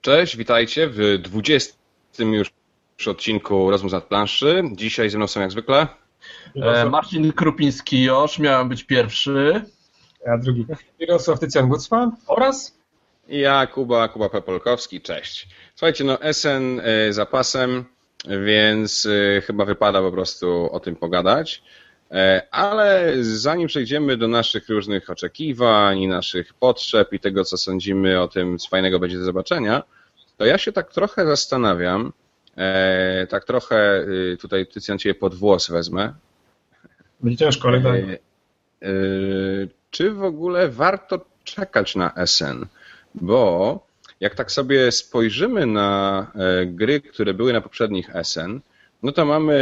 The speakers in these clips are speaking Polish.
Cześć, witajcie w 20 już odcinku Rozmów nad planszy. Dzisiaj ze mną są jak zwykle e, Marcin Krupiński-Josz, miałem być pierwszy. A drugi. Mirosław Tycjan Gucman oraz ja, Kuba, Kuba Pepolkowski. Cześć. Słuchajcie, no SN y, zapasem, więc y, chyba wypada po prostu o tym pogadać. E, ale zanim przejdziemy do naszych różnych oczekiwań i naszych potrzeb i tego, co sądzimy o tym, co fajnego będzie do zobaczenia, to ja się tak trochę zastanawiam, e, tak trochę y, tutaj Tycjan cię pod włos wezmę. Będzie ciężko, ale daj. E, czy w ogóle warto czekać na SN? Bo jak tak sobie spojrzymy na gry, które były na poprzednich SN, no to mamy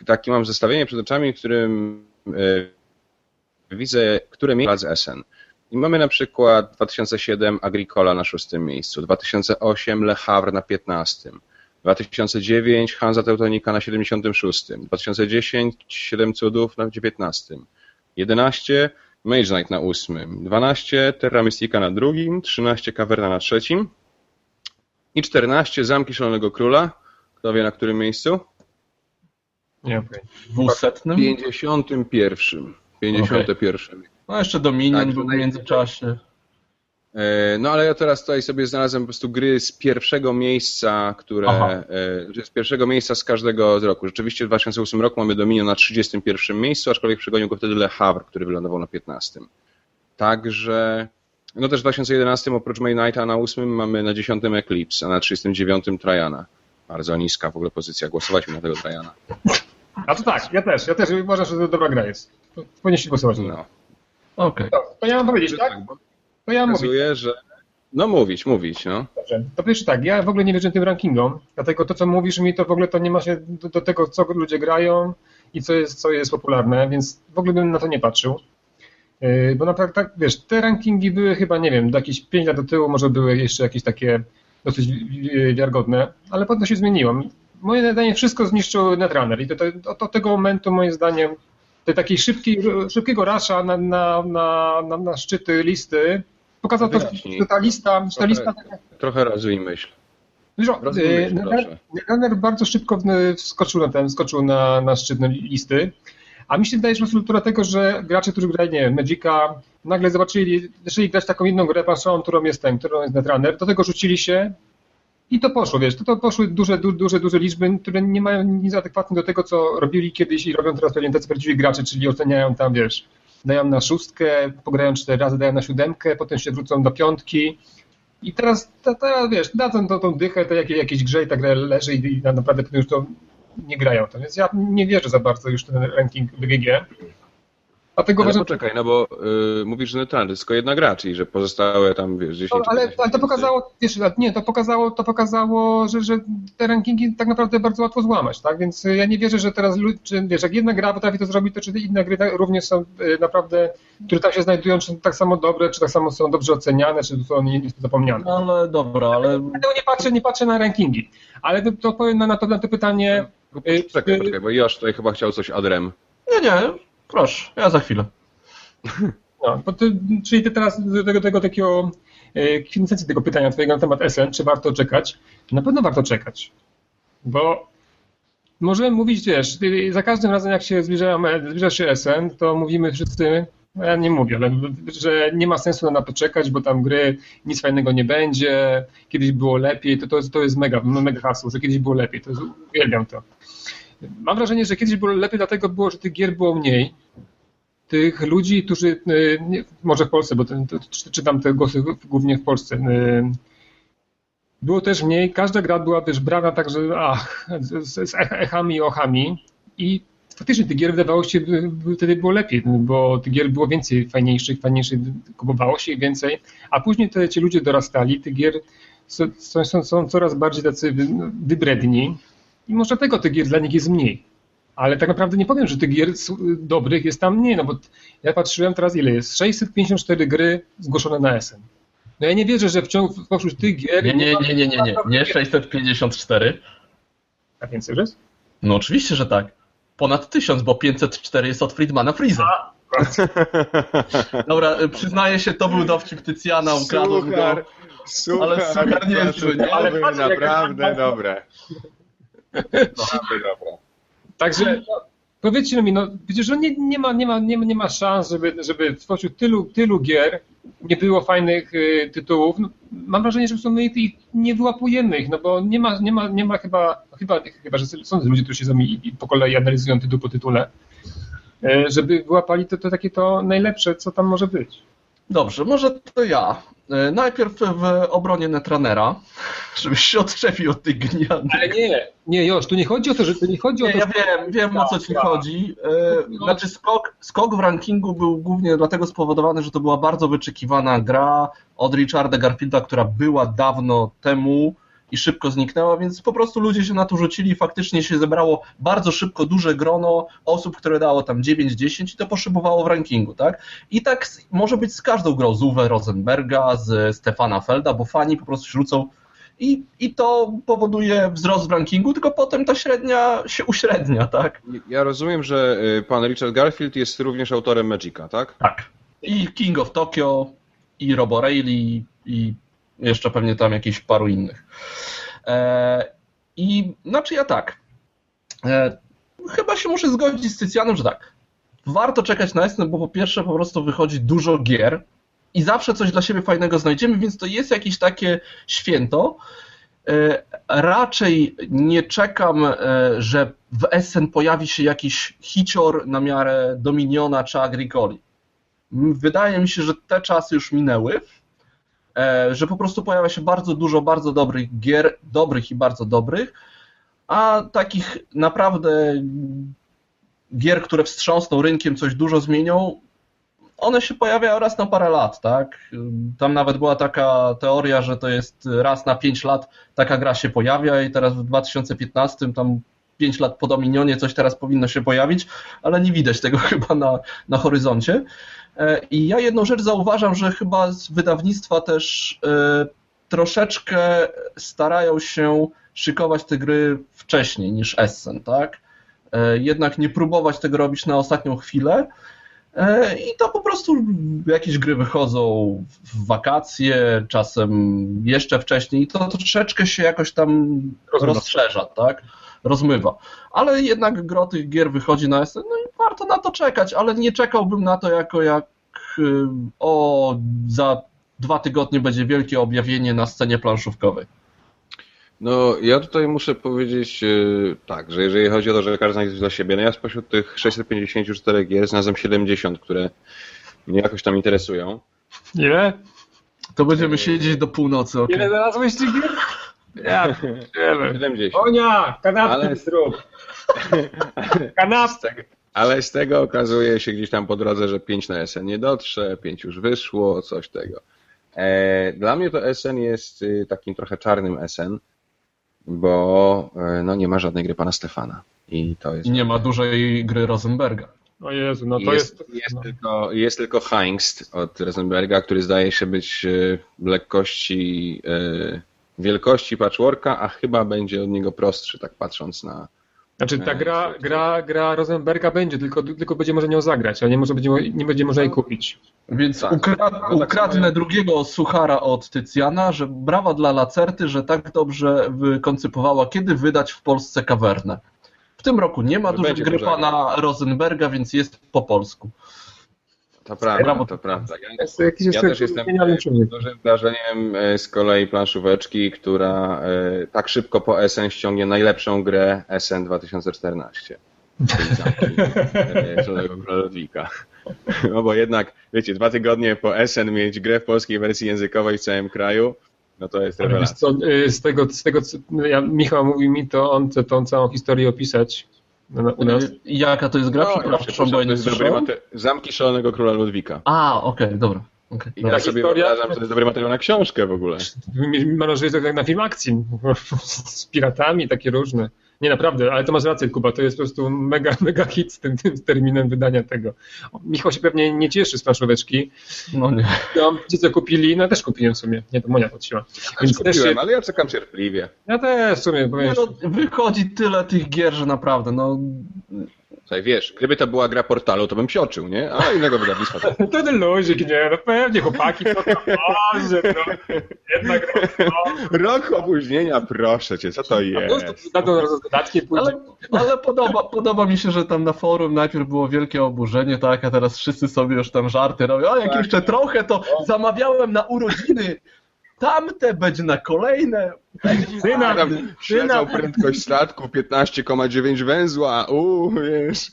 y, takie mam zestawienie przed oczami, w którym y, widzę, które miejsca z SN. I mamy na przykład 2007 Agricola na szóstym miejscu, 2008 Le Havre na 15, 2009 Hansa Teutonika na 76, 2010 7 cudów na 19, 11 Mage Knight na 8, 12 Terra Mystica na drugim, 13 Caverna na trzecim i 14 Zamki Szalonego Króla kto wie na którym miejscu? Nie wiem. Dwusetnym? 51. 51. Okay. No jeszcze Dominion tak, był w międzyczasie. E, no ale ja teraz tutaj sobie znalazłem po prostu gry z pierwszego miejsca, które e, z pierwszego miejsca z każdego z roku. Rzeczywiście w 2008 roku mamy Dominion na 31 miejscu, aczkolwiek przegonił go wtedy Le Havre, który wylądował na 15. Także no też w 2011 oprócz May Nighta na 8 mamy na 10 Eclipse, a na 39 Trajana. Bardzo niska w ogóle pozycja. Głosować na tego Trajana. A to tak, ja też. Ja też uważam, że to dobra gra jest. Powinniście głosować na no. Okej. Okay. To, ja mam powiedzieć, tak? To ja mówię, że... No mówić, mówić, no. Dobrze. To pierwsze tak, ja w ogóle nie wierzę tym rankingom, dlatego to, co mówisz mi, to w ogóle to nie ma się do, do tego, co ludzie grają i co jest, co jest popularne, więc w ogóle bym na to nie patrzył. Yy, bo naprawdę, tak, wiesz, te rankingi były chyba, nie wiem, do jakieś 5 lat do tyłu może były jeszcze jakieś takie dosyć wiarygodne, ale potem się zmieniło. Moje zdanie wszystko zniszczył Netrunner i to, to, od tego momentu moim zdaniem tej takiej szybkiej, szybkiego rasza na, na, na, na, szczyty listy pokazał to, że ta lista... Trochę, ta lista trochę razuj myśl. Runner bardzo szybko wskoczył na ten, wskoczył na, na szczyt listy, a mi się wydaje, że to dlatego, że gracze, którzy grają, nie wiem, Magica, nagle zobaczyli, zaczęli grać taką inną grę planszową, którą jest ten, którą jest Netrunner, do tego rzucili się i to poszło, wiesz, to, to poszły duże, duże, duże liczby, które nie mają nic adekwatne do tego, co robili kiedyś i robią teraz pewnie tacy prawdziwi gracze, czyli oceniają tam, wiesz, dają na szóstkę, pograją cztery razy, dają na siódemkę, potem się wrócą do piątki i teraz, teraz wiesz, dadzą tą, tą dychę, to jakiej, jakiejś grze i ta gra leży i, i naprawdę już to nie grają to, więc ja nie wierzę za bardzo już w ten ranking BGG. Dlatego ale poczekaj, no bo y, mówisz, że to jest tylko jedna gra, czyli że pozostałe tam, wiesz, 10 no, ale, ale to pokazało, wiesz, nie, to pokazało, to pokazało, że, że te rankingi tak naprawdę bardzo łatwo złamać, tak, więc ja nie wierzę, że teraz, czy, wiesz, jak jedna gra potrafi to zrobić, to czy inne gry tak, również są y, naprawdę, które tam się znajdują, czy tak samo dobre, czy tak samo są dobrze oceniane, czy są nie, zapomniane. No, ale dobra, ale... Dlatego nie patrzę, nie patrzę na rankingi, ale to, to powiem na, to, na to pytanie... Poczekaj, poczekaj, bo Josz tutaj chyba chciał coś adrem. Nie, nie, Proszę, ja za chwilę. No, ty, czyli ty teraz do tego, tego takiego e, kwintesencji tego pytania twojego na temat SN, czy warto czekać? Na pewno warto czekać, bo możemy mówić, wiesz, za każdym razem jak się zbliża, zbliża się SN, to mówimy wszyscy, no ja nie mówię, ale że nie ma sensu na to czekać, bo tam gry nic fajnego nie będzie, kiedyś było lepiej, to, to, to jest mega, mega hasło, że kiedyś było lepiej, to jest, uwielbiam to. Mam wrażenie, że kiedyś było lepiej, dlatego było, że tych gier było mniej. Tych ludzi, którzy, e, nie, może w Polsce, bo ten, to, czytam te głosy głównie w Polsce, e, było też mniej, każda gra była też brana tak, że ach, z, z echami i ochami i faktycznie tych gier wydawało się, wtedy było lepiej, bo tych gier było więcej fajniejszych, fajniejszych, kupowało się ich więcej, a później te, ci ludzie dorastali, tych gier są, są, są coraz bardziej tacy wybredni, i może tego tych gier dla nich jest mniej. Ale tak naprawdę nie powiem, że tych gier dobrych jest tam mniej, no bo ja patrzyłem teraz ile jest. 654 gry zgłoszone na SN. No ja nie wierzę, że w ciągu pośród tych gier... Nie, nie, nie, nie, nie, nie, nie 654. A więcej jest? No oczywiście, że tak. Ponad 1000, bo 504 jest od Friedmana Freeza. Dobra, przyznaję się, to był dowcip Tycjana, ukradłem go. Suchar, Ale niezły, nie? Ale naprawdę dobre. Naprawdę dobre. Także no, powiedzcie mi, no przecież no, nie, nie, ma, nie, ma, nie, nie ma szans, żeby, żeby spośród tylu, tylu gier nie było fajnych y, tytułów. No, mam wrażenie, że sumie ich, nie wyłapujemy ich, no bo nie ma, nie ma, nie ma chyba, chyba, chyba, że są ludzie, którzy siedzą i po kolei analizują tytuł po tytule, y, żeby wyłapali to, to takie to najlepsze, co tam może być. Dobrze, może to ja. E, Najpierw w obronie Netrunnera, żebyś się odczepił od tych. Ale nie, nie, Josz, tu nie chodzi o to, że tu nie chodzi o Nie, to, ja wiem, wiem o co ci Tak, chodzi. E, Znaczy skok, skok w rankingu był głównie dlatego spowodowany, że to była bardzo wyczekiwana gra od Richarda Garfielda, która była dawno temu i szybko zniknęła, więc po prostu ludzie się na to rzucili i faktycznie się zebrało bardzo szybko duże grono osób, które dało tam 9-10 i to poszybowało w rankingu, tak? I tak może być z każdą grą, z Uwe Rosenberga, z Stefana Felda, bo fani po prostu się rzucą i, i to powoduje wzrost w rankingu, tylko potem ta średnia się uśrednia, tak? Ja rozumiem, że y, pan Richard Garfield jest również autorem Magica, tak? Tak. I King of Tokyo, i Robo Rally, i jeszcze pewnie tam jakichś paru innych. E, I znaczy ja tak. E, chyba się muszę zgodzić z Cycjanem, że tak. Warto czekać na Essen, bo po pierwsze po prostu wychodzi dużo gier i zawsze coś dla siebie fajnego znajdziemy, więc to jest jakieś takie święto. E, Raczej nie czekam, że w Essen pojawi się jakiś hicior na miarę Dominiona czy Agricoli. Wydaje mi się, że te czasy już minęły, że po prostu pojawia się bardzo dużo bardzo dobrych gier, dobrych i bardzo dobrych, a takich naprawdę gier, które wstrząsną rynkiem, coś dużo zmienią, one się pojawiają raz na parę lat, tak? Tam nawet była taka teoria, że to jest raz na 5 lat taka gra się pojawia i teraz w 2015 tam 5 lat po Dominionie coś teraz powinno się pojawić, ale nie widać tego chyba na, na horyzoncie. E, I ja jedną rzecz zauważam, że chyba z wydawnictwa też e, troszeczkę starają się szykować te gry wcześniej niż Essen, tak? E, Jednak nie próbować tego robić na ostatnią chwilę. I to po prostu jakieś gry wychodzą w wakacje, czasem jeszcze wcześniej, i to troszeczkę się jakoś tam rozszerza, tak? Rozmywa. Ale jednak gro tych gier wychodzi na SN, no i warto na to czekać, ale nie czekałbym na to jako jak y, o za dwa tygodnie będzie wielkie objawienie na scenie planszówkowej. No, ja tutaj muszę powiedzieć e, tak, że jeżeli chodzi o to, że każdy znajdzie coś dla siebie, no ja spośród tych 654 gier znalazłem 70, które mnie jakoś tam interesują. Ile? To będziemy siedzieć do północy, okej. Ile znalazłeś tych gier? Ja pierdzielę. 70. Konia, kanapki Ale- zrób. Tego, ale z tego okazuje się gdzieś tam po drodze, że 5 na SN nie dotrze, 5 już wyszło, coś tego. E, Dla mnie to SN jest y, takim trochę czarnym SN, bo e, no, nie ma żadnej gry pana Stefana. I to jest. Nie ma dużej gry Rosenberga. O Jezu, no to jest, jest... jest, no. tylko, jest tylko Hengst od Rosenberga, który zdaje się być e, lekkości, e, wielkości patchworka, a chyba będzie od niego prostszy, tak patrząc na. Znaczy ta gra, gra, gra Rosenberga będzie, tylko, tylko będzie można nią zagrać, ale nie, może będzie, nie będzie można jej kupić. Więc Tak. No tak ukradnę samo- drugiego suchara od Tycjana, że brawa dla Lacerty, że tak dobrze wykoncypowała, kiedy wydać w Polsce kawernę. W tym roku nie ma Że dużej gry pana Rosenberga, więc jest po polsku. To prawda, to prawda. Ja, jest ja też jestem dużym wrażeniem e, z kolei planszóweczki, która e, tak szybko po SN ściągnie najlepszą grę SN 2014. Czyli zamki e, Zielonego Króla Ludwika. No bo jednak, wiecie, dwa tygodnie po SN mieć grę w polskiej wersji językowej w całym kraju, no to jest rewelacja. co, y, z tego, z tego co ja, Michał mówił mi, to on chce tą całą historię opisać u nas. Y, Jaka to jest gra? No, Przepraszam, bo ja to jest dobry mate- Zamki Szalonego Króla Ludwika. A, okej, dobra. okej, I dobra. tak sobie historia- wyobrażam, że to jest dobry materiał na książkę w ogóle. Mam że jest to jak na film akcji z piratami, takie różne. Nie, naprawdę, ale to masz rację, Kuba, to jest po prostu mega, mega hit z tym, tym terminem wydania tego. Michał się pewnie nie cieszy z planszóweczki. No nie. No, ci, co kupili, no też kupiłem w sumie. Nie, to Monia podsiła. Więc też Kupiłem, się, ale ja czekam cierpliwie. ja też w sumie, powiem, nie no, wychodzi tyle tych gier, że naprawdę, no Tutaj wiesz, gdyby to była gra portalu, to bym psioczył, nie? A innego wydawnictwa. To... to ten luzik, nie? No pewnie chłopaki, to może, no. Jednak no. Rok opóźnienia, proszę cię, co to jest? Na to dodatki pójdzie. Ale, ale podoba, podoba mi się, że tam na forum najpierw było wielkie oburzenie, tak, a teraz wszyscy sobie już tam żarty robią. O, jak tak. jeszcze trochę, to zamawiałem na urodziny tamte będzie na kolejne. Syna, śledzą prędkość statku 15,9 węzła. Uuu, wiesz,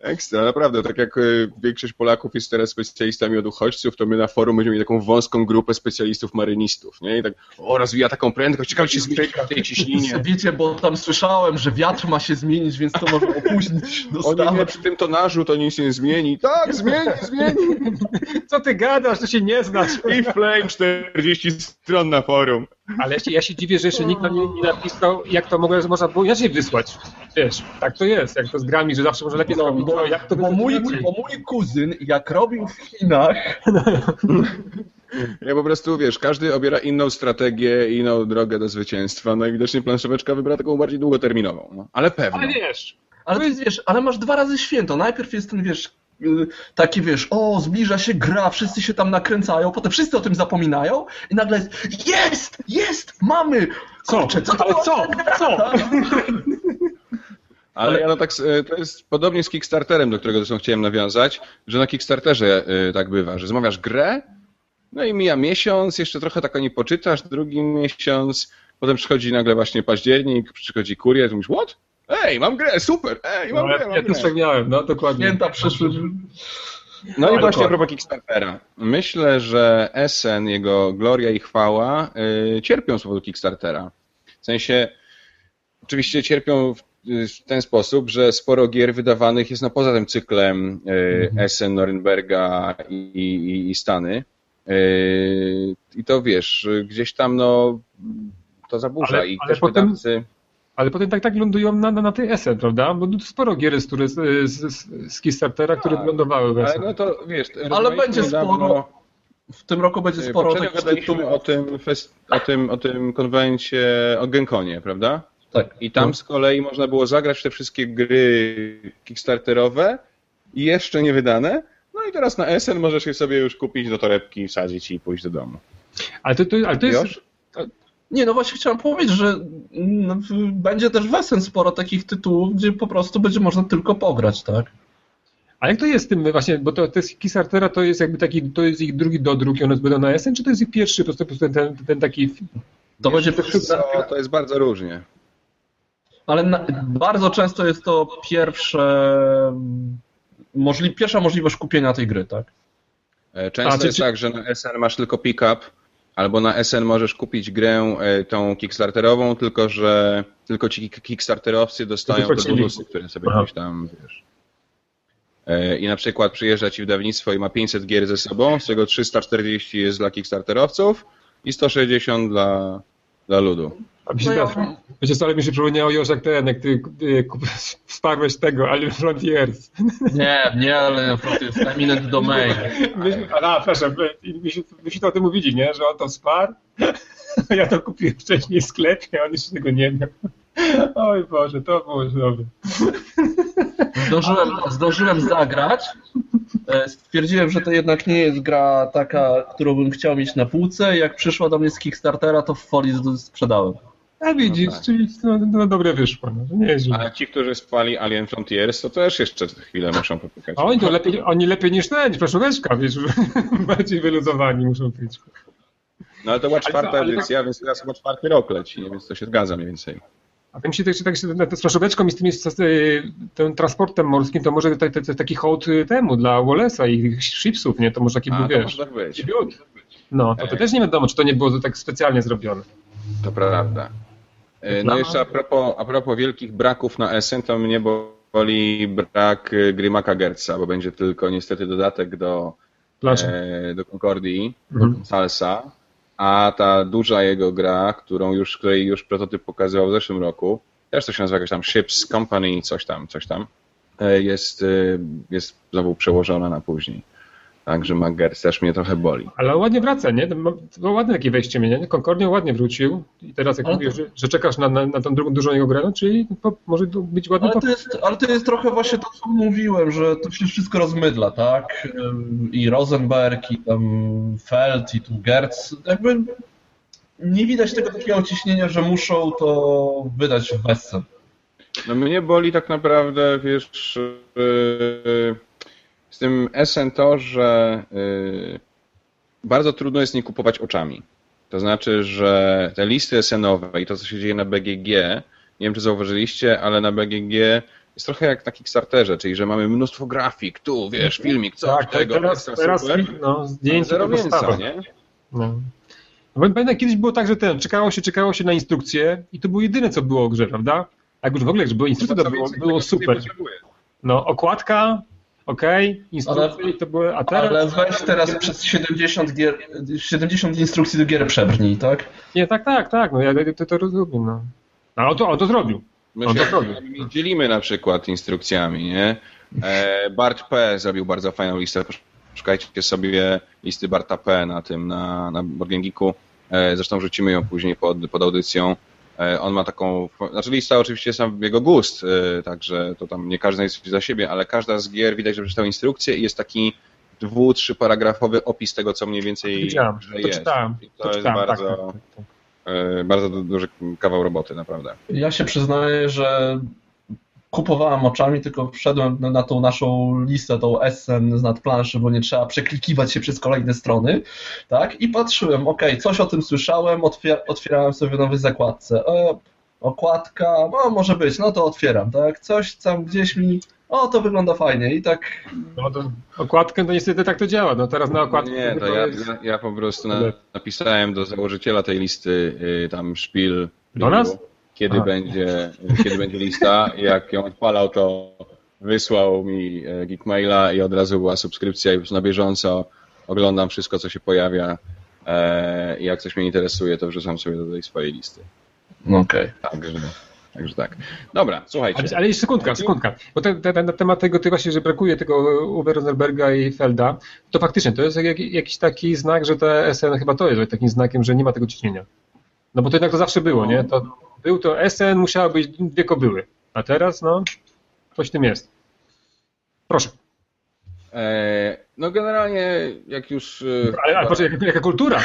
ekstra, naprawdę. Tak jak e, większość Polaków jest teraz specjalistami od uchodźców, to my na forum będziemy mieli taką wąską grupę specjalistów marynistów, nie? I tak, o, rozwija taką prędkość, ciekawe, czy się zmieni w tej ciśnienie. Wiecie, bo tam słyszałem, że wiatr ma się zmienić, więc to może opóźnić dostawę. O nie, przy tym tonażu to nic nie zmieni. Tak, zmieni, zmieni. Co ty gadasz, to się nie znasz. I flame 40 stron na forum. Ale ja się, ja się dziwię, że jeszcze nikt nam nie, nie napisał, jak to mogło, można było inaczej wysłać. Wiesz, tak to jest, jak to z grami, że zawsze może lepiej no, zrobić. Bo, jak to bo, mój, bo mój kuzyn, jak robił w Chinach... Ja po prostu, wiesz, każdy obiera inną strategię, inną drogę do zwycięstwa, no i widocznie planszóweczka wybrała taką bardziej długoterminową, no. ale pewnie. Ale wiesz... Ale wiesz, ale masz dwa razy święto. Najpierw jest ten, wiesz, taki wiesz, o, zbliża się gra, wszyscy się tam nakręcają, potem wszyscy o tym zapominają i nagle jest, jest, jest, mamy! Kurczę, co? Ale co? Co? Ale ja no tak, y, to jest podobnie z Kickstarterem, do którego zresztą chciałem nawiązać, że na Kickstarterze y, tak bywa, że zamawiasz grę, no i mija miesiąc, jeszcze trochę tak o niej poczytasz, drugi miesiąc, potem przychodzi nagle właśnie październik, przychodzi kurier, i mówisz, what? Ej, mam grę, super! Ej, mam no, grę, mam ja, grę. też tak miałem, no dokładnie. Święta przyszły. No i właśnie a propos Kickstartera. Myślę, że SN, jego gloria i chwała yy, cierpią z powodu Kickstartera. W sensie, oczywiście cierpią w, w, ten sposób, że sporo gier wydawanych jest no, poza tym cyklem yy, mhm. SN, Norenberga i, i, i Stany. Yy, I to wiesz, gdzieś tam no to zaburza ale, i ale też potem... wydawcy ale potem tak, tak lądują na, na, na tej SN, prawda? Bo sporo gier jest, które z, z, z Kickstartera, które tak, lądowały w SN. Ale no to wiesz, ale będzie sporo. W tym roku będzie sporo takich gadaliśmy o tym, fest, o, tym, o tym konwencie, o Genkonie, prawda? Tak. I tam no. z kolei można było zagrać te wszystkie gry kickstarterowe jeszcze nie wydane. No i teraz na SN możesz je sobie już kupić do torebki, wsadzić i pójść do domu. Ale to, to, ale to jest... Nie, no właśnie chciałem powiedzieć, że no, będzie też wesen sporo takich tytułów, gdzie po prostu będzie można tylko pograć, tak? A jak to jest z tym właśnie, bo to, to jest Kickstartera to jest jakby taki, to jest ich drugi dodruk i one będą na SN, czy to jest ich pierwszy po prostu ten, ten taki... To będzie to, to jest bardzo różnie. Ale na, bardzo często jest to pierwsze, możli, pierwsza możliwość kupienia tej gry, tak? E, często A, czy, jest czy... tak, że na SN masz tylko pick-up, Albo na SN możesz kupić grę e, tą kickstarterową, tylko że tylko ci kickstarterowcy dostają te bonusy, które sobie Aha. gdzieś tam, wiesz. E, I na przykład przyjeżdża ci wydawnictwo i ma 500 gier ze sobą, z czego 340 jest dla kickstarterowców i 160 dla, dla ludu. A mi się, ja... wiecie co, ale mi się przypomniało już jak ten, jak ty, ty wsparłeś tego, Alien Frontiers. Nie, nie Alien Frontiers, Eminent Domain. A, proszę, myśmy o tym mówili, nie, że on to wsparł. Ja to kupiłem wcześniej w sklepie, a on jeszcze tego nie miał. Oj Boże, to było dobre. Zdążyłem, zdążyłem zagrać. E, stwierdziłem, że to jednak nie jest gra taka, którą bym chciał mieć na półce. Jak przyszła do mnie z Kickstartera, to w folii sprzedałem. A widzisz, no tak. czyli no, no, dobre wyszło. No, nie jest A ci, którzy spali Alien Frontiers, to też jeszcze chwilę muszą popykać. A oni to lepiej, oni lepiej niż ten, proszóweczka, wiesz, bardziej wyluzowani muszą być. No ale to była czwarta ale, edycja, tak... więc teraz chyba czwarty rok leci, więc to się zgadza mniej więcej. A tym się tak, tak z flaszóweczką i z tym, z tym transportem morskim, to może taki hołd temu dla Wallace'a i shipsów, nie? To może taki był, wiesz... tak być. No, to, to też nie wiadomo, czy to nie było tak specjalnie zrobione. To prawda. E, no jeszcze a propos, a propos wielkich braków na SN, to mnie boli brak e, gry Maca Gertza, bo będzie tylko niestety dodatek do, e, do Concordii, mhm. Salsa, a ta duża jego gra, którą już, której już prototyp pokazywał w zeszłym roku, też to się nazywa jakoś tam Ships Company, coś tam, coś tam, e, jest, jest znowu przełożona na później. Także Magers też mnie trochę boli. Ale ładnie wraca, nie? To ładne takie wejście mnie, nie? Concordia ładnie wrócił i teraz jak mówisz, że, że, czekasz na, na, na tą drugą dużą jego grę, no, czyli po, może być ładny ale to, jest, ale to jest trochę właśnie to, co mówiłem, że to się wszystko rozmydla, tak? I Rosenberg, i tam Feld, i tu Gertz, jakby nie widać tego takiego ciśnienia, że muszą to wydać w Wessen. No mnie boli tak naprawdę, wiesz, yy, z tym SN to, że yy, bardzo trudno jest nie kupować oczami. To znaczy, że te listy SN-owe i to, co się dzieje na BGG, nie wiem, czy zauważyliście, ale na BGG jest trochę jak na Kickstarterze, czyli że mamy mnóstwo grafik, tu, wiesz, filmik, co tak, tego, teraz, teraz super. no, zdjęcie Zero mięsa, nie? No. Pamiętam, kiedyś było tak, że ten, czekało się, czekało się na instrukcję i to było jedyne, co było w grze, prawda? A jak już w ogóle, że było instrukcja, to było, było super. No, okładka, okej, okay, instrukcje ale, to były, a teraz... Ale weź teraz przez 70, gier, 70 instrukcji do gier przebrnij, tak? Nie, tak, tak, tak, no ja to, to rozumiem, no. No, on to, on to zrobił. My on się to zrobił. dzielimy na przykład instrukcjami, nie? E, Bart P. zrobił bardzo fajną listę, szukajcie sobie listy Barta P. na tym, na, na Borgengiku. E, zresztą wrzucimy ją później pod, pod audycją. E, on ma taką, znaczy lista oczywiście jest sam jego gust, e, także to tam nie każdy jest za siebie, ale każda z gier widać, że przeczytał instrukcję i jest taki dwu, trzy paragrafowy opis tego, co mniej więcej Widziałem, że jest. Czytałem, I to, to jest czytałem, bardzo, tak, tak, tak. bardzo duży kawał roboty, naprawdę. Ja się przyznaję, że kupowałem oczami, tylko wszedłem na tą naszą listę, tą Essen z nadplanszy, bo nie trzeba przeklikiwać się przez kolejne strony, tak? I patrzyłem, ok, coś o tym słyszałem, otwier otwierałem sobie nowej zakładce. E, okładka, no może być, no to otwieram, tak? Coś tam gdzieś mi, o to wygląda fajnie i tak... No to okładkę to niestety tak to działa, no teraz na okładkę... Nie, to ja, ja, ja po prostu na, napisałem do założyciela tej listy y, tam szpil... Do nas? Kiedy będzie, kiedy będzie lista. Jak ją odpalał, to wysłał mi e, Geekmaila i od razu była subskrypcja i już na bieżąco oglądam wszystko, co się pojawia e, i jak coś mnie interesuje, to wrzucam sobie do tej swojej listy. Okej. Okay. Także, także tak. Dobra, słuchajcie. Ale, ale jeszcze sekundka, sekundka. Bo ten, ten, ten temat tego, ty właśnie, że brakuje tego Uwe Rosenberga i Felda, to faktycznie to jest jak, jakiś taki znak, że te SN chyba to jest takim znakiem, że nie ma tego ciśnienia. No bo to jednak to zawsze było, nie? To był to SN, musiały być dwie kobyły. A teraz, no, coś w tym jest. Proszę. E, no generalnie, jak już... E, ale, ale proszę, jaka, jaka kultura?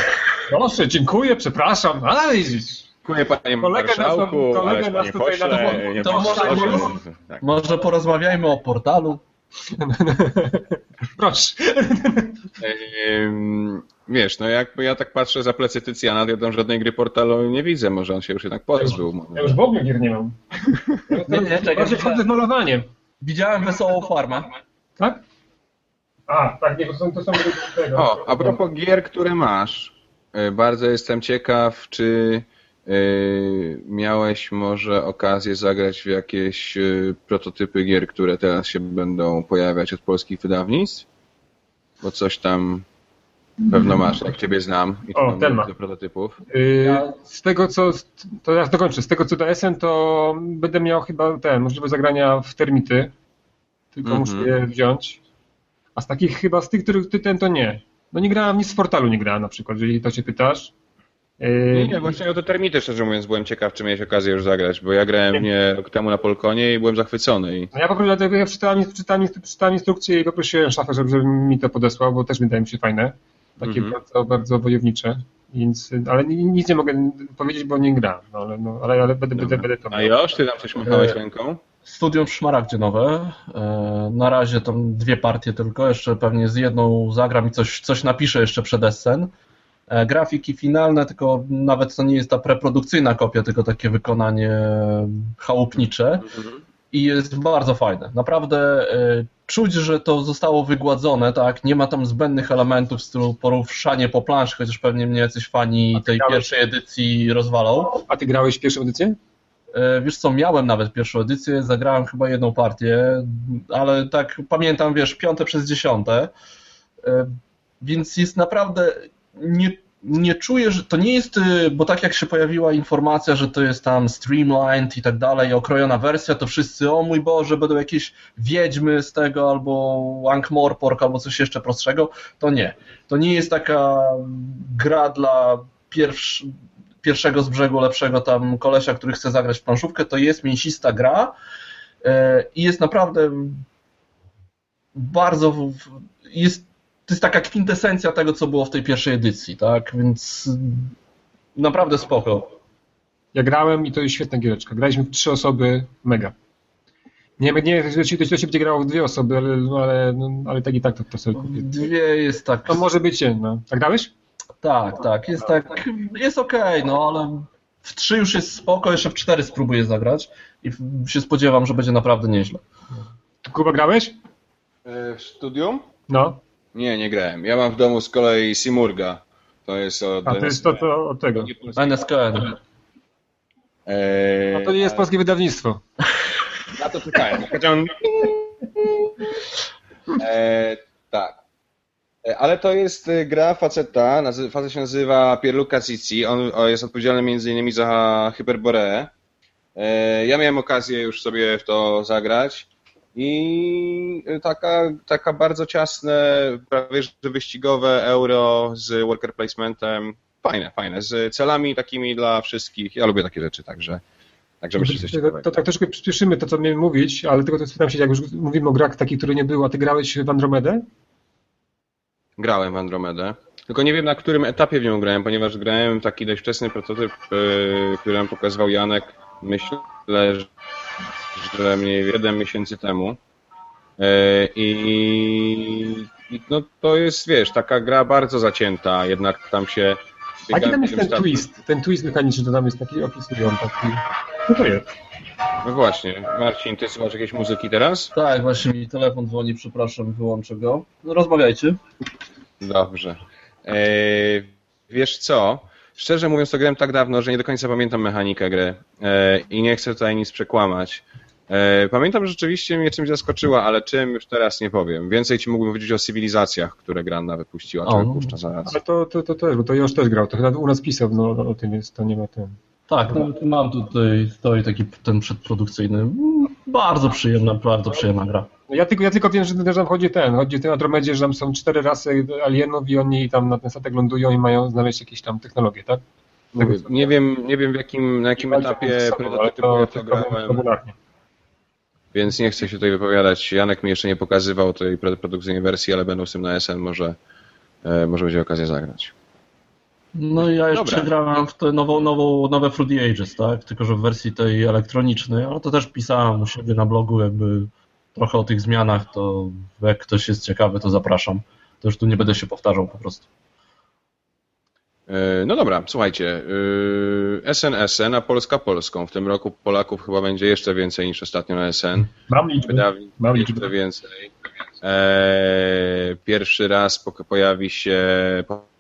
Proszę, dziękuję, przepraszam. Ale Dziękuję panie kolega marszałku, nas, kolega nas tutaj pośle, na to, to może, może, tak. może porozmawiajmy o portalu. Proszę. Wiesz, no jak ja tak patrzę za plecy Tycjana, to ja tam żadnej gry portalu nie widzę, może on się już jednak pozbył. Ja już w ogóle gier nie mam. nie, nie, czekaj. Wchodzę z malowaniem. Widziałem Wesołą Farmę. Tak? A, tak, nie, to są, to są tego. O, a propos gier, które masz, y, bardzo jestem ciekaw, czy y, miałeś może okazję zagrać w jakieś y, prototypy gier, które teraz się będą pojawiać od polskich wydawnictw? Bo coś tam Pewno masz, jak ciebie znam i o, ten ma. do prototypów. Yy, z tego co, to ja dokończę, z tego co do SN to będę miał chyba ten, możliwość zagrania w termity, tylko mm -hmm. muszę je wziąć. A z takich chyba, z tych, których ty ten to nie. No nie grałem, nic z portalu nie grałem na przykład, jeżeli to się pytasz. Yy... Nie, nie, właśnie o te termity szczerze mówiąc byłem ciekaw, czy miałeś okazję już zagrać, bo ja grałem nie rok temu na Polkonie i byłem zachwycony. I... No ja po prostu dlatego ja przeczytałem, przeczytałem, przeczytałem instrukcję i poprosiłem szafę, żeby, żeby mi to podesłał, bo też wydaje mi się fajne takie mm -hmm. bardzo, bardzo wojownicze. Więc, ale nic nie mogę powiedzieć, bo nie gram, no, ale, no, ale, ale będę, będę, będę to A Josz, ty tam coś machałeś ręką? Studium w Szmaragdzie nowe. E, na razie tam dwie partie tylko, jeszcze pewnie z jedną zagram i coś, coś napiszę jeszcze przed Essen. E, grafiki finalne, tylko nawet to nie jest ta preprodukcyjna kopia, tylko takie wykonanie chałupnicze. Mhm i jest bardzo fajne. Naprawdę y, czuć, że to zostało wygładzone, tak? Nie ma tam zbędnych elementów w stylu poruszanie po planszy, chociaż pewnie mnie jacyś fani tej grałeś... pierwszej edycji rozwalą. A ty grałeś pierwszą edycję? Y, wiesz co, miałem nawet pierwszą edycję, zagrałem chyba jedną partię, ale tak pamiętam, wiesz, piąte przez dziesiąte, y, więc jest naprawdę nie nie czuję, że to nie jest, y, bo tak jak się pojawiła informacja, że to jest tam streamlined i tak dalej, okrojona wersja, to wszyscy, o mój Boże, będą jakieś wiedźmy z tego, albo Ankh-Morpork, albo coś jeszcze prostszego, to nie. To nie jest taka gra dla pierwsz, pierwszego z brzegu lepszego tam kolesia, który chce zagrać w planszówkę, to jest mięsista gra y, i jest naprawdę bardzo jest to jest taka kwintesencja tego, co było w tej pierwszej edycji, tak? Więc naprawdę spoko. Ja grałem i to jest świetna giereczka. Graliśmy w trzy osoby, mega. Nie wiem, nie wiem, czy to się będzie grało w dwie osoby, ale, ale, no, ale tak i tak to, to sobie kupię. Dwie jest tak. To może być jedno. A grałeś? Tak, tak, jest tak, jest okej, okay, no ale w trzy już jest spoko, jeszcze w cztery spróbuję zagrać i się spodziewam, że będzie naprawdę nieźle. Kuba, grałeś? E, w studium? No. Nie, nie grałem. Ja mam w domu z kolei Simurga. To jest od... A to jest to, to od tego. NSKN. Eee, A to nie jest polskie wydawnictwo. Na to czekałem. eee, tak. E, ale to jest e, gra faceta, facet się nazywa Pierluca Cici, on jest odpowiedzialny między innymi za Hyperboreę. E, ja miałem okazję już sobie w to zagrać i taka, taka bardzo ciasne, prawie że wyścigowe euro z worker placementem. Fajne, fajne, z celami takimi dla wszystkich. Ja lubię takie rzeczy, także. Także myślę, coś to, to tak troszkę przyspieszymy to, co miałem mówić, ale tylko to spytam się, jak już mówimy o grach takich, które nie było, a ty grałeś w Andromedę? Grałem w Andromedę. Tylko nie wiem, na którym etapie w nią grałem, ponieważ grałem taki dość wczesny prototyp, yy, który nam pokazywał Janek. Myślę, że że mniej więcej 7 miesięcy temu. E, I, I, no to jest, wiesz, taka gra bardzo zacięta, jednak tam się... A jaki tam jest ten twist, ten twist mechaniczny, to tam jest taki opisują, taki... Co to jest? No właśnie, Marcin, ty słuchasz jakiejś muzyki teraz? Tak, właśnie mi telefon dzwoni, przepraszam, wyłączę go. No rozmawiajcie. Dobrze. Eee, wiesz co? Szczerze mówiąc, to grałem tak dawno, że nie do końca pamiętam mechanikę gry eee, i nie chcę tutaj nic przekłamać. E, pamiętam, że rzeczywiście mnie czymś zaskoczyła, ale czym już teraz nie powiem. Więcej ci mógłbym powiedzieć o cywilizacjach, które Granna wypuściła, czy wypuszcza zaraz. Ale to, to, to też, bo to już też grał, to chyba u nas pisał no, o tym, więc to nie ma ten. Tak, no, mam tutaj stoi taki ten przedprodukcyjny. Bardzo przyjemna, bardzo przyjemna gra. No ja tylko, ja tylko wiem, że tam chodzi ten, chodzi o tym Andromedzie, że tam są cztery rasy alienów i oni tam na ten statek lądują i mają znaleźć jakieś tam technologie, tak? nie wiem, nie wiem w jakim, na jakim etapie prototypu ja to grałem więc nie chcę się tutaj wypowiadać. Janek mi jeszcze nie pokazywał tej produkcyjnej wersji, ale będą z tym na SN, może, e, może będzie okazja zagrać. No i ja jeszcze Dobra. grałem w te nową, nową, nowe Fruity Ages, tak? Tylko, że w wersji tej elektronicznej, ale to też pisałem u siebie na blogu jakby trochę o tych zmianach, to jak ktoś jest ciekawy, to zapraszam. To już tu nie będę się powtarzał po prostu. E, no dobra, słuchajcie. SN e, SN, a Polska Polską. W tym roku Polaków chyba będzie jeszcze więcej niż ostatnio na SN. Mam liczbę. Mam liczbę. Jeszcze więcej. E, pierwszy raz pojawi się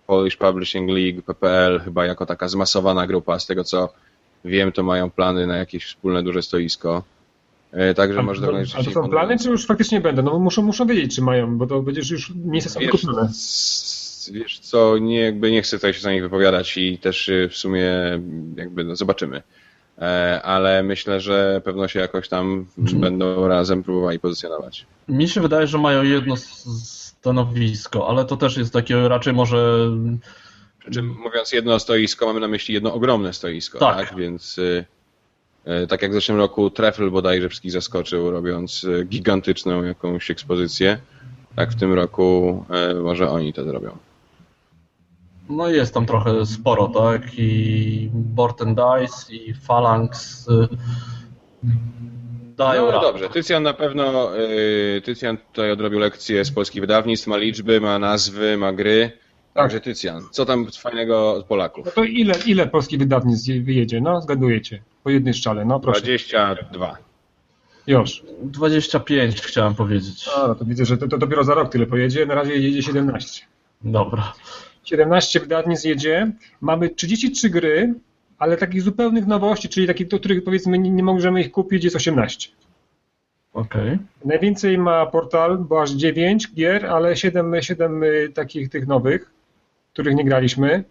Polish Publishing League, PPL, chyba jako taka zmasowana grupa. Z tego co wiem, to mają plany na jakieś wspólne duże stoisko. Także może to, A to są plany, czy już faktycznie będą? No bo muszą, muszą wiedzieć, czy mają, bo to będziesz już miejsce są wykupione wiesz co, nie, jakby nie chcę tutaj się za nich wypowiadać i też y, w sumie jakby no, zobaczymy. E, ale myślę, że pewno się jakoś tam hmm. będą razem próbowali pozycjonować. Mi się wydaje, że mają jedno stanowisko, ale to też jest takie raczej może... Przy mówiąc jedno stoisko, mamy na myśli jedno ogromne stoisko, tak? tak? Więc y, y, tak jak w zeszłym roku Treffel bodajże wszystkich zaskoczył, robiąc gigantyczną jakąś ekspozycję, tak w tym roku może oni to zrobią. No jest tam trochę sporo, tak? I Borten Dice i Phalanx y, dają No radę. dobrze, Tycjan na pewno, y, Tycjan tutaj odrobił lekcję z polskich wydawnictw, ma liczby, ma nazwy, ma gry. Tak. Także Tycjan, co tam fajnego od Polaków? No to ile, ile polskich wydawnictw wyjedzie? No, zgadujecie. Po jednej szczale, no proszę. 22. Już. 25 chciałem powiedzieć. A, no to widzę, że to, to dopiero za rok tyle pojedzie, na razie jedzie 17. Dobra. 17 wydawnictw jedzie. Mamy 33 gry, ale takich zupełnych nowości, czyli takich, do których powiedzmy nie, nie możemy ich kupić, jest 18. Okej. Okay. Najwięcej ma portal, bo aż 9 gier, ale 7, 7 y, takich tych nowych, których nie graliśmy.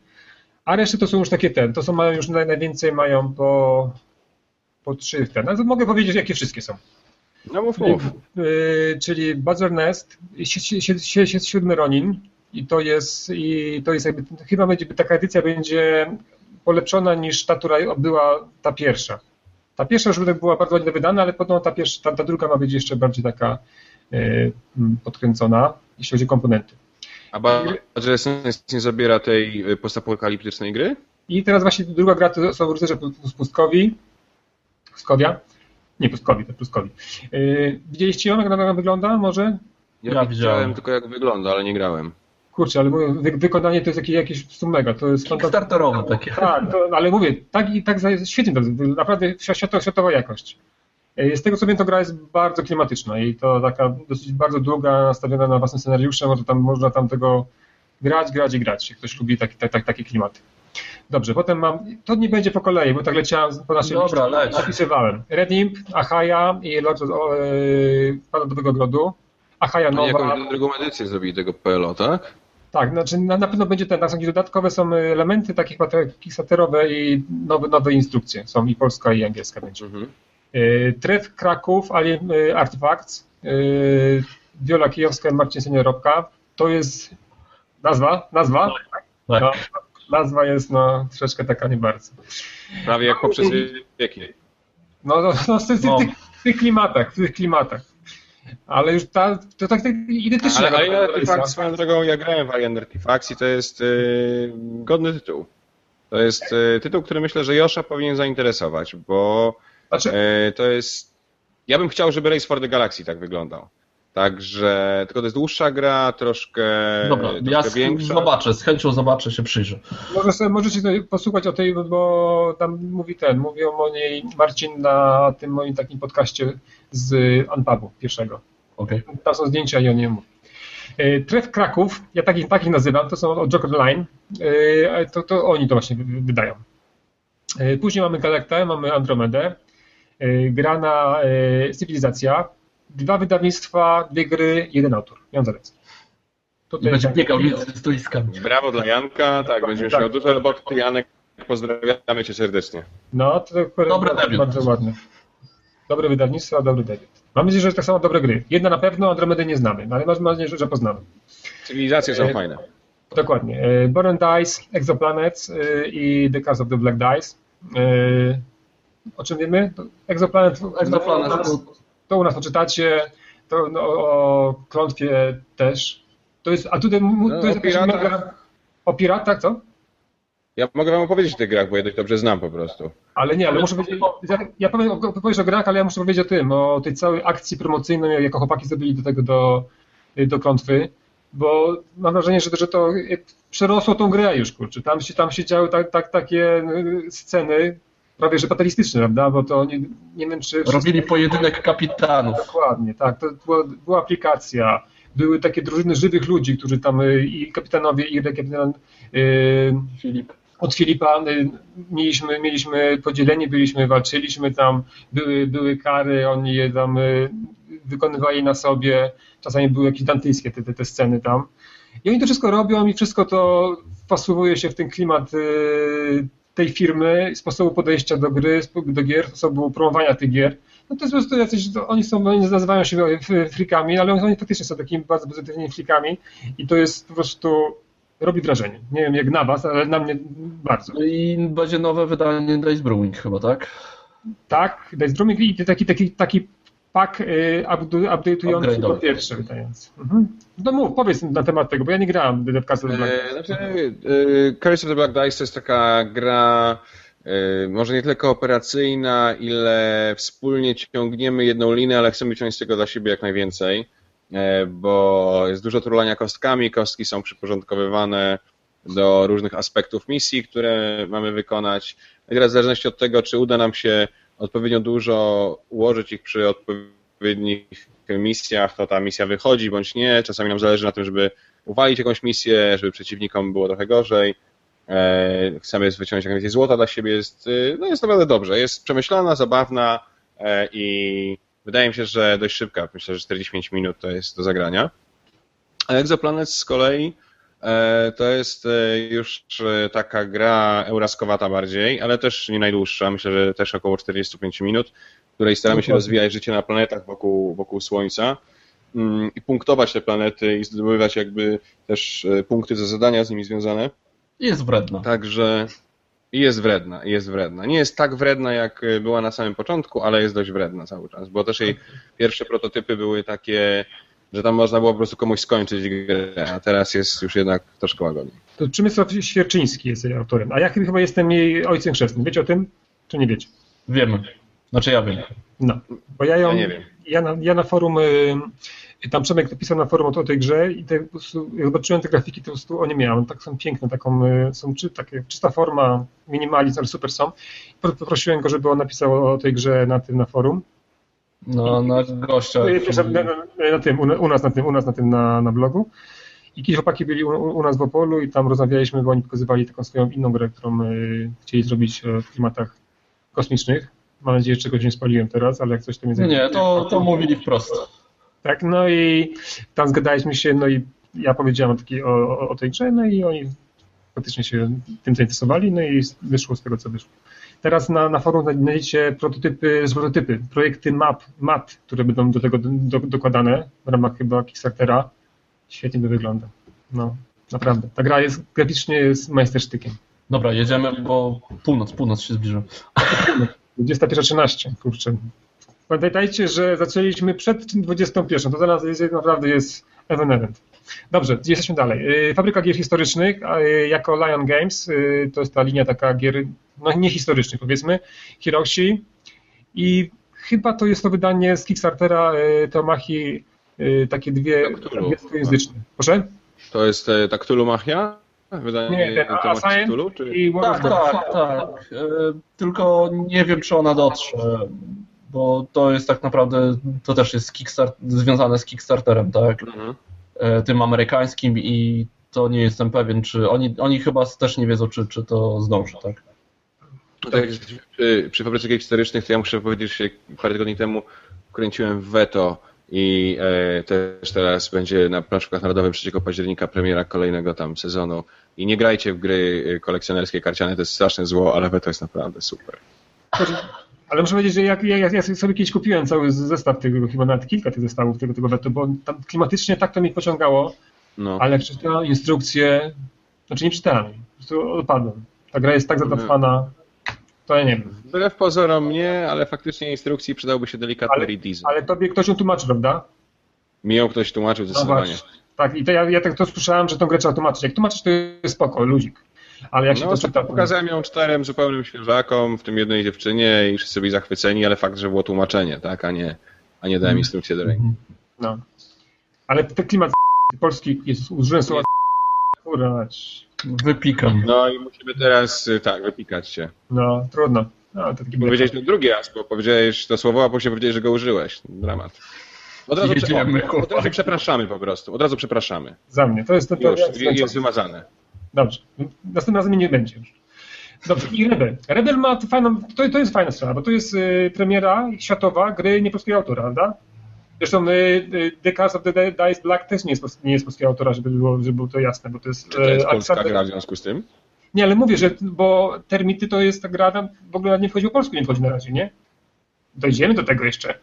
A reszty to są już takie ten, to są mają już naj, najwięcej mają po, po trzy ten. No to mogę powiedzieć, jakie wszystkie są. No mów, mów. Yy, czyli Buzzer Nest, si- si- si- si- siódmy Ronin i to jest, i to jest jakby, chyba będzie, taka edycja będzie polepszona niż ta, która była ta pierwsza. Ta pierwsza już była bardzo ładnie wydana, ale podobno ta, pierwsza, ta, ta druga ma być jeszcze bardziej taka yy, podkręcona, jeśli chodzi o komponenty. A Badger Sense nie zabiera tej postapokaliptycznej gry? I teraz właśnie druga gra to są rycerze z Pustkowi. Pustkowia? Nie Pustkowi, to Pustkowi. Yy, widzieliście ją, jak ona wygląda może? Ja, widziałem. tylko jak wygląda, ale nie grałem. Kurczę, ale mówię, wy, wykonanie to jest jakieś, jakieś mega, to jest fantastyczne. Kickstarterowe takie. Tak, to, ale mówię, tak i tak świetnie, to, naprawdę światowa, światowa jakość. Yy, Z tego co wiem, to gra jest bardzo klimatyczna i to taka dosyć bardzo długa, nastawiona na własne scenariusze, może tam, można tam tego grać, grać i grać, jak ktoś lubi taki, tak, tak, takie klimaty. Dobrze, potem mam, to nie będzie po kolei, bo tak leciałem po naszej Dobra, liście, leć. zapisywałem. Red Imp, Achaja i Lord of, o, yy, Pana Nowego Grodu. Achaja No, nowa, jakąś drugą edycję zrobili tego PLO, tak? Tak, znaczy na, na pewno będzie ten, tam są jakieś dodatkowe są elementy takie kickstarterowe i nowe, nowe instrukcje są i polska i angielska będzie. Mhm. Yy, Tref Kraków, Alien yy, Artifacts, Wiola Kijowska Marcin Seniorowka. To jest nazwa, nazwa, Tak. no, nazwa jest no troszeczkę taka nie bardzo. Prawie jak poprzez wieki. No, no, no w, tych, No. tych klimatach, w tych klimatach. Ale już ta, to tak, tak identycznie. Ale Alien jak ta Artifacts, swoją drogą, ja grałem w Alien Artifacts i to jest yy, godny tytuł. To jest yy, tytuł, który myślę, że Josza powinien zainteresować, bo Znaczy, yy, to jest... Ja bym chciał, żeby Race for the Galaxy tak wyglądał. Także, tylko to jest dłuższa gra, troszkę, Dobra, troszkę ja z, większa. zobaczę, z chęcią zobaczę, się przyjrzę. Może sobie, możecie sobie posłuchać o tej, bo tam mówi ten, mówią o niej Marcin na tym moim takim podcaście z Anpubu pierwszego. Okej. Tam są zdjęcia i o niej mówi. E, Tref Kraków, ja takich, takich nazywam, to są od Joker Line, E, to, to oni to właśnie wy- wydają. E, Później mamy Galaktę, mamy Andromedę, gra na Cywilizacja, dwa wydawnictwa, dwie gry, jeden autor, Jan Zalec. I Tutaj będzie tak- biegał między stoiskami. Brawo dla Janka, tak, będziemy Tak. miał dużo roboty. Janek, pozdrawiamy cię serdecznie. No, to Dobry bardzo, bardzo ładny. Dobre wydawnictwo, dobry debiut. Mam nadzieję, że tak samo dobre gry. Jedna na pewno, Andromedy nie znamy, no ale mam nadzieję, że, poznamy. Cywilizacje są E, fajne. Dokładnie. E, Born Dice, Exoplanets e, i The Curse of the Black Dice. E, O czym wiemy? To Exoplanet, Exoplanet. To u nas poczytacie, to no, o klątwie też. To jest, a tutaj No, to jest o piratach. mega... O piratach, co? Ja mogę wam opowiedzieć o tych grach, bo ja dość dobrze znam po prostu. Ale nie, ale muszę powiedzieć, ja, ja powiem, o grach, ale ja muszę powiedzieć o tym, o tej całej akcji promocyjnej, jaką chłopaki zrobili do tego, do, do klątwy, bo mam wrażenie, że, że to przerosło tą grę już, kurczę. Tam się, tam się działy tak, tak, takie y, sceny, prawie że fatalistyczne, prawda, bo to nie, nie wiem, czy... Robili pojedynek kapitanów. Dokładnie, tak. To była, była aplikacja, były takie drużyny żywych ludzi, którzy tam y, i kapitanowie, i kapitan y, Filip. od Filipa y, mieliśmy, mieliśmy podzielenie, byliśmy, walczyliśmy tam, były, były kary, oni je tam y, wykonywali na sobie, czasami były jakieś dantyjskie te, te, te sceny tam. I oni to wszystko robią i wszystko to wpasowuje się w ten klimat tej firmy, sposobu podejścia do gry, do gier, sposobu promowania tych gier. No to jest po prostu jacyś, oni są, oni nazywają się f- frikami, ale oni faktycznie są takimi bardzo pozytywnymi frikami i to jest po prostu, robi wrażenie. Nie wiem jak na was, ale na mnie bardzo. No I będzie nowe wydanie Dice Brewing chyba, tak? Tak, Dice Drumming i taki, taki, taki pak y, update'ujący po pierwsze wydający. Mhm. No mów, powiedz na temat tego, bo ja nie grałem w Castle Black. E, Znaczy, e, Curse of the Black Dice to jest taka gra e, może nie tyle kooperacyjna, ile wspólnie ciągniemy jedną linię, ale chcemy wyciągnąć z tego dla siebie jak najwięcej, e, bo jest dużo turlania kostkami, kostki są przyporządkowywane do różnych aspektów misji, które mamy wykonać. I teraz w zależności od tego, czy uda nam się odpowiednio dużo ułożyć ich przy odpowiednich misjach, to ta misja wychodzi bądź nie. Czasami nam zależy na tym, żeby uwalić jakąś misję, żeby przeciwnikom było trochę gorzej. E, Chcemy wyciągnąć jak najwięcej złota dla siebie. Jest, y, no jest naprawdę dobrze. Jest przemyślana, zabawna e, i wydaje mi się, że dość szybka. Myślę, że 45 minut to jest do zagrania. A Exoplanet z kolei to jest e, już e, taka gra euraskowata bardziej, ale też nie najdłuższa, myślę, że też około 45 minut, w której staramy się rozwijać życie na planetach wokół, wokół Słońca mm, i punktować te planety i zdobywać jakby też punkty za zadania z nimi związane. Jest wredna. Także jest wredna, jest wredna. Nie jest tak wredna, jak była na samym początku, ale jest dość wredna cały czas, bo też jej pierwsze prototypy były takie że tam można było po prostu komuś skończyć grę, a teraz jest już jednak troszkę łagodniej. To Przemysław Świerczyński jest jej autorem, a ja chyba jestem jej ojcem chrzestnym. Wiecie o tym, czy nie wiecie? Wiemy. Znaczy ja wiem. No, bo ja ją, ja nie wiem. Ja na, ja na forum, y, tam Przemek napisał na forum o, o tej grze i te, po prostu, jak zobaczyłem te grafiki, to po prostu o nie miałem, tak są piękne, taką, y, są czy, takie, czysta forma, minimalizm, ale super są. Poprosiłem go, żeby on napisał o tej grze na tym, na forum. No, na gościa. Na, na, tym, u nas na tym, u nas na tym na, na blogu. I kiedyś chłopaki byli u, u, nas w Opolu i tam rozmawialiśmy, bo oni pokazywali taką swoją inną grę, którą y, chcieli zrobić w klimatach kosmicznych. Mam nadzieję, że czegoś nie spaliłem teraz, ale jak coś to mnie Nie, nie, to, to mówili wprost. Tak, no i tam zgadaliśmy się, no i ja powiedziałem taki o, o, o tej grze, no i oni faktycznie się tym zainteresowali, no i wyszło z tego, co wyszło. Teraz na, na forum znajdziecie prototypy, prototypy, projekty map, mat, które będą do tego do, dokładane w ramach chyba Kickstartera. Świetnie to wygląda. No, naprawdę. Ta gra jest graficznie jest majstersztykiem. Dobra, jedziemy, bo północ, północ się zbliża. 21.13, kurczę. Pamiętajcie, że zaczęliśmy przed 21. To teraz jest, naprawdę jest event event. Dobrze, jesteśmy dalej. Y, fabryka gier historycznych y, jako Lion Games, y, to jest ta linia taka gier, no nie historycznych powiedzmy, Hiroshi i chyba to jest to wydanie z Kickstartera Tomachi, takie dwie angielskojęzyczne. Proszę? To jest ta Cthulhu Machia? Wydanie nie, ten Ascent Cthulhu, czy... i tak, tak, tak. Tylko nie wiem, czy ona dotrze, bo to jest tak naprawdę, to też jest kickstart, związane z Kickstarterem, tak? Mhm. E, tym amerykańskim i to nie jestem pewien, czy oni, oni chyba też nie wiedzą, czy, czy to zdąży, tak? No tak, przy, przy fabryce historycznych, to ja muszę powiedzieć, że parę tygodni temu kręciłem w Veto i e, też teraz będzie na Placzkach Narodowym 3 października premiera kolejnego tam sezonu. I nie grajcie w gry kolekcjonerskie, karciane, to jest straszne zło, ale Veto jest naprawdę super. Ale muszę powiedzieć, że jak, ja, ja sobie kiedyś kupiłem cały zestaw tego, chyba nawet kilka tych zestawów tego, tego wetu, bo tam klimatycznie tak to mnie pociągało, no. ale jak czytałem instrukcje, znaczy nie czytałem, po prostu odpadłem. Ta gra jest tak zadawana, to ja nie wiem. Wbrew pozorom nie, ale faktycznie instrukcji przydałby się delikatny ale, redesign. Ale tobie ktoś ją tłumaczy, prawda? Mi ją ktoś tłumaczył zdecydowanie. No tak, i to ja, ja tak to słyszałem, że tą grę trzeba tłumaczyć. Jak tłumaczysz, to jest spoko, ludzik. Ale jak się no, to czyta... Pokazałem ją czterem zupełnym świeżakom, w tym jednej dziewczynie i wszyscy byli zachwyceni, ale fakt, że było tłumaczenie, tak, a nie, a nie dałem instrukcję do ręki. No. Ale ten klimat polski jest użyłem słowa kurać. Wypikam. No i musimy teraz, y, tak, wypikać się. No, trudno. No, to powiedziałeś ten drugi raz, bo powiedziałeś to słowo, a później powiedziałeś, że go użyłeś. Dramat. Od razu, Jedziemy, od razu przepraszamy po prostu. Od razu przepraszamy. Za mnie. To jest to, to Już, jest, jest wymazane. Dobrze. Następnym razem nie będzie już. Dobrze, i Rebel. Rebel ma fajną, to, to jest fajna sprawa, bo to jest y, premiera światowa gry nie polskiego autora, prawda? Zresztą y, y, The Cast of the Dice Black też nie jest, nie jest polskiego autora, żeby było, żeby było to jasne, bo to jest... Czy to jest polska Alexander... gra w związku z tym? Nie, ale mówię, że bo Termity to jest ta gra, w ogóle nie wchodzi o polsku, nie wchodzi na razie, nie? Dojdziemy do tego jeszcze.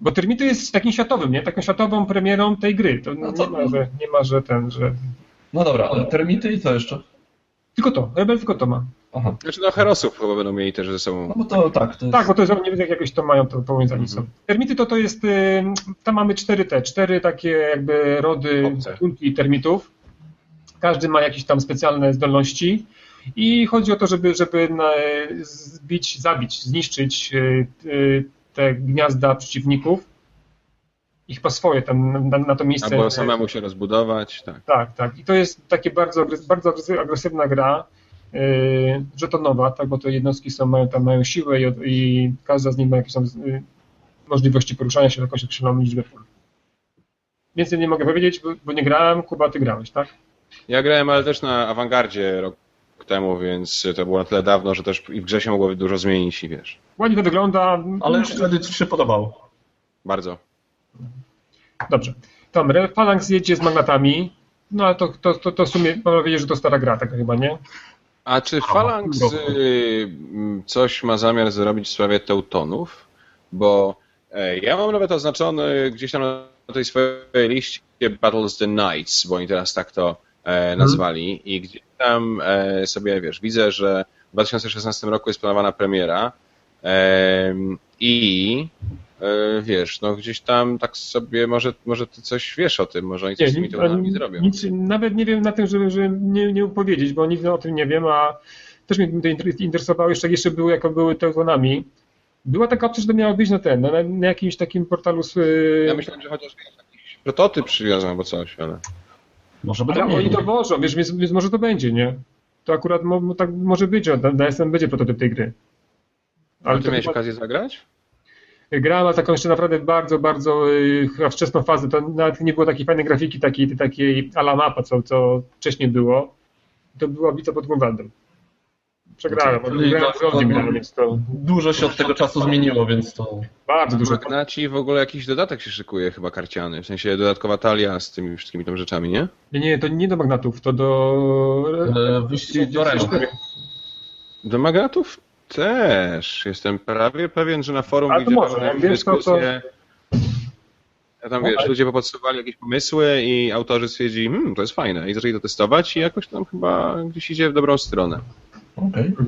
Bo Termity jest takim światowym, nie? Taką światową premierą tej gry. To, no to... Nie, ma, że, nie ma, że ten, że... No dobra, ale Termity i co jeszcze? Tylko to, Rebel tylko to ma. Aha. Znaczy no Herosów chyba będą mieli też ze sobą. No bo to tak. To jest... Tak, bo to jest, nie wiem jak jakoś to mają to powiązani mhm. są. Termity to to jest, y, tam mamy cztery te, cztery takie jakby rody gatunki termitów. Każdy ma jakieś tam specjalne zdolności i chodzi o to, żeby, żeby zbić, zabić, zniszczyć y, y, te gniazda przeciwników i chyba swoje tam na, na to miejsce. Albo samemu się rozbudować, tak. Tak, tak. I to jest takie bardzo, bardzo agresywna gra, yy, żetonowa, tak, bo te jednostki są, mają, tam mają siłę i, i każda z nich ma jakieś tam yy, możliwości poruszania się do jakąś określoną liczbę pól. Więcej nie mogę powiedzieć, bo, bo nie grałem. Kuba, ty grałeś, tak? Ja grałem, ale też na awangardzie rok temu, więc to było na tyle dawno, że też i w grze się mogło dużo zmienić i wiesz. Ładnie to wygląda. Ale już wtedy ci się podobało. Bardzo. Dobrze. tam Phalanx jedzie z magnatami, no ale to, to, to, to w sumie można powiedzieć, że to stara gra, tak chyba, nie? A czy Phalanx coś ma zamiar zrobić w sprawie Teutonów? Bo e, ja mam nawet oznaczony gdzieś tam na tej swojej liście Battles the Knights, bo oni teraz tak to. Nazwali i gdzieś tam e, sobie, wiesz, widzę, że w 2016 roku jest planowana premiera i wiesz, no gdzieś tam tak sobie, może, może ty coś wiesz o tym, może oni coś nie, z tymi Teutonami zrobią. Nic, nawet nie wiem na tym, żeby, żeby nie, nie powiedzieć, bo nic o tym nie wiem, a też mnie to interesowało, jeszcze, jeszcze były, jako były Teutonami, była taka opcja, że to miało być na ten, na, na jakimś takim portalu z... Ja myślałem, że chociaż jakiś prototyp przywiozą albo coś, ale... Może by ale oni to wożą, wiesz, więc, więc, może to będzie, nie? To akurat mo, tak może być, że na SM będzie prototyp tej gry. Ale ty miałeś chyba... okazję zagrać? Grałem, ale taką jeszcze naprawdę bardzo, bardzo chyba wczesną fazę, to nawet nie było takiej fajnej grafiki, takiej, takiej ala mapa, co, co wcześniej było. To była bica pod Grunwaldem. Przegrałem, okay. grałem grałem, więc to... Dużo się od tego czasu zmieniło, więc to... Bardzo dużo. Magnaci w ogóle jakiś dodatek się szykuje chyba karciany, w sensie dodatkowa talia z tymi wszystkimi tam rzeczami, nie? Nie, nie, to nie do magnatów, to do... E, do Do magnatów? Też. Jestem prawie pewien, że na forum to może, wiesz, to, to... Ja tam wiesz, ludzie popatrzowali jakieś pomysły i autorzy stwierdzili, hmm, to jest fajne i zaczęli to testować i jakoś tam chyba gdzieś idzie w dobrą stronę. Okej. Okay.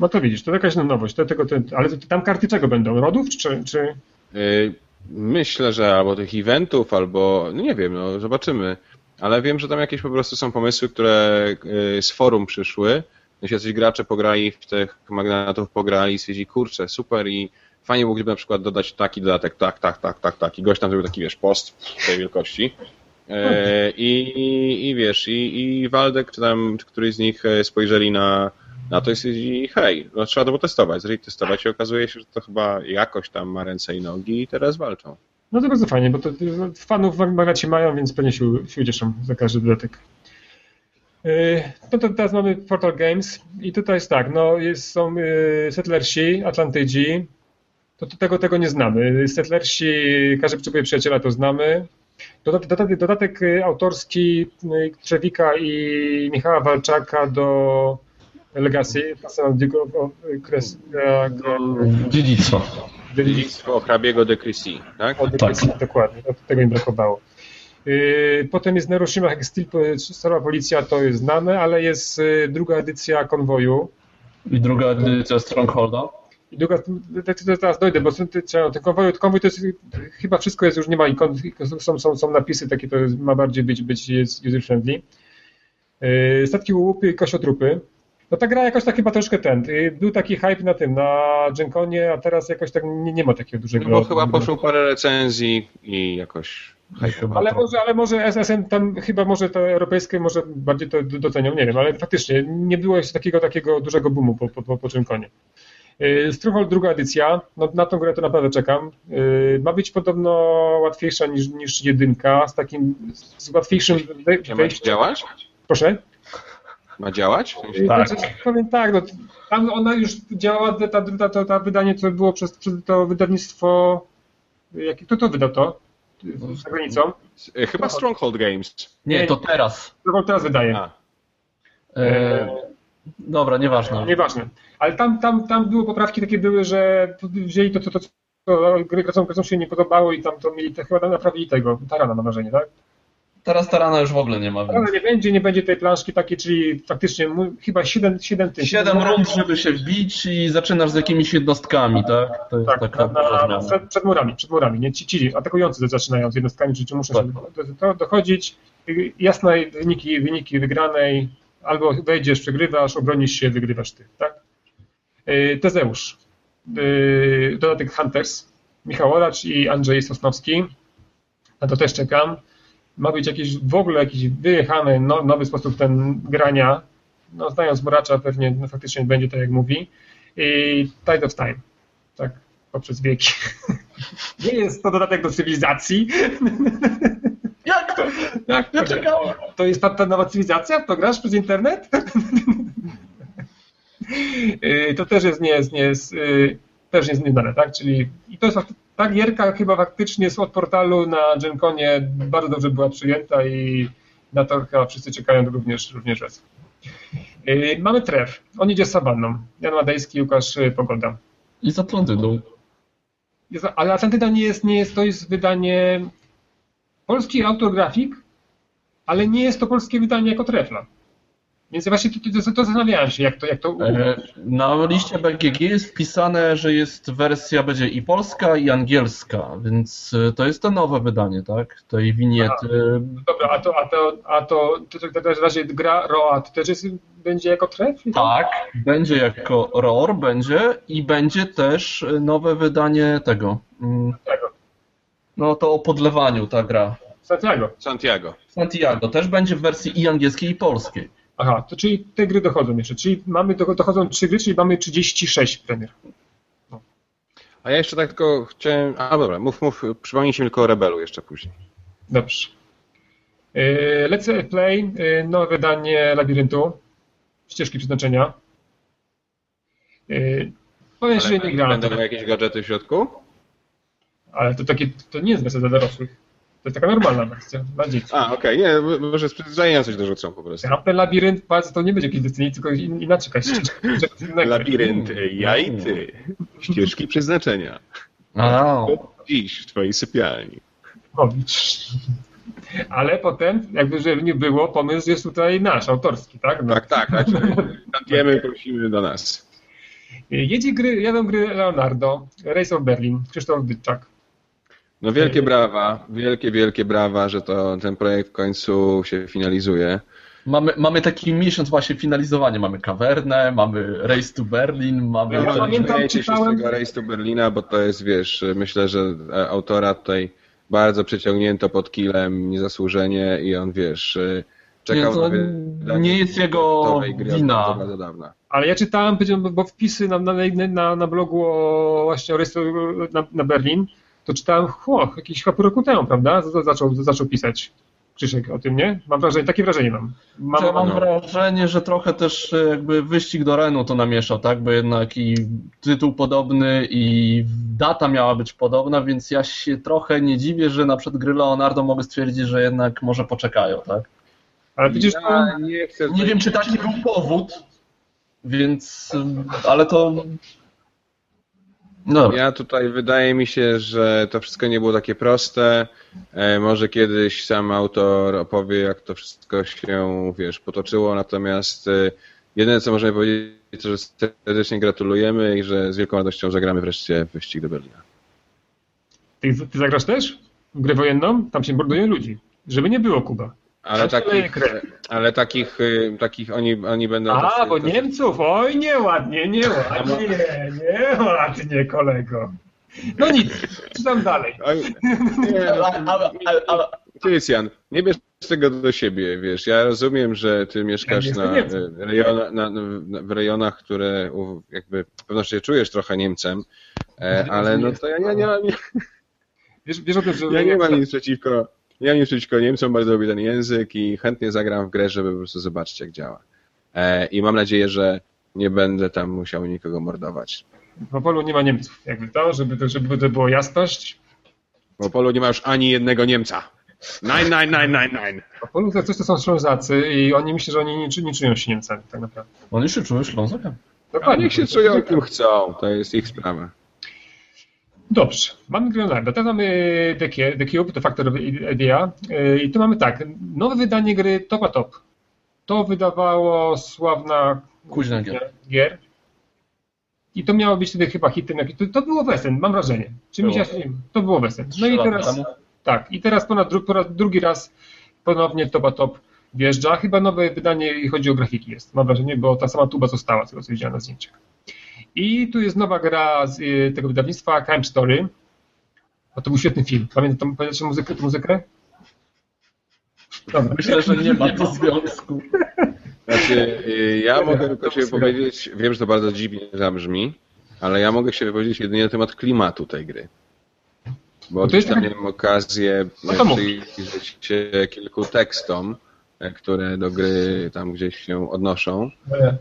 No to widzisz, to jakaś nowość. To, tego, to, ale tam karty czego będą? Rodów czy... czy... Yy, myślę, że albo tych eventów, albo no nie wiem, no zobaczymy. Ale wiem, że tam jakieś po prostu są pomysły, które yy, z forum przyszły. Jeśli jacyś gracze pograli w tych magnatów, pograli i stwierdzili, kurczę, super i fajnie było, gdyby na przykład dodać taki dodatek, tak, tak, tak, tak, tak. I gość tam zrobił taki, wiesz, post tej wielkości. E, i, i, I wiesz, i, i Waldek, czy tam czy któryś z nich spojrzeli na, na to i stwierdzili, hej, no trzeba to potestować. Zaczęli testować i okazuje się, że to chyba jakoś tam ma ręce i nogi i teraz walczą. No to bardzo fajnie, bo to, fanów w mają, więc pewnie się, się ucieszą za każdy dodatek. Yy, no to teraz mamy Portal Games i tutaj jest tak, no jest, są yy, Settlersi, Atlantydzi, to, to tego, tego nie znamy. Settlersi, każdy potrzebuje przyjaciela, to znamy. Dodatek, dodatek autorski Trzewika i Michała Walczaka do Legacy, Dziedzictwo. Dziedzictwo hrabiego de Chrissy, tak? O de tak. dokładnie, tego mi brakowało. Yy, potem jest Neroshima Steel, Stara Policja, to jest znane, ale jest y, druga edycja Konwoju. I druga edycja Strongholda. I druga, teraz dojdę, bo ten, konwoj, konwoj to jest, chyba wszystko jest, już nie ma są, są, są napisy, takie to jest, ma bardziej być, być user friendly. Yy, statki łupy i kosiotrupy. No ta gra jakoś tak chyba troszkę ten. Y, był taki hype na tym, na Genkonie, a teraz jakoś tak nie, nie ma takiego dużego. No bo chyba poszło parę recenzji i jakoś. Ale to... może, ale może SSM tam chyba może te europejskie może bardziej to docenią, nie wiem, ale faktycznie nie było jeszcze takiego takiego dużego boomu po, po, po, po Genkonie. Y, Stronghold druga edycja, no, na tą grę to naprawdę czekam. Y, ma być podobno łatwiejsza niż, niż jedynka, z takim z łatwiejszym wejściem. Ma działać? Proszę? Ma działać? Tak. Znaczy, powiem tak, no, tam ona już działa, ta, ta, ta, ta wydanie, co było przez, przez to wydawnictwo, jakie, kto to wydał to? Za granicą? Chyba Stronghold Games. Nie, to teraz. Stronghold teraz wydaje. E, dobra, nieważne. Nieważne. Ale tam, tam, tam były poprawki takie były, że wzięli to, co to, to, to gry gracom się nie podobało i tam to mieli, to chyba naprawili tego, Tarana na marzenie, tak? Teraz Tarana już w ogóle nie ma. Więc... nie będzie, nie będzie tej planszki takiej, czyli faktycznie chyba 7, 7 tysięcy. 7 rund, żeby się wbić i zaczynasz z jakimiś jednostkami, tak? To jest tak, taka na, na, przed, przed, murami, przed murami, nie? Ci, ci atakujący zaczynają z jednostkami, czy, czy muszą tak. się do, dochodzić. Jasne wyniki, wyniki wygranej, albo wejdziesz, przegrywasz, obronisz się, wygrywasz ty, tak? Yy, Tezeusz, yy, dodatek Hunters, Michał Oracz i Andrzej Sosnowski. Na to też czekam ma być jakiś w ogóle jakiś wyjechany no, nowy sposób ten grania. No, znając Muracza pewnie no, faktycznie będzie tak jak mówi. I Tide of Time. Tak, poprzez wieki. Nie jest to dodatek do cywilizacji. Jak to? Jak to? Ja To jest ta, ta nowa cywilizacja? To grasz przez internet? Y, to też jest nie jest, nie jest, y, też jest nieznane, tak? Czyli i to jest ta gierka chyba faktycznie z od portalu na GenConie bardzo dobrze była przyjęta i na to chyba wszyscy czekają również, również raz. Yy, mamy tref. On idzie z Sabanną. Jan Madejski, Łukasz yy, Pogoda. I z Atlantydą. Jest, ale Atlantyda nie jest, nie jest, to jest wydanie polski autografik, ale nie jest to polskie wydanie jako trefla. Więc właśnie to, to, to zastanawiałem się, jak to, jak to E, Na liście BGG jest wpisane, że jest wersja będzie i polska, i angielska, więc e, to jest to nowe wydanie, tak? Tej winiety. Dobra, a to, a to, a to, to, to, to, razie gra Roat też jest, będzie jako tref? Tak, będzie jako ROR, będzie i będzie też nowe wydanie tego. mm, Tego. No to o podlewaniu ta gra. Santiago. Santiago. Santiago też będzie w wersji i angielskiej, i polskiej. Aha, to czyli te gry dochodzą jeszcze. Czyli mamy, do- dochodzą trzy gry, czyli mamy 36 premier. A ja jeszcze tak tylko chciałem... A dobra, mów, mów, przypomnijcie mi tylko o Rebelu jeszcze później. Dobrze. Yy, Let's Play, yy, nowe wydanie Labiryntu, ścieżki przeznaczenia. Yy, powiem szczerze, nie grałem, Będą jakieś gadżety w środku? ale to, takie, to nie jest wersja dla dorosłych. To jest taka normalna wersja dla dzieci. A, okej, nie, może z przyzwyczajenia coś dorzucą po prostu. A ten labirynt, patrz, to nie będzie jakiś decyzji, tylko in, inaczej jakaś. Labirynty, jajty, ścieżki przeznaczenia. A, Dziś w twojej sypialni. Robić. Ale potem, jakby żeby nie było, pomysł jest tutaj nasz, autorski, tak? No. Tak, tak, znaczy, wiemy, prosimy do nas. Jedzie gry, jadą gry Leonardo, Race of Berlin, Krzysztof Dyczak. No wielkie brawa, wielkie, wielkie brawa, że to ten projekt w końcu się finalizuje. mamy, mamy taki miesiąc właśnie finalizowania. Mamy Kawernę, mamy Race to Berlin, mamy... Ja pamiętam, Śmiejecie się z czytałem- tego Race to Berlina, bo to jest, wiesz, myślę, że e, autora tutaj bardzo przeciągnięto pod kilem niezasłużenie i on, wiesz, e, czekał Nie, to na nie jest jego wina. bardzo, bardzo dawna. Ale ja czytałem, powiedziałem, bo wpisy na, na, na, na blogu o, właśnie o Race to, na, na Berlin, to czytałem, chło, jakiś chyba pół roku temu, prawda? Z- Zaczął, zaczął pisać Krzysiek o tym, nie? Mam wrażenie, takie wrażenie mam. Mam, Ja mam no. wrażenie, że trochę też e, jakby wyścig do Renu to namieszał, tak? Bo jednak i tytuł podobny i data miała być podobna, więc ja się trochę nie dziwię, że na przykład gry Leonardo mogę stwierdzić, że jednak może poczekają, tak? ale widzisz, to, Ja nie chcę Nie wiem, czy taki był powód, więc... ale to... No. Ja tutaj wydaje mi się, że to wszystko nie było takie proste. E, może kiedyś sam autor opowie, jak to wszystko się, wiesz, potoczyło, natomiast e, jedyne, co możemy powiedzieć, to, że serdecznie gratulujemy i że z wielką radością zagramy wreszcie w wyścig do Berlina. ty, ty zagrasz też w grę wojenną? Tam się morduje ludzi. Żeby nie było, Kuba. Ale takich, ale takich, y, takich oni, oni będą... A, tacy- bo tacy- Niemców, oj nieładnie, nieładnie, nieładnie, kolego. No nic, czytam dalej. Oj, nie, no, Krystian, nie bierz tego do siebie, wiesz, ja rozumiem, że ty mieszkasz Ja na, y, rejona, na, na, w rejonach, które jakby pewno się czujesz trochę Niemcem, e, ale no to ja nie, nie, nie, Wiesz, wiesz o tym, że... ja nie mam nic przeciwko, nie mam nic przeciwko Niemcom, bardzo lubię ten język i chętnie zagram w grę, żeby po prostu zobaczyć jak działa. E, I mam nadzieję, że nie będę tam musiał nikogo mordować. W Opolu nie ma Niemców, jakby to, żeby to, żeby to było jasność. W Opolu nie ma już ani jednego Niemca. Nine, nine, nine, nine, nine. W Opolu to coś to są Ślązacy i oni myślą, że oni nie, nie czują się Niemcami, tak naprawdę. oni się czują Ślązakiem. A Dokładnie. niech się czują kim chcą, to jest ich sprawa. Dobrze, mamy Leonardo. Teraz mamy The, The Cube, The Factor Idea. I tu mamy tak, nowe wydanie gry Topa Top. To wydawało sławna Kuźna gier. gier. I to miało być wtedy chyba hitem. To, to było wesen, mam wrażenie. Czy mi się, Było. nie wiem, to było wesen. No i teraz, tak, i teraz po, raz dru- po raz drugi raz ponownie Topa Top wjeżdża. Chyba nowe wydanie, jeśli chodzi o grafiki jest, mam wrażenie, bo ta sama tuba została, z tego co widziałem na zdjęciach. I tu jest nowa gra z y, tego wydawnictwa Crime Story. A to był świetny film. Pamiętam, pamiętacie muzykę, tę muzykę? Dobra. Myślę, że nie ma to związku. Znaczy, y, ja mogę tylko się wypowiedzieć, wiem, że to bardzo dziwnie zabrzmi, ale ja mogę się wypowiedzieć jedynie na temat klimatu tej gry. Bo No to jest gdzieś tam taka- miałem okazję No przyjrzeć się kilku tekstom, które do gry tam gdzieś się odnoszą.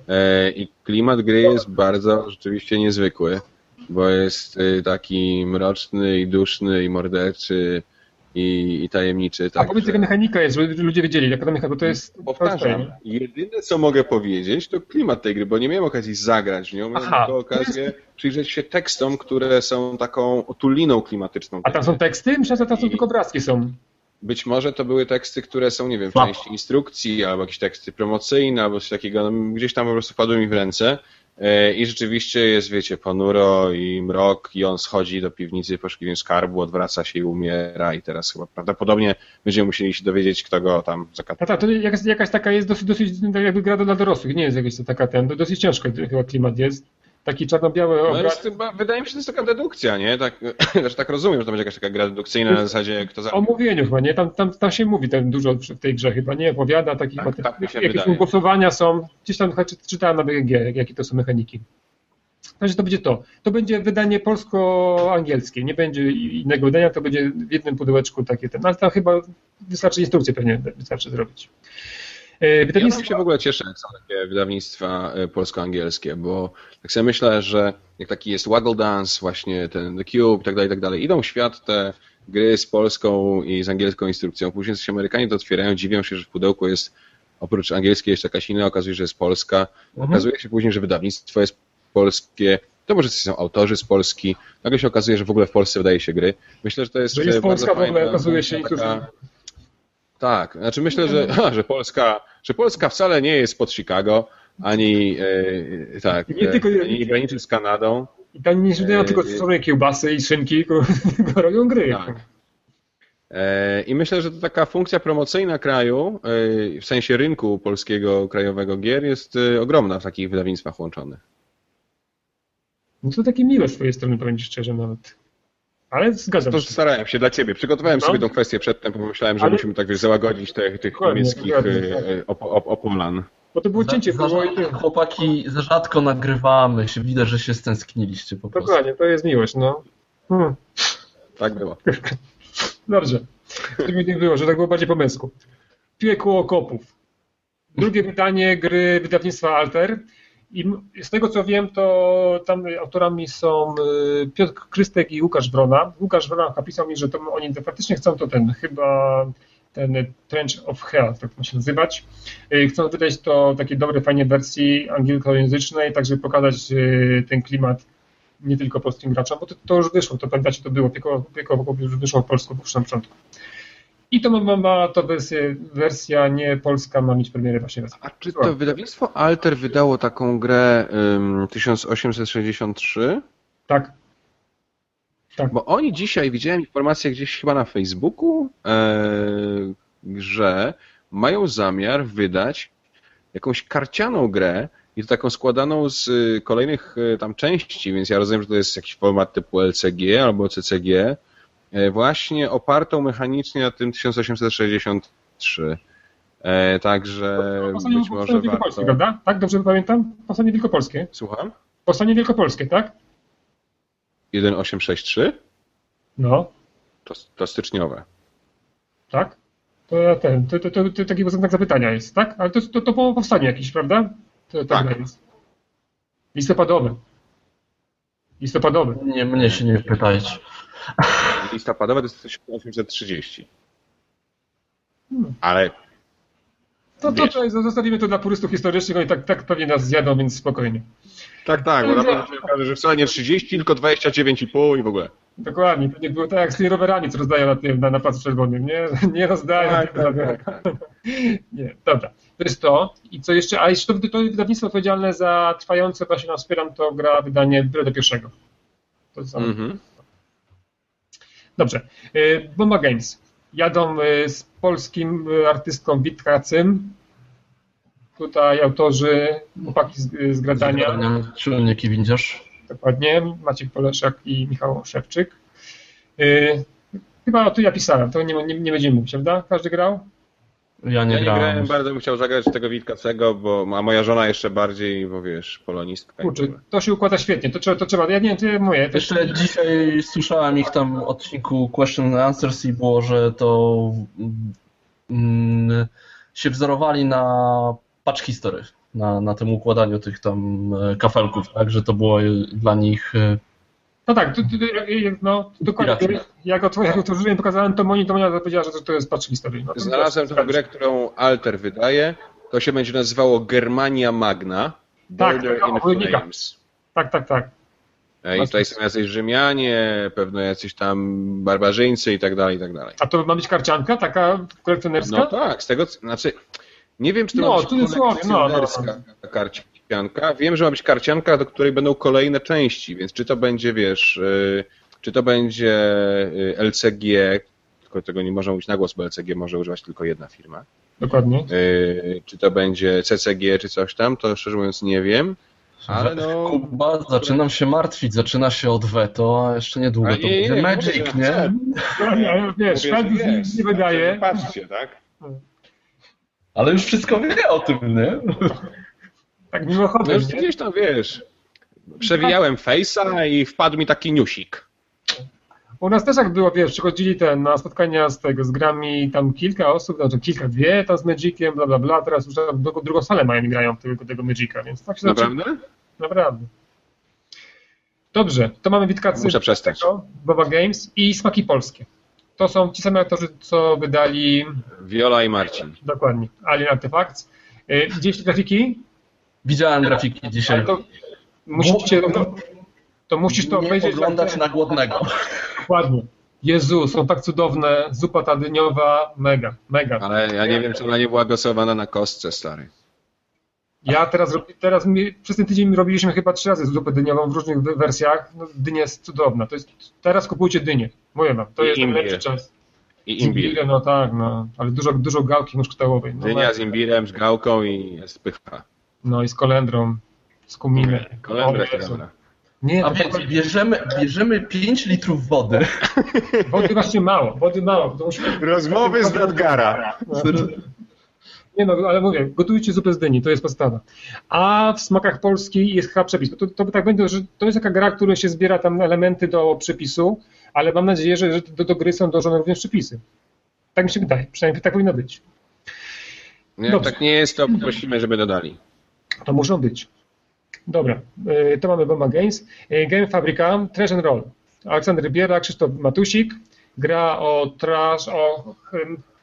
E, I klimat gry jest bardzo rzeczywiście niezwykły. bo jest y, taki mroczny i duszny i morderczy i, i tajemniczy. Tak, A powiedz, jaka mechanika jest, żeby ludzie wiedzieli, jaka ta mechanika, bo to jest... Powtarzam, jedyne co mogę powiedzieć, to klimat tej gry, bo nie miałem okazji zagrać w nią, miałem tylko okazję jest... przyjrzeć się tekstom, które są taką otuliną klimatyczną. A tam są teksty? Myślę, że tam są tylko obrazki są. Być może to były teksty, które są, nie wiem, w części instrukcji, albo jakieś teksty promocyjne, albo coś takiego, no, gdzieś tam po prostu padły mi w ręce. E, I rzeczywiście jest, wiecie, ponuro i mrok i on schodzi do piwnicy poszukiwając skarbu, odwraca się i umiera i teraz chyba prawdopodobnie będziemy musieli się dowiedzieć, kto go tam zakatował. Tak, to jakaś, jakaś taka jest dosyć, dosyć jakby gra dla dorosłych, nie jest jakaś taka ten, dosyć ciężko chyba klimat jest taki czarno-biały obraz. No jest chyba, wydaje mi się, że to jest taka dedukcja, nie? Tak, znaczy, tak rozumiem, że to będzie jakaś taka gra dedukcyjna na zasadzie kto zabił. O mówieniu chyba, nie? Tam, tam, tam się mówi tam dużo w tej grze chyba, nie? Opowiada takich tak, tak jakieś głosowania są, gdzieś tam czytałem na BGG, jakie to są mechaniki. Także to będzie to. To będzie wydanie polsko-angielskie, nie będzie innego wydania, to będzie w jednym pudełeczku takie ten, ale tam chyba wystarczy instrukcję pewnie wystarczy zrobić. Wydawnictwo... Ja się w ogóle cieszę, jak są takie wydawnictwa e, polsko-angielskie, bo tak sobie myślę, że jak taki jest Waggle Dance, właśnie ten The Cube i tak dalej, tak dalej, idą w świat te gry z polską i z angielską instrukcją. Później się Amerykanie to otwierają, dziwią się, że w pudełku jest oprócz angielskiej jeszcze jakaś inna, okazuje się, że jest polska. Mhm. Okazuje się później, że wydawnictwo jest polskie, to może są autorzy z Polski. Nagle się okazuje, że w ogóle w Polsce wydaje się gry. Myślę, że to jest. Że jest Polska w ogóle, okazuje się. Taka... Tak, znaczy myślę, że, że Polska że Polska wcale nie jest pod Chicago, ani e, tak, nie tylko, e, ani nie graniczy z Kanadą. I tam nie żyją tylko sobie kiełbasy i szynki, tylko robią gry. Tak. E, I myślę, że to taka funkcja promocyjna kraju, w sensie rynku polskiego krajowego gier jest ogromna w takich wydawnictwach łączonych. No to takie miłe z twojej strony, powiem ci szczerze nawet. Ale zgadzam to się. starałem się dla ciebie. Przygotowałem no. sobie tą kwestię przedtem, bo myślałem, że Ale... musimy tak wiesz, załagodzić te, tych niemieckich tak. op, op, opolan. Bo to było cięcie. Za, za i chłopaki, za rzadko nagrywamy się. Widać, że się stęskniliście po prostu. Dokładnie, to jest miłość, no. Hmm. Tak było. Dobrze. To mi nie było, że tak było bardziej po męsku. Piekło okopów. Drugie wydanie gry wydawnictwa Alter. I z tego co wiem, to tam autorami są y, Piotr Krystek i Łukasz Wrona. Łukasz Wrona napisał mi, że to oni faktycznie chcą to ten, chyba ten Trench of Hell, tak ma się nazywać. Y, chcą wydać to takiej dobrej, fajnej wersji angielskojęzycznej, tak żeby pokazać y, ten klimat nie tylko polskim graczom, bo to, to już wyszło, to pamiętacie, to było, tylko, tylko już wyszło w polsku na początku. I to ma, ma to wersję, wersja nie polska ma mieć premierę właśnie raz. A czy to wydawnictwo Alter wydało taką grę um, 1863? Tak. tak. Bo oni dzisiaj, widziałem informację gdzieś chyba na Facebooku, e, że mają zamiar wydać jakąś karcianą grę i to taką składaną z y, kolejnych y, tam części, więc ja rozumiem, że to jest jakiś format typu LCG albo CCG, właśnie opartą mechanicznie na tym 1863. E, także Powstanie, być może Powstanie Wielkopolskie, prawda? Tak, dobrze pamiętam? Powstanie Wielkopolskie. Słucham? Powstanie Wielkopolskie, tak? 1863? No. To, to styczniowe. Tak? To ja ten, to, to, to, to taki znak zapytania jest, tak? Ale to, to, to powstanie jakieś, prawda? To, to tak. Jest. Listopadowe. Listopadowe. Nie, mnie się nie pytajcie. Listopadowe to jest 1830. Hmm. Ale. To, to, to zostawimy to dla turystów historycznych, oni tak, tak pewnie nas zjadą, więc spokojnie. Tak, tak, bo się okaże, że wcale nie 30, tylko 29,5 i w ogóle. Dokładnie, pewnie było tak jak z tymi rowerami, co rozdają na, na, na Placu Czerwonym, nie? Nie rozdają. Tak, tak, tak. Nie, dobra. To jest to. I co jeszcze? A jeszcze to, to wydawnictwo odpowiedzialne za trwające, właśnie nam wspieram, to gra wydanie do pierwszego. To jest mm -hmm. Dobrze. Y, Bomba Games. Jadą y, z polskim y, artystką Witkacym. Tutaj autorzy, chłopaki z, z Gradania. Dokładnie. Maciek Poleszak i Michał Szewczyk. Chyba tu ja pisałem, to nie, nie, nie będziemy mówić, prawda? Każdy grał? Ja nie, ja nie grałem. grałem. Bardzo bym chciał zagrać tego Witkacego, bo a moja żona jeszcze bardziej, bo wiesz, polonistka. Kurczę, to się układa świetnie, to trzeba, to trzeba, ja nie wiem, to jest moje. To... Jeszcze dzisiaj słyszałem ich tam odcinku Question and Answers i było, że to mm, się wzorowali na patch history, na, na tym układaniu tych tam e, kafelków, tak, że to było dla nich e, No tak, tu, tu, no, dokładnie. Jak, otw jak otworzyłem, pokazałem to Moni, to Monia powiedziała, że to jest patch history. No, Znalazłem tą grę, którą Alter wydaje. To się będzie nazywało Germania Magna. Tak, Border tak, in Flames. Tak, tak, tak. E, I tutaj są jacyś Rzymianie, pewno jacyś tam barbarzyńcy i tak dalej, i tak dalej. A to ma być karcianka taka kolekcjonerska? No tak, z tego, znaczy, nie wiem, czy to no, ma być no, kolekcjonerska no, no, karcianka. Wiem, że ma być karcianka, do której będą kolejne części, więc czy to będzie, wiesz, y, czy to będzie y, LCG, tylko tego nie można mówić na głos, bo LCG może używać tylko jedna firma. Dokładnie. Y, czy to będzie CCG, czy coś tam, to szczerze mówiąc nie wiem. Ale no... Kuba, zaczynam się martwić, zaczyna się od veto, a jeszcze niedługo a to nie, będzie nie, Magic, nie? nie? No, wiesz, Magic nie wydaje. Patrzcie, tak? Ale już wszystko wie o tym, nie? Tak mimochodem, no, gdzieś tam, wiesz, przewijałem face'a i wpadł mi taki newsik. U nas też jak było, wiesz, przychodzili ten, na spotkania z tego, z grami tam kilka osób, znaczy kilka, dwie tam z Magiciem, bla, bla, bla, teraz już drugą, drugą salę mają i grają tylko tego Magica, więc tak się Naprawdę? Zaczyna. Naprawdę. Dobrze, to mamy Witkacy Muszę przestać. Tego, Boba Games i Smaki Polskie. To są ci sami aktorzy, co wydali... Viola i Marcin. Dokładnie. Alien Artifacts. Y, Widzieliście grafiki? Widziałem grafiki dzisiaj. To musicie, to, to musisz to nie oglądać na głodnego. Dokładnie. Jezu, są tak cudowne, zupa ta dyniowa, mega, mega. Ale ja nie wiem, czy ona nie była głosowana na kostce, stary. Ja teraz, teraz mi, przez ten tydzień robiliśmy chyba trzy razy zupę dyniową w różnych wersjach. No, dynia jest cudowna. To jest, teraz kupujcie dynię. Mówię wam, to I jest najlepszy czas. I imbir. no tak, no, ale dużo, dużo gałki muszkatałowej. No, Dynia z imbirem, z gałką i jest pycha. No i z kolendrą, z kuminem. Kolendra jest dobra. Nie, A więc bierzemy, bierzemy 5 litrów wody. Wody właśnie mało, wody mało. Rozmowy z Dadgara. Nie no, ale mówię, gotujcie zupę z dyni, to jest podstawa. A w smakach polskich jest chyba przepis. To, to tak będzie, że to jest taka gra, która się zbiera tam elementy do przepisu, ale mam nadzieję, że, że do, do gry są dołożone również przepisy. Tak mi się wydaje, przynajmniej tak powinno być. Nie, tak nie jest, to prosimy, żeby dodali. To muszą być. Dobra, y, to mamy Bomba Games. Y, Game Fabrika, Trash and Roll. Aleksander Biera, Krzysztof Matusik. Gra o trash, o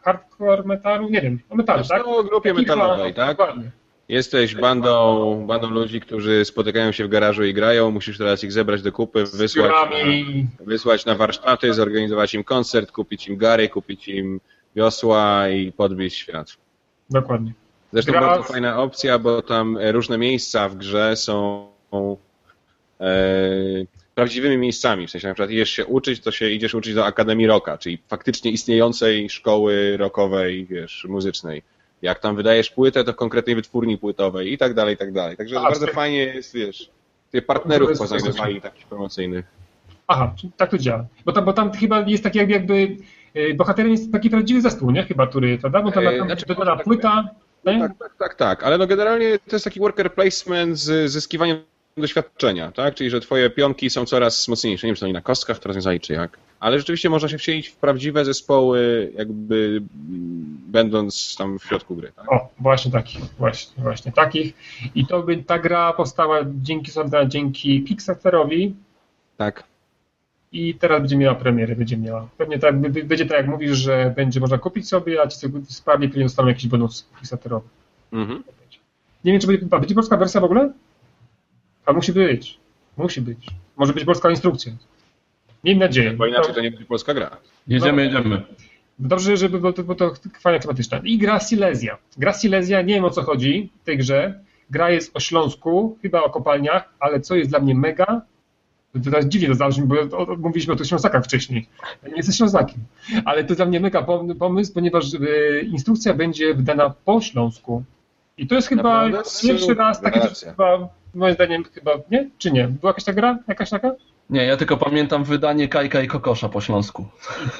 hardcore metalu, nie wiem, o metalu, tak? o grupie metalowej, tak? Dokładnie. Jesteś bandą, bandą ludzi, którzy spotykają się w garażu i grają, musisz teraz ich zebrać do kupy, wysłać na, wysłać na warsztaty, zorganizować im koncert, kupić im gary, kupić im wiosła i podbić świat. Dokładnie. Zresztą Gra... bardzo fajna opcja, bo tam różne miejsca w grze są e, prawdziwymi miejscami. W sensie na przykład idziesz się uczyć, to się idziesz uczyć do Akademii Rocka, czyli faktycznie istniejącej szkoły rockowej, wiesz, muzycznej. Jak tam wydajesz płytę, to konkretnej wytwórni płytowej i tak dalej, i tak dalej. Także A, bardzo ty... fajnie jest, wiesz, tych partnerów poznajdowali takich promocyjnych. Aha, tak to działa. Bo tam, bo tam chyba jest taki jakby, jakby bohaterem jest taki prawdziwy zespół, nie? Chyba, który, prawda? Bo tam, tam znaczy, tak, płyta... Tak, tak, tak, tak, ale no generalnie to jest taki worker placement z zyskiwaniem doświadczenia, tak? Czyli, że twoje pionki są coraz mocniejsze. Nie wiem, czy to nie na kostkach teraz nie czy jak. Ale rzeczywiście można się wcielić w prawdziwe zespoły, jakby będąc tam w środku gry. Tak? O, właśnie takich, właśnie, właśnie takich. I to by ta gra powstała dzięki dzięki Kickstarterowi. Tak. I teraz będzie miała premierę, będzie miała. Pewnie tak, będzie tak jak mówisz, że będzie można kupić sobie, a ci spadli pewnie dostaną jakiś bonus Kickstarterowy. Mhm. Nie wiem, czy będzie, będzie polska wersja w ogóle? A musi być. Musi być. Może być polska instrukcja. Miejmy nadzieję. Bo inaczej to nie będzie polska gra. Jedziemy, jedziemy. Dobrze, żeby, bo to, bo to fajna tematyczna. I gra Silesia. Gra Silesia, nie wiem o co chodzi w tej grze. Gra jest o Śląsku, chyba o kopalniach, ale co jest dla mnie mega, teraz dziwnie to zabrzmi, bo mówiliśmy o tych Ślązakach wcześniej. Nie jestem Ślązakiem. Ale to dla mnie mega pomysł, ponieważ e, instrukcja będzie wydana po śląsku. I to jest chyba Naprawdę? pierwszy raz taki, chyba moim zdaniem chyba, nie? Czy nie? Była jakaś ta gra? Jakaś taka? Nie, ja tylko pamiętam wydanie Kajka i Kokosza po śląsku.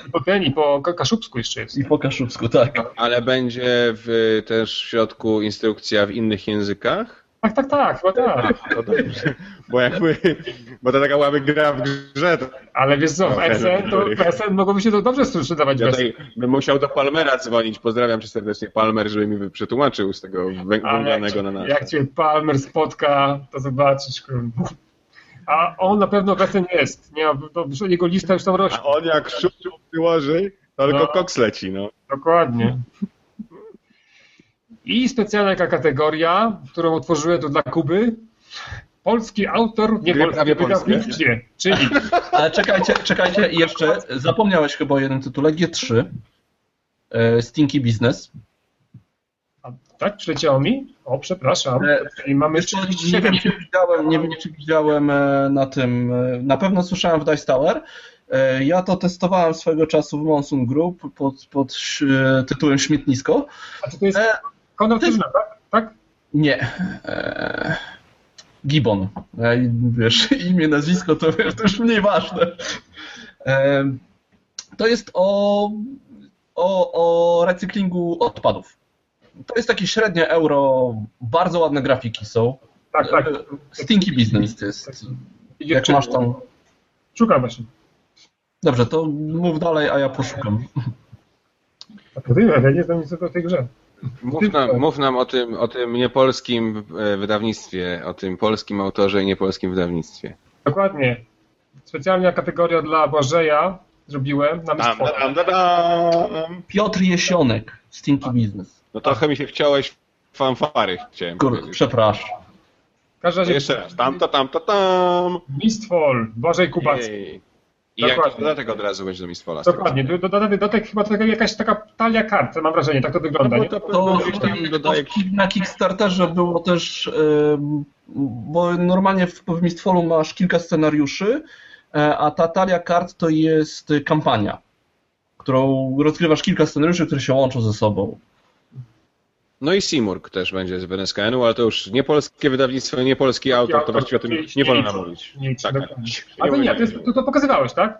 I po ten, i po Kaszubsku jeszcze jest. I po Kaszubsku, tak. Ale będzie w, też w środku instrukcja w innych językach? Tak, tak, tak, chyba tak. To dobrze. Bo jakby, bo to taka łaby gra w grze. To... Ale wiesz co, w SN, to w SN mogłoby się to dobrze sprzedawać. Ja tutaj bym musiał do Palmera dzwonić, pozdrawiam cię serdecznie Palmer, żeby mi przetłumaczył z tego węglanego na nas. Jak cię Palmer spotka, to zobaczysz. A on na pewno wesen jest. Nie, to jego lista już tam rośnie. A on jak szup przyłoży, to tylko No. koks leci, no. Dokładnie. I specjalna taka kategoria, którą otworzyłem tu dla Kuby. Polski autor, nie Gry polskie. wydawnictwie. Czyli Ale czekajcie, czekajcie, i jeszcze zapomniałeś chyba o jednym tytule, G3, e, Stinky Business. A, tak, przyleciało mi? O, przepraszam. E, Czyli mamy co, nie 47. wiem, czy widziałem, nie wiem, czy widziałem e, na tym, na pewno słyszałem w Dice Tower. Ja to testowałem swojego czasu w Monsoon Group pod, pod tytułem Śmietnisko. A czy to jest Konrad tak? Tak? Nie. E, Gibbon. E, Wiesz, imię, nazwisko to, wiesz, to już mniej ważne. E, To jest o, o, o recyklingu odpadów. To jest takie średnie euro, bardzo ładne grafiki są. Tak, tak. E, Stinky business to jest. Idzie Jak masz tam. Szukam właśnie. Dobrze, to mów dalej, a ja poszukam. A to wiem, ja nie znam nic o tej grze. Mów nam, mów nam o, tym, o tym niepolskim e, wydawnictwie, o tym polskim autorze i niepolskim wydawnictwie. Dokładnie. Specjalna kategoria dla Błażeja zrobiłem na Dam, mistwo. dam, dam. Piotr Jesionek, Stinky business. No trochę mi się chciałeś fanfary, chciałem Kurde, powiedzieć. przepraszam. W każdym razie Jeszcze raz, tam, to, tam, to, tam. Mistfall, Błażej Kubacki. Jej. I jakiś Dokładnie. dodatek od razu będzie do Mistwola. Dokładnie. Do, do, dodatek, dodatek chyba to taka, jakaś taka talia kart, mam wrażenie, tak to wygląda. No to To, to na Kickstarterze było też, bo normalnie w, w Mistfallu masz kilka scenariuszy, e, a ta talia kart to jest kampania, którą rozgrywasz kilka scenariuszy, które się łączą ze sobą. No i Simurg też będzie z BNSKN-u, ale to już nie polskie wydawnictwo, nie polski autor, to właściwie o tym nie wolno mówić. Nie, Tak, tak, tak. A to nie, to, jest, to, to pokazywałeś, tak?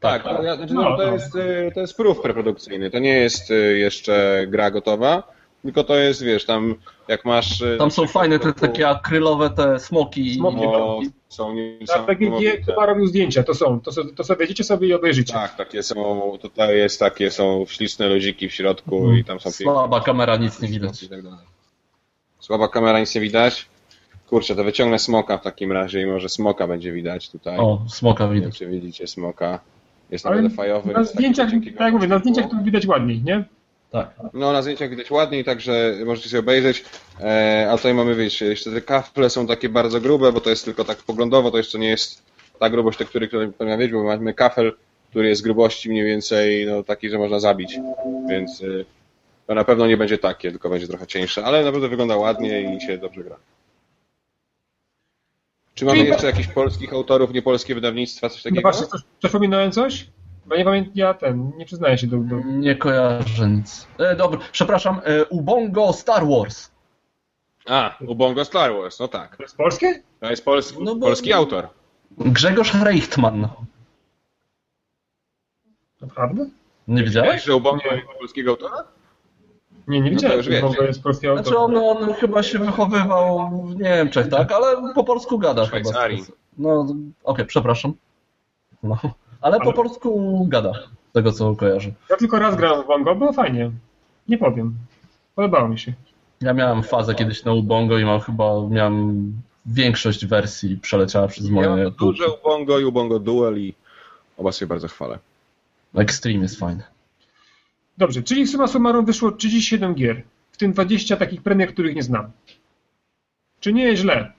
Tak, ale znaczy, No, no, to, no. jest, y, to jest proof preprodukcyjny, to nie jest y, jeszcze gra gotowa, tylko to jest, wiesz, tam jak masz... y, Tam są fajne te takie akrylowe te smoki. Smoki, No, są PGG chyba robił zdjęcia, to są. To, sobie- to sobie wejdziecie sobie i obejrzycie. Tak, takie są, tutaj jest takie, są śliczne ludziki w środku i tam są Słaba kamera, nic nie widać. i tak dalej. Słaba kamera, nic nie widać. Kurczę, to wyciągnę smoka w takim razie i może smoka będzie widać tutaj. O, smoka Nie wiem, widać. czy widzicie smoka. Jest naprawdę fajowy. na zdjęciach, tak jak mówię, na zdjęciach to widać ładniej, nie? Tak. No, na zdjęciach widać ładniej, także możecie sobie obejrzeć. E, a tutaj mamy, wiecie, jeszcze te kafle są takie bardzo grube, bo to jest tylko tak poglądowo, to jeszcze nie jest ta grubość tektury, którą powinna mieć, bo mamy kafel, który jest grubości mniej więcej no, taki, że można zabić, więc y, to na pewno nie będzie takie, tylko będzie trochę cieńsze, ale naprawdę wygląda ładnie i się dobrze gra. Czy mamy jeszcze jakichś polskich autorów, niepolskie wydawnictwa, coś No takiego? właśnie, coś, coś pominąłem coś? Bo nie pamiętam, ja ten, nie przyznaję się do... do... Nie kojarzę nic. E, dobra, przepraszam, e, Ubongo Star Wars. A, Ubongo Star Wars, no tak. To jest polskie? To jest polski, No bo- polski autor. Grzegorz Reichtman. Naprawdę? Nie Wiesz, widziałeś? że Ubongo jest polskiego autora? Nie, nie No to wiedziałem, już że wiecie. Bongo jest polski autor. Znaczy on, on chyba się wychowywał w Niemczech, tak? Ale po polsku gada chyba. Szwajcarii. No, okej, przepraszam. No. Ale po polsku gada, z tego co kojarzę. Ja tylko raz grałem w Bongo, było fajnie. Nie powiem. Podobało mi się. Ja miałem fazę kiedyś na Ubongo i mam chyba, miałem większość wersji przeleciała przez Ja moje mam duże Ubongo i Ubongo Duel i oba sobie bardzo chwalę. Extreme jest fajny. Dobrze, czyli suma summarum wyszło 37 gier, w tym 20 takich premier, których nie znam. Czy nie jest źle?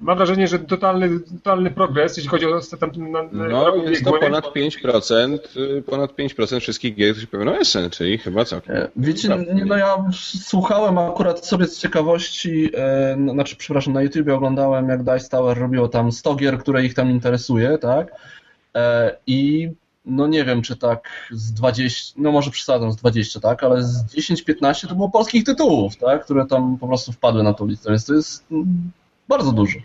Mam wrażenie, że totalny, totalny progres, jeśli chodzi o tam, na, na No, jest to ponad 5%, y, ponad 5% wszystkich gier, które na SN, czyli chyba całkiem. E, Wiecie, nie, no ja słuchałem akurat sobie z ciekawości, e, no, znaczy przepraszam, na YouTubie oglądałem jak Dice Tower robiło tam 100 gier, które ich tam interesuje, tak? E, I no nie wiem, czy tak z 20, no może przesadzam z 20, tak? Ale z 10-15 to było polskich tytułów, tak? Które tam po prostu wpadły na tą listę, więc to jest bardzo dużo.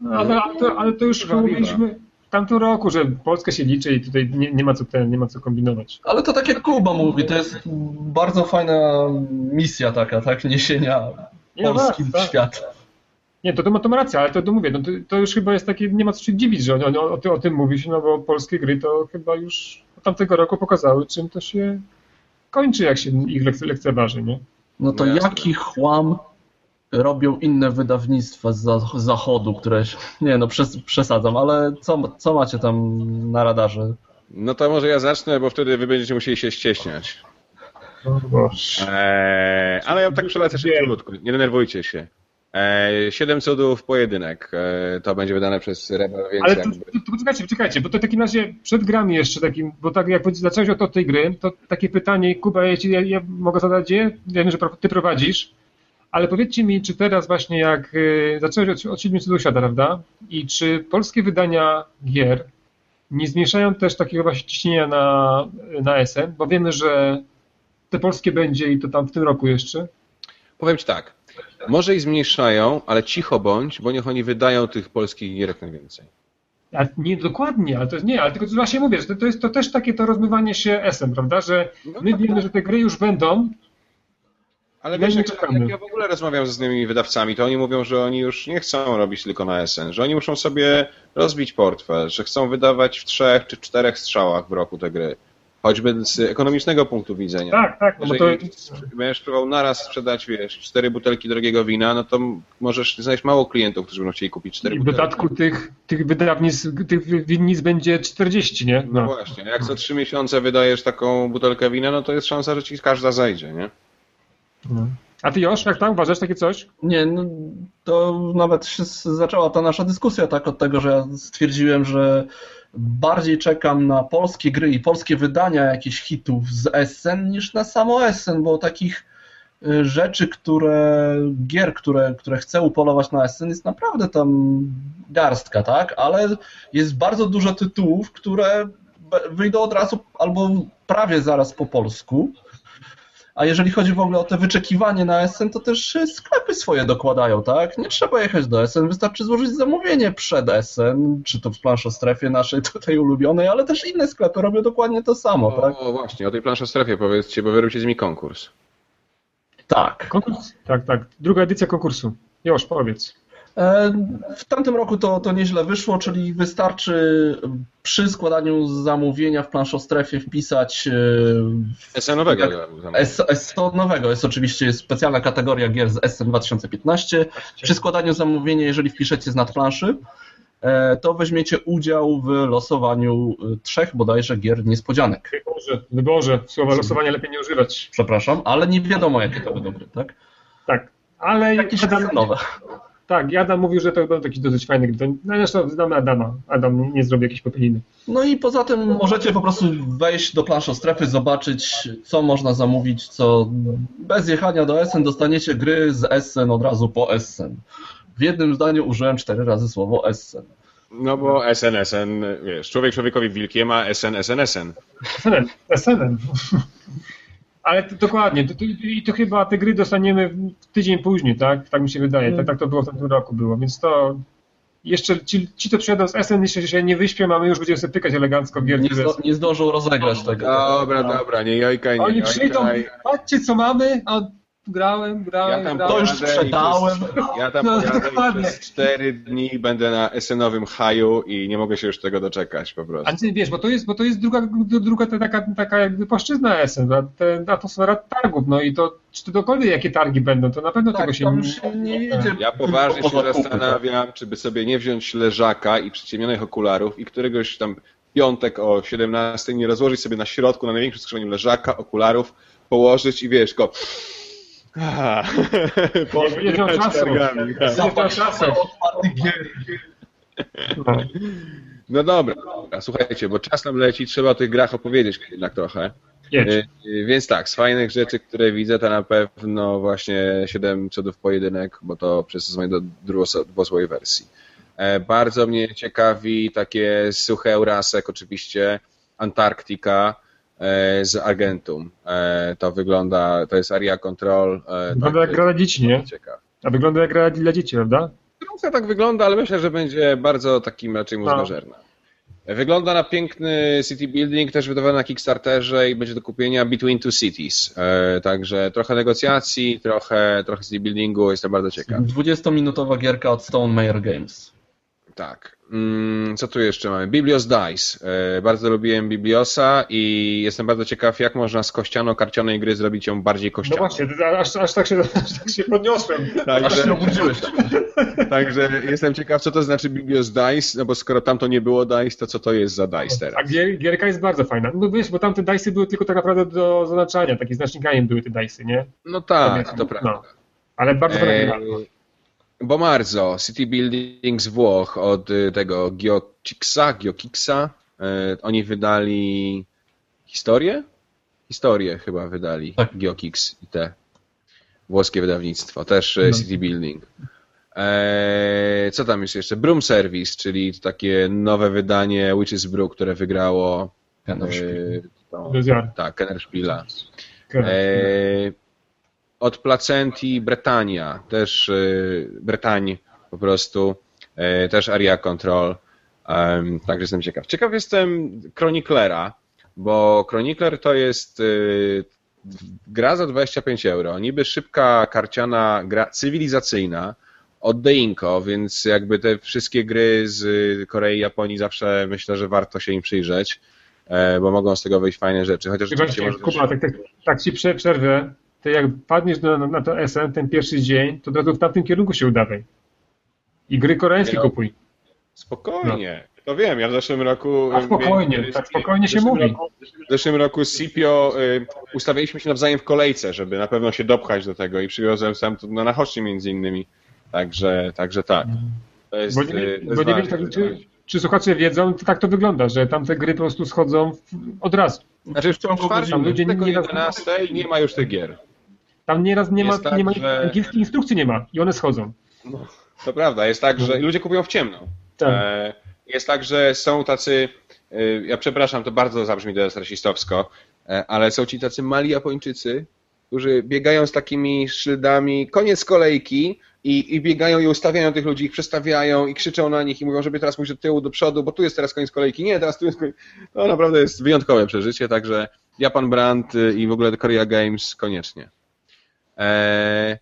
No, ale, ale, to, ale to już Chyba, mówiliśmy w tamtym roku, że Polska się liczy i tutaj nie, nie, ma, co ten, nie ma co kombinować. Ale to tak jak Kuba mówi, to jest bardzo fajna misja taka, tak? Niesienia Nie, no Polski tak, w tak. świat. Nie, to, to, ma- to ma rację, ale to, to mówię, no to, to już chyba jest takie, nie ma co się dziwić, że o, o, o, o tym mówisz, no bo polskie gry to chyba już od tamtego roku pokazały, czym to się kończy, jak się ich lekce, lekceważy, nie? No to No jaki chłam robią inne wydawnictwa z zachodu, które. Nie no, przesadzam, ale co, co macie tam na radarze? No to może ja zacznę, bo wtedy wy będziecie musieli się ścieśniać. Eee, ale ja tak przelecę szybciutko, nie denerwujcie się. Eee, siedem cudów pojedynek. Eee, to będzie wydane przez Rebel, więc Ale to, to, to poczekajcie, poczekajcie, bo to w takim razie przed grami jeszcze takim, bo tak jak zacząłeś od tej gry, to takie pytanie, Kuba, ja, ja, ja mogę zadać je? Ja wiem, że ty prowadzisz, ale powiedzcie mi, czy teraz właśnie jak y, zacząłeś od, od siedmiu cudów świata, prawda? I czy polskie wydania gier nie zmniejszają też takiego właśnie ciśnienia na, na SN, bo wiemy, że te polskie będzie i to tam w tym roku jeszcze? Powiem Ci tak, może i zmniejszają, ale cicho bądź, bo niech oni wydają tych polskich gier jak najwięcej. A nie dokładnie, ale to nie, ale tylko właśnie mówię, że to, to jest to też takie to rozmywanie się SM, prawda? Że no my tak, wiemy, tak. że te gry już będą. Ale wiesz, jak, jak, ja w ogóle rozmawiam z innymi wydawcami, to oni mówią, że oni już nie chcą robić tylko na SN, że oni muszą sobie rozbić portfel, że chcą wydawać w trzech czy czterech strzałach w roku te gry. Choćby z ekonomicznego punktu widzenia. Tak, tak. No Jeżeli to... będziesz próbował naraz sprzedać, wiesz, cztery butelki drogiego wina, no to możesz znaleźć mało klientów, którzy będą chcieli kupić cztery butelki. W dodatku tych, tych wydawnictw, tych winnic będzie 40, nie? No. no właśnie, jak za trzy miesiące wydajesz taką butelkę wina, no to jest szansa, że ci każda zajdzie, nie? No. A ty już, jak tam uważasz takie coś? Nie, no, to nawet się zaczęła ta nasza dyskusja tak od tego, że ja stwierdziłem, że bardziej czekam na polskie gry i polskie wydania jakichś hitów z Essen niż na samo Essen, bo takich y, rzeczy, które, gier, które, które chcę upolować na Essen jest naprawdę tam garstka, tak? Ale jest bardzo dużo tytułów, które wyjdą od razu albo prawie zaraz po polsku a jeżeli chodzi w ogóle o te wyczekiwanie na SN, to też sklepy swoje dokładają, tak? Nie trzeba jechać do SN, wystarczy złożyć zamówienie przed SN, czy to w planszostrefie naszej tutaj ulubionej, ale też inne sklepy robią dokładnie to samo, o, tak? O właśnie, o tej planszostrefie powiedzcie, bo wy się z nimi konkurs. Tak. Konkurs? Tak, tak. Druga edycja konkursu. Już, powiedz. E, w tamtym roku to, to nieźle wyszło, czyli wystarczy przy składaniu zamówienia w planszostrefie wpisać e, SN-owego. SN-owego jest oczywiście jest specjalna kategoria gier z SN 2015. Przy składaniu zamówienia, jeżeli wpiszecie z nadplanszy, e, to weźmiecie udział w losowaniu trzech bodajże gier niespodzianek. Wyborze, wyborze. słowa losowania lepiej nie używać. Przepraszam, ale nie wiadomo jakie to będą gry, tak? Tak, ale jakieś nowe. Tak, Adam mówił, że to będą taki dosyć fajny gry. No zresztą znamy Adama. Adam nie, zrobi jakiejś popeliny. No i poza tym możecie po prostu wejść do planszo strefy, zobaczyć co można zamówić, co bez jechania do Essen dostaniecie gry z Essen od razu po Essen. W jednym zdaniu użyłem cztery razy słowo Essen. No bo SN, SN, wiesz, człowiek człowiekowi wilkiem, a SN, SN, SN. Ale to, dokładnie, to, to, i to chyba te gry dostaniemy tydzień później, tak? Tak mi się wydaje, tak, tak to było w tamtym roku było, więc to jeszcze ci, ci co przyjadą z SN jeszcze się nie wyśpią, a my już będziemy sobie tykać elegancko gier. Nie, zdo, nie zdążą rozegrać tego. Dobra, dobra, nie jajkaj, nie Oni przyjdą, patrzcie co mamy, a grałem, grałem, ja tam grałem. To już sprzedałem. ja tam no, dokładnie. przez cztery dni będę na SN-owym haju i nie mogę się już tego doczekać po prostu. Ale wiesz, bo to jest, bo to jest druga, druga taka, taka jakby płaszczyzna SN, ta atmosfera targów, no i to czy to dokładnie jakie targi będą, to na pewno tak, tego się nie, nie idzie. Ja poważnie się zastanawiam, czy by sobie nie wziąć leżaka i przyciemnionych okularów i któregoś tam piątek o 17 nie rozłożyć sobie na środku, na największym skrzyniu leżaka, okularów, położyć i wiesz, go nie miał czasu. Nie miał czasu. No. no dobra, słuchajcie, bo czas nam leci, trzeba o tych grach opowiedzieć jednak trochę. Jedź. Y, więc tak, z fajnych rzeczy, które widzę, to na pewno właśnie 7 cudów pojedynek, bo to przystosowanie do dwuosobowej wersji. E, bardzo mnie ciekawi takie suche Eurasek, oczywiście, Antarktika, z Argentum. E, to wygląda, to jest area control. E, wygląda tak, jak gra dla dzieci, nie? Ciekaw. A wygląda jak gra dla dzieci, prawda? Trochę tak wygląda, ale myślę, że będzie bardzo takim raczej mózgożerna. No. Wygląda na piękny city building, też wydawany na Kickstarterze i będzie do kupienia Between Two Cities. Także trochę negocjacji, trochę, trochę city buildingu, jestem bardzo ciekaw. 20-minutowa gierka od Stone Mayer Games. Tak. Mm, co tu jeszcze mamy? Biblios Dice. E, bardzo lubiłem Bibliosa i jestem bardzo ciekaw, jak można z kościano-karcianej gry zrobić ją bardziej No kościaną. właśnie, aż, aż, tak, się, aż tak się podniosłem. Aż się Także, obudziłeś. także jestem ciekaw, co to znaczy Biblios Dice, no bo skoro tam to nie było Dice, to co to jest za Dice A teraz? gier, gierka jest bardzo fajna. No wiesz, bo tam te dajsy były tylko tak naprawdę do zaznaczania, takie znacznikami były te dajsy, nie? No tak, Pamiętam. to prawda. Ale bardzo fajna E, gra. Bomarzo, City Building z Włoch od y, tego Giociksa, Giokiksa. E, Oni wydali historię? Historię chyba wydali. Tak. Giokix i te włoskie wydawnictwo. Też e, No. City Building. E, co tam jest jeszcze? Broom Service, czyli takie nowe wydanie Witches Brew, które wygrało Bez jar. tak, Kennerspiela. Correct. E, od Placenti Bretania, też e, Bretań po prostu, e, też Area Control, także jestem ciekaw. Ciekaw jestem Chroniclera, bo Chronicler to jest e, gra za 25 euro, niby szybka, karciana gra cywilizacyjna, od Deinko, więc jakby te wszystkie gry z Korei i Japonii zawsze myślę, że warto się im przyjrzeć, e, bo mogą z tego wyjść fajne rzeczy, chociaż właśnie, może też... Kuba, tak, tak, tak ci prze- przerwę, to jak padniesz na, na to SN ten pierwszy dzień, to od razu w tamtym kierunku się udawaj. I gry koreańskie no. kupuj. Spokojnie. To wiem, ja w zeszłym roku. A spokojnie, miałem- tak spokojnie się mówi. Roku, w zeszłym roku z Sipio y, ustawialiśmy się nawzajem w kolejce, żeby na pewno się dopchać do tego i przywiozłem sam to na nachocznie między innymi. Także, także tak. To jest, Bo nie, y, bo nie wiem, tak, czy, czy słuchacze wiedzą, to tak to wygląda, że tamte gry po prostu schodzą w, od razu. Znaczy w ciągu godziny. ludzie nie- 11 nie ma już tych gier. Tam nieraz nie ma, tak, nie ma że- angielskiej instrukcji nie ma i one schodzą. To prawda, jest tak, że ludzie kupują w ciemno. Tak. E, Jest tak, że są tacy, e, ja przepraszam, to bardzo zabrzmi teraz rasistowsko, e, ale są ci tacy mali Japończycy, którzy biegają z takimi szyldami, koniec kolejki i, i biegają i ustawiają tych ludzi, ich przestawiają i krzyczą na nich i mówią, żeby teraz pójść do tyłu, do przodu, bo tu jest teraz koniec kolejki. Nie, teraz tu jest koniec. To naprawdę jest wyjątkowe przeżycie, także Japan Brand i w ogóle Korea Games koniecznie. Eee,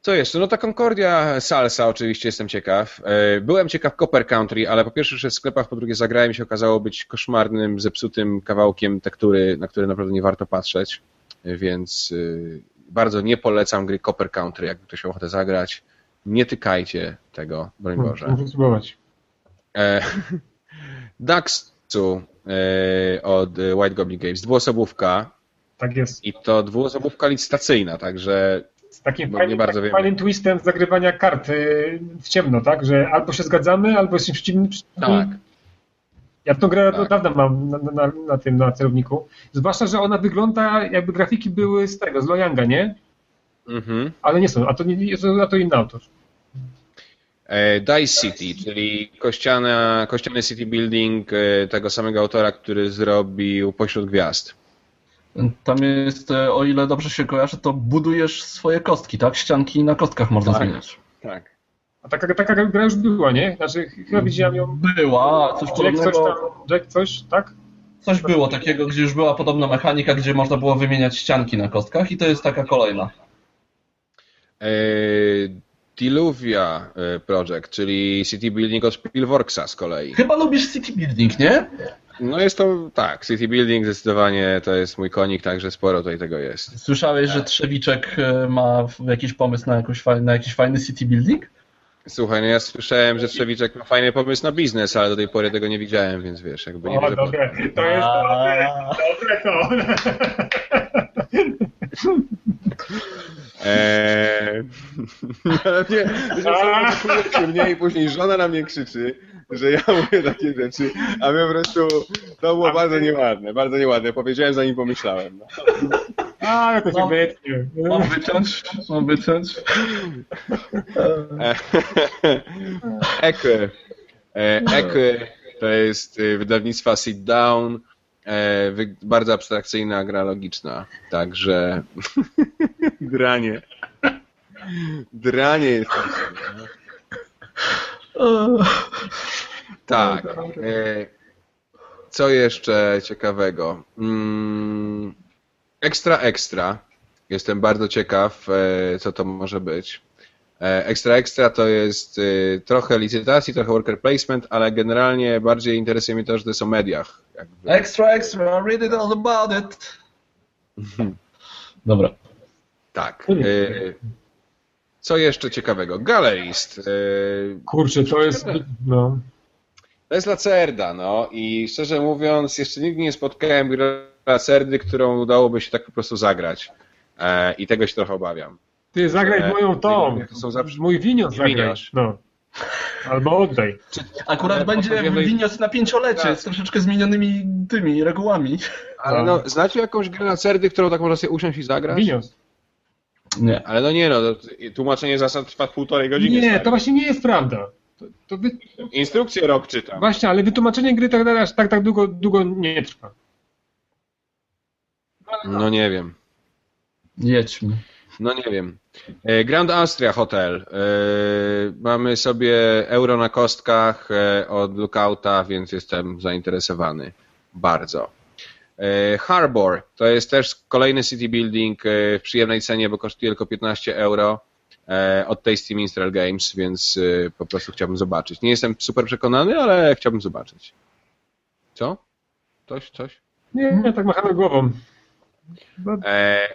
co jeszcze? No ta Concordia Salsa oczywiście jestem ciekaw. E, Byłem ciekaw Copper Country, ale po pierwsze szedł w sklepach, po drugie zagrałem i się okazało być koszmarnym, zepsutym kawałkiem tektury, na który naprawdę nie warto patrzeć, E, więc y, bardzo nie polecam gry Copper Country, jakby ktoś miał ochotę zagrać. Nie tykajcie tego, broń Boże. Muszę spróbować. E, Daxu e, od e, White Goblin Games, dwuosobówka Tak jest. i to dwuosobówka licytacyjna, także Z takim nie fajnym, wiem. fajnym twistem zagrywania kart y, w ciemno, tak? Że albo się zgadzamy, albo jesteśmy przeciwni. tak. Ja tą grę Tak. od dawna mam na, na, na tym, na celowniku. Zwłaszcza, że ona wygląda jakby grafiki były z tego, z Lojanga, nie? Mhm. Ale nie są, a to, nie, a to inny autor. E, Dice City, czyli kościana, kościany city building e, tego samego autora, który zrobił Pośród Gwiazd. Tam jest, e, o ile dobrze się kojarzy, to budujesz swoje kostki, tak? Ścianki na kostkach można Tak. zmieniać. Tak. A taka, taka gra już była, nie? Znaczy, chyba widziałem ją. Była, coś Jack coś tam, Jack coś, tak? Coś było takiego, gdzie już była podobna mechanika, gdzie można było wymieniać ścianki na kostkach i to jest taka kolejna. E, Diluvia e, Project, czyli city building od Spielworksa z kolei. Chyba lubisz city building, nie? No jest to, tak, city building zdecydowanie to jest mój konik, także sporo tutaj tego jest. Słyszałeś, że Trzewiczek e, ma jakiś pomysł na, jakąś, na jakiś fajny city building? Słuchaj, no ja słyszałem, że Trzewiczek ma fajny pomysł na biznes, ale do tej pory tego nie widziałem, więc wiesz, jakby nie O, wierzę. dobre, to jest dobre, dobre to. Eee... Ale nie, się mnie i później żona na mnie krzyczy, że ja mówię takie rzeczy, a my po prostu, to było bardzo nieładne, bardzo nieładne. Powiedziałem zanim pomyślałem. No. A, to się wytnie. Mam wyciąć? Mam wyciąć? Ekry. E, Ekry to jest e, wydawnictwa Sit Down, e, bardzo abstrakcyjna gra logiczna, także dranie. Dranie jest. Tak. E, Co jeszcze ciekawego? Mm, Ekstra, ekstra. Jestem bardzo ciekaw, e, co to może być. E, Extra Extra to jest y, trochę licytacji, trochę worker placement, ale generalnie bardziej interesuje mnie to, że to jest o mediach. Jakby. Extra, extra, read it all about it. Dobra. Tak. Y, Co jeszcze ciekawego? Galerist. y, Kurczę, to jest. No. To jest Lacerda, no i szczerze mówiąc, jeszcze nigdy nie spotkałem gry Lacerdy, którą udałoby się tak po prostu zagrać. E, I tego się trochę obawiam. Ty zagraj E, moją tą. to są zawsze- Mój winios. Winiarz. No. Albo oddaj. Akurat Ale będzie opowiemy- winios na pięciolecie Tak. z troszeczkę zmienionymi tymi regułami. Ale no, znacie jakąś grę Lacerdy, którą tak można sobie usiąść i zagrać? Winios. Nie. Ale no nie no, tłumaczenie zasad trwa półtorej godziny. Nie, stary. to właśnie nie jest prawda. To, to wy... Instrukcję rok czytam. Właśnie, ale wytłumaczenie gry tak, tak, tak, tak długo, długo nie trwa. No nie wiem. Jedźmy. No nie wiem. E, Grand Austria Hotel. E, Mamy sobie euro na kostkach e, od Lookouta, więc jestem zainteresowany. Bardzo. Harbor to jest też kolejny city building w przyjemnej cenie, bo kosztuje tylko 15 euro od Tasty Minstrel Games, więc po prostu chciałbym zobaczyć. Nie jestem super przekonany, ale chciałbym zobaczyć. Co? Coś, coś? Nie, nie, tak machamy głową. E,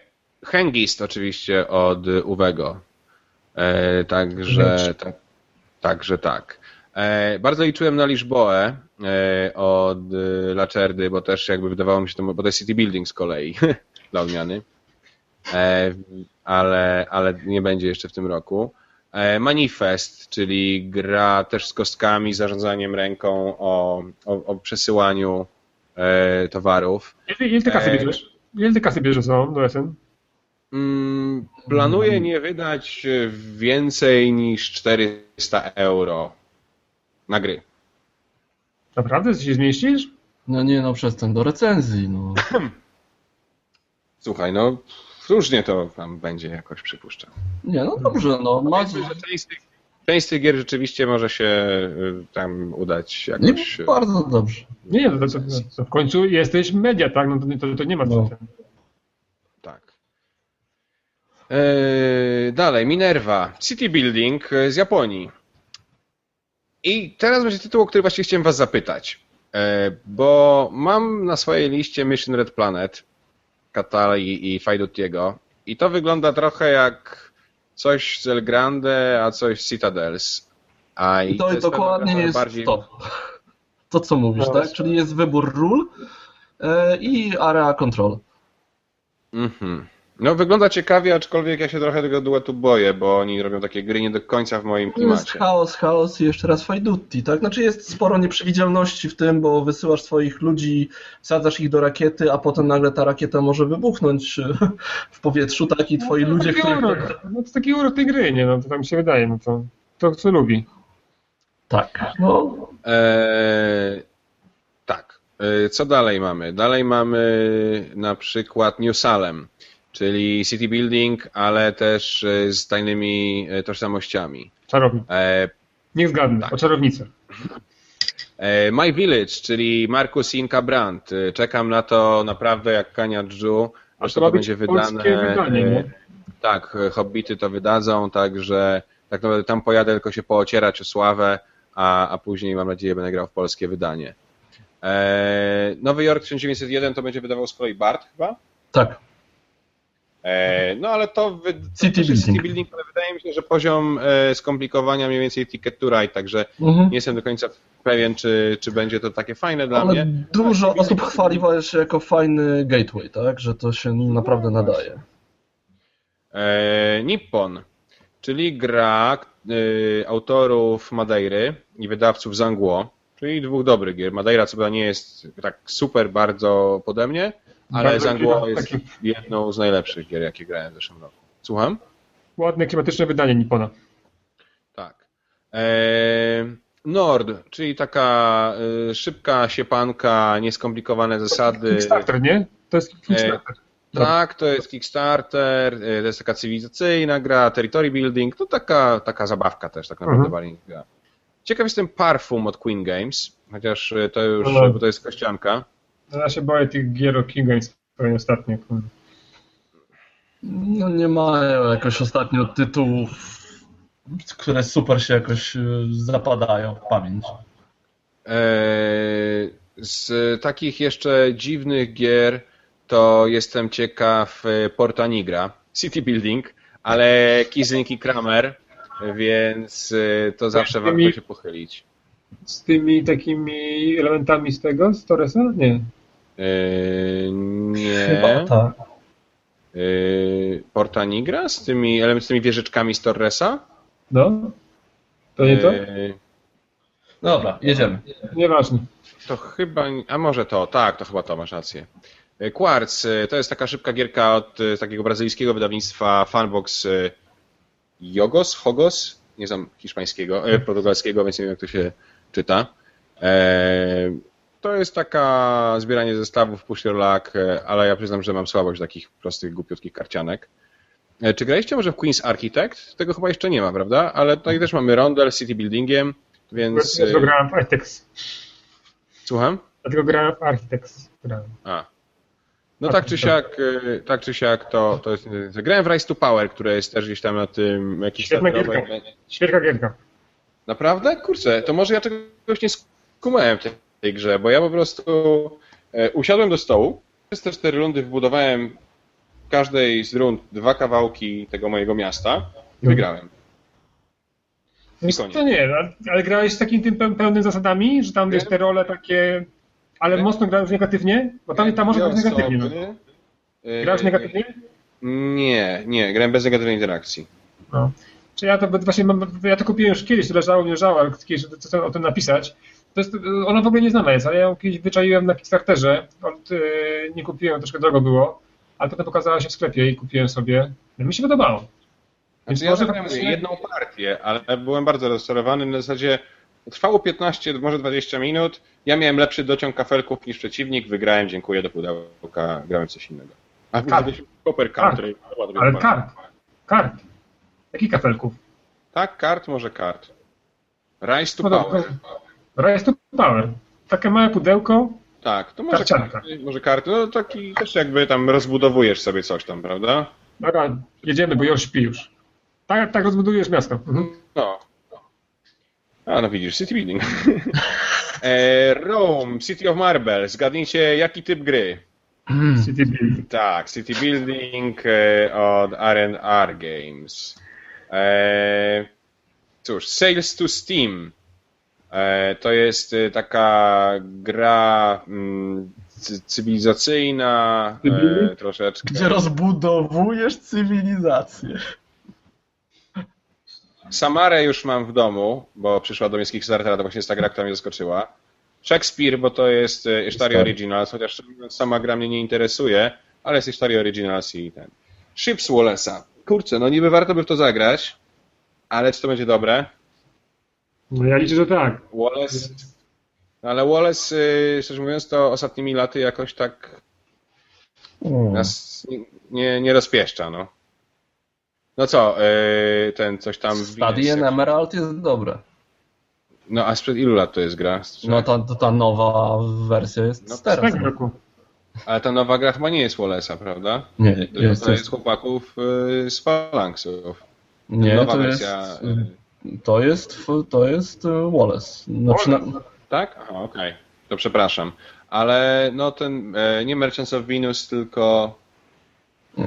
Hengist oczywiście od Uwego. E, także, tak, także tak. E, bardzo liczyłem na Liszboę e, od e, Lacerdy, bo też jakby wydawało mi się to, bo to jest City Building z kolei, dla odmiany. E, ale, ale nie będzie jeszcze w tym roku. E, Manifest, czyli gra też z kostkami, zarządzaniem ręką o, o, o przesyłaniu towarów. ile, ile ty kasy bierzesz? Ile ty kasy bierzesz no, do SN? Mm, Planuję nie wydać więcej niż 400 euro na gry. Naprawdę? Ty się zmieścisz? No nie no, przestań do recenzji, no. Słuchaj, no różnie to tam będzie jakoś przypuszczam. Nie, no dobrze, no. Ma... Powiedzmy, że część, z tych, część z tych gier rzeczywiście może się y, tam udać Nie, jakoś. y, bardzo dobrze. Nie, no to, to, to w końcu jesteś media, tak? No to, to, to nie ma co. No. ten-. Eee, dalej, Minerva. City Building e, z Japonii. I teraz będzie tytuł, o który właściwie chciałem Was zapytać. E, bo mam na swojej liście Mission Red Planet, Katali i Fajdutiego. I to wygląda trochę jak coś z El Grande, a coś z Citadels. A I to jest dokładnie jest bardziej... to. To, co mówisz, No. tak? Czyli jest wybór ról e, i area control. Mhm. No wygląda ciekawie, aczkolwiek ja się trochę tego duetu boję, bo oni robią takie gry nie do końca w moim To jest klimacie. chaos, chaos i jeszcze raz fajdutti, tak? Znaczy jest sporo nieprzewidzialności w tym, bo wysyłasz swoich ludzi, wsadzasz ich do rakiety, a potem nagle ta rakieta może wybuchnąć e, w powietrzu, tak? I twoi no, ludzie, taki których... urok. No to taki urok tej gry, nie? No to mi się wydaje, no to, to co lubi. Tak, no... Eee, tak. Eee, co dalej mamy? Dalej mamy na przykład New Salem, czyli city building, ale też e, z tajnymi e, tożsamościami. Czarownik. Eee, Niech zgadnę, Tak. o czarownicę. e, My Village, czyli Markus Inka Brandt. E, Czekam na to naprawdę jak Kania Dżu. A Zresztą to to będzie polskie wydane. wydanie, e, nie? Tak, e, Hobbity to wydadzą, także tak naprawdę tam pojadę tylko się poocierać o sławę, a, a później mam nadzieję będę grał w polskie wydanie. Nowy Jork 1901 to będzie wydawał z kolei Bart chyba? Tak. Eee, no ale to, wy, City building. City Building, ale wydaje mi się, że poziom e, skomplikowania mniej więcej Ticket to Ride, także Mhm. nie jestem do końca pewien, czy, czy będzie to takie fajne dla Ale mnie. dużo osób chwali właśnie jako fajny gateway, tak? Że to się naprawdę nadaje. E, Nippon, czyli gra e, autorów Madeiry i wydawców Zangło, czyli dwóch dobrych gier. Madeira co prawda nie jest tak super bardzo pode mnie, ale Zangło jest takie jedną z najlepszych gier, jakie grałem w zeszłym roku. Słucham? Ładne, klimatyczne wydanie Nippona. Tak. E, Nord, czyli taka e, szybka siepanka, nieskomplikowane zasady. Kickstarter, nie? To jest Kickstarter. Tak, to jest Kickstarter, y, to jest taka cywilizacyjna gra, territory building, to taka, taka zabawka też tak naprawdę Mhm. Ciekaw jestem Parfum od Queen Games, chociaż to już, No. bo to jest kościanka. No, Ja się boję tych gier o King Games pewnie ostatnio. No nie mają jakoś ostatnio tytułów które super się jakoś y, zapadają w pamięć? Eee, z takich jeszcze dziwnych gier to jestem ciekaw e, Porta Nigra, City Building, ale Kisling i Kramer, więc e, to zawsze tymi- warto się pochylić. Z tymi takimi elementami z tego, z Torresa? Nie. Chyba nie. tak. Eee, Porta Nigra z tymi, z tymi wieżyczkami z Torresa? No. To nie to? Eee, Dobra, jedziemy. Nieważne. To chyba, a może to, tak, to chyba to, masz rację. Quartz to jest taka szybka gierka od takiego brazylijskiego wydawnictwa Funbox e, Jogos, Hogos, nie znam hiszpańskiego, portugalskiego, więc nie wiem jak to się czyta. To jest taka zbieranie zestawów push your luck, e, ale ja przyznam, że mam słabość takich prostych, głupiutkich karcianek. E, Czy graliście może w Queen's Architect? Tego chyba jeszcze nie ma, prawda? Ale tutaj też mamy rondel z city buildingiem, więc... Dlatego e, grałem w Architects. Słucham? Dlatego grałem w Architects. Grałem. A. No A, tak czy siak, tak czy siak to, to jest. Grałem w Rise to Power, które jest też gdzieś tam na tym jakiś Świetna gierka. Świetna gierka. Naprawdę? Kurczę, to może ja czegoś nie skumałem tej, tej grze, bo ja po prostu e, usiadłem do stołu, przez te cztery rundy wbudowałem w każdej z rund dwa kawałki tego mojego miasta i No. wygrałem. Koniec. to nie, ale- grałeś z takim tym pe- pełnym zasadami, że tam wiesz te role takie, ale Nie. mocno grałeś negatywnie? Bo tam, tam może grać negatywnie. No. E, Grałeś negatywnie? Nie, nie, grałem bez negatywnej interakcji. No. Czy ja to właśnie mam, ja to kupiłem już kiedyś, to leżało, nie leżało, ale kiedyś chcę o tym napisać. To jest, ona w ogóle nie znana jest, ale ja ją kiedyś wyczaiłem na Kickstarterze. Od, yy, nie kupiłem, troszkę drogo było, ale potem pokazała się w sklepie i kupiłem sobie. No, mi się podobało. Więc Znaczy, ja faktycznie- jedną partię, ale byłem bardzo rozczarowany. Na zasadzie trwało 15, może 20 minut. Ja miałem lepszy dociąg kafelków niż przeciwnik. Wygrałem, dziękuję, do pudełka. Grałem coś innego. A Kart. Copper Kart. Ale kart. Kart. Jakich kafelków? Tak, kart, może kart. Rise to No dobra, Power. Rise to Power. Takie małe pudełko. Tak, to może Karcianka. karty, może karty. No taki też jakby tam rozbudowujesz sobie coś tam, prawda? Dobra, jedziemy, bo już śpi już. Tak, tak rozbudujesz miasto. Mhm. No. A no widzisz, City Building. e, Rome, City of Marble. Zgadnijcie, jaki typ gry? City Build. Tak, City Building e, od R&R Games. E, cóż, Sales to Steam. E, to jest e, taka gra mm, cy- cywilizacyjna e, troszeczkę. Gdzie rozbudowujesz cywilizację. Samarę już mam w domu, bo przyszła do mnie z Kickstartera, to właśnie jest ta gra, która mnie zaskoczyła. Shakespeare, bo to jest Ishtaria Ishtaria. Originals, chociaż sama gra mnie nie interesuje, ale jest Ishtaria Originals i ten. Ships Wallace'a. Kurczę, no niby warto by w to zagrać, ale czy to będzie dobre? No ja liczę, że tak. Wallace... No ale Wallace, y, szczerze mówiąc, to ostatnimi laty jakoś tak nas nie, nie, rozpieszcza, no. No co, y, ten coś tam... Study and Emerald jest dobre. No a sprzed ilu lat to jest gra? No ta, to ta nowa wersja jest No, teraz. tego roku. Ale ta nowa gra chyba nie jest Wallace'a, prawda? Nie, jest, to jest, jest chłopaków y, z Phalanxów. nie nowa to jest, wersja, y, to jest, to jest y, Wallace. Znaczy, na, Tak? Okej. To przepraszam. Ale no ten, e, nie Merchants of Venus, tylko e,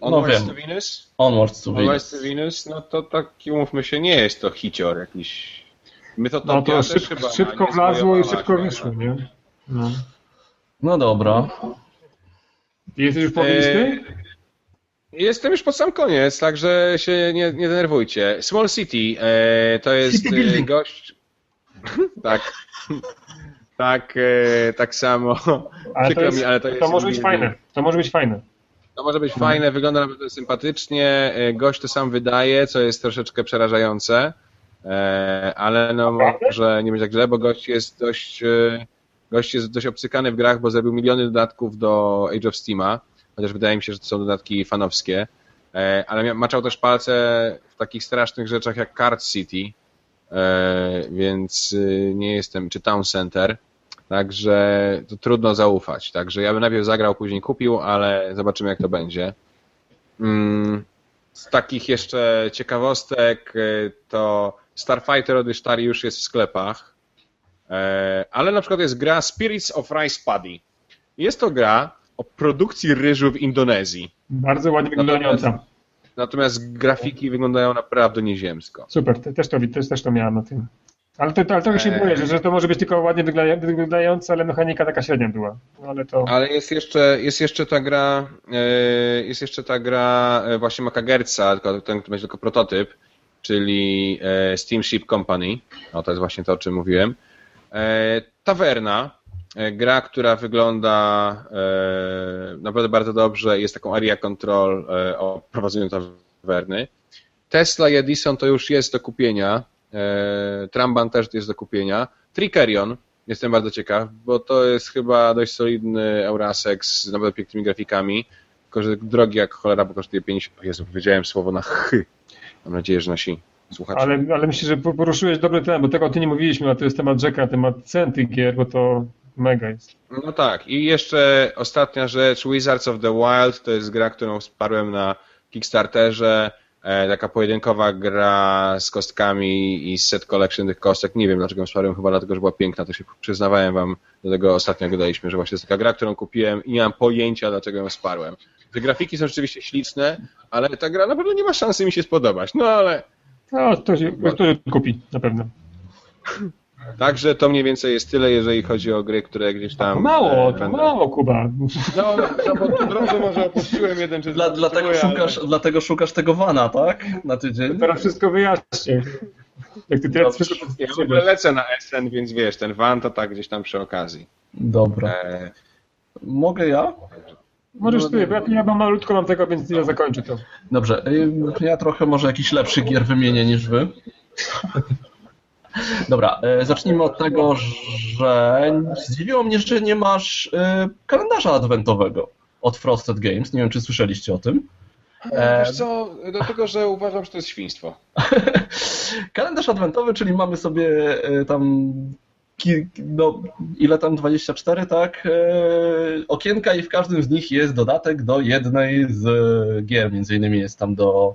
no Onwards wiem, to Venus? Onwards to Onwards to Venus. Venus, no to taki, umówmy się, nie jest to hicior jakiś. My to, No to szybko, chyba szybko wlazło i szybko wyszło, nie? No. No dobra. Jesteś już po E, listy? Jestem już pod sam koniec, także się nie, nie denerwujcie. Small City e, to jest City e, gość. tak. tak, e, tak samo. Ale to, jest, mi, ale to to, jest może być fajne. To może być fajne. To może być fajne, wygląda naprawdę sympatycznie. e, Gość to sam wydaje, co jest troszeczkę przerażające. E, Ale no może nie być tak źle, bo gość jest dość. e, Gość jest dość obcykany w grach, bo zrobił miliony dodatków do Age of Steama, chociaż wydaje mi się, że to są dodatki fanowskie. E, Ale maczał też palce w takich strasznych rzeczach jak Card City, e, więc y, nie jestem, czy Town Center. Także to trudno zaufać. Także ja bym najpierw zagrał, później kupił, ale zobaczymy jak to będzie. Mm, z takich jeszcze ciekawostek to Starfighter od Stary już jest w sklepach, ale na przykład jest gra Spirits of Rice Paddy. Jest to gra o produkcji ryżu w Indonezji. Bardzo ładnie wyglądająca. Natomiast grafiki wyglądają naprawdę nieziemsko. Super, te, też, to, też, też to miałem na tym. Ale, to, ale trochę się eee. boję, że, że to może być tylko ładnie wyglądające, ale mechanika taka średnia była. Ale, to... ale jest, jeszcze, jest jeszcze ta gra, e, jest jeszcze ta gra e, właśnie Makagerca, tylko ten to będzie tylko prototyp, czyli e, Steamship Company. No to jest właśnie to, o czym mówiłem. Tawerna, gra, która wygląda naprawdę bardzo dobrze, jest taką area control o prowadzeniu tawerny. Tesla i Edison to już jest do kupienia, E, Tramban też jest do kupienia. Tricerion, jestem bardzo ciekaw, bo to jest chyba dość solidny Eurasek z naprawdę pięknymi grafikami, tylko że drogi jak cholera, bo kosztuje 50... Jezu, powiedziałem słowo na chy. Mam nadzieję, że nasi słuchacze... Ale, ale myślę, że poruszyłeś dobry temat, bo tego o tym nie mówiliśmy, a to jest temat Jacka, temat cen tych gier, bo to mega jest. No tak. I jeszcze ostatnia rzecz, Wizards of the Wild, to jest gra, którą wsparłem na Kickstarterze. E, taka pojedynkowa gra z kostkami i set collection tych kostek. Nie wiem dlaczego ją wsparłem, chyba dlatego, że była piękna, to się przyznawałem wam do tego ostatnio gadaliśmy, że właśnie jest taka gra, którą kupiłem i nie mam pojęcia dlaczego ją wsparłem. Te grafiki są rzeczywiście śliczne, ale ta gra na pewno nie ma szansy mi się spodobać, no ale... No, to się, to się kupi, na pewno. Także to mniej więcej jest tyle, jeżeli chodzi o gry, które gdzieś tam. Mało, e, mało, Kuba. No, no bo po drodze może opuściłem jeden czy Dla, dlatego, szukasz, ale... dlatego szukasz tego wana, tak? Na tydzień. Teraz wszystko wyjaśnię. Jak ty teraz wszystko Ja w ogóle lecę na SN, więc wiesz, ten van to tak gdzieś tam przy okazji. Dobra. E... Mogę ja? Możesz no, ty, bo ja, ja mam malutko mam tego, więc ja zakończę to. Dobrze, ja trochę może jakiś lepszy gier wymienię niż wy. Dobra, e, zacznijmy od tego, że zdziwiło mnie, że nie masz e, kalendarza adwentowego od Frosted Games. Nie wiem, czy słyszeliście o tym. E, wiesz co, dlatego, że uważam, że to jest świństwo. Kalendarz adwentowy, czyli mamy sobie tam no, ile tam, 24, tak? Okienka i w każdym z nich jest dodatek do jednej z gier, między innymi jest tam do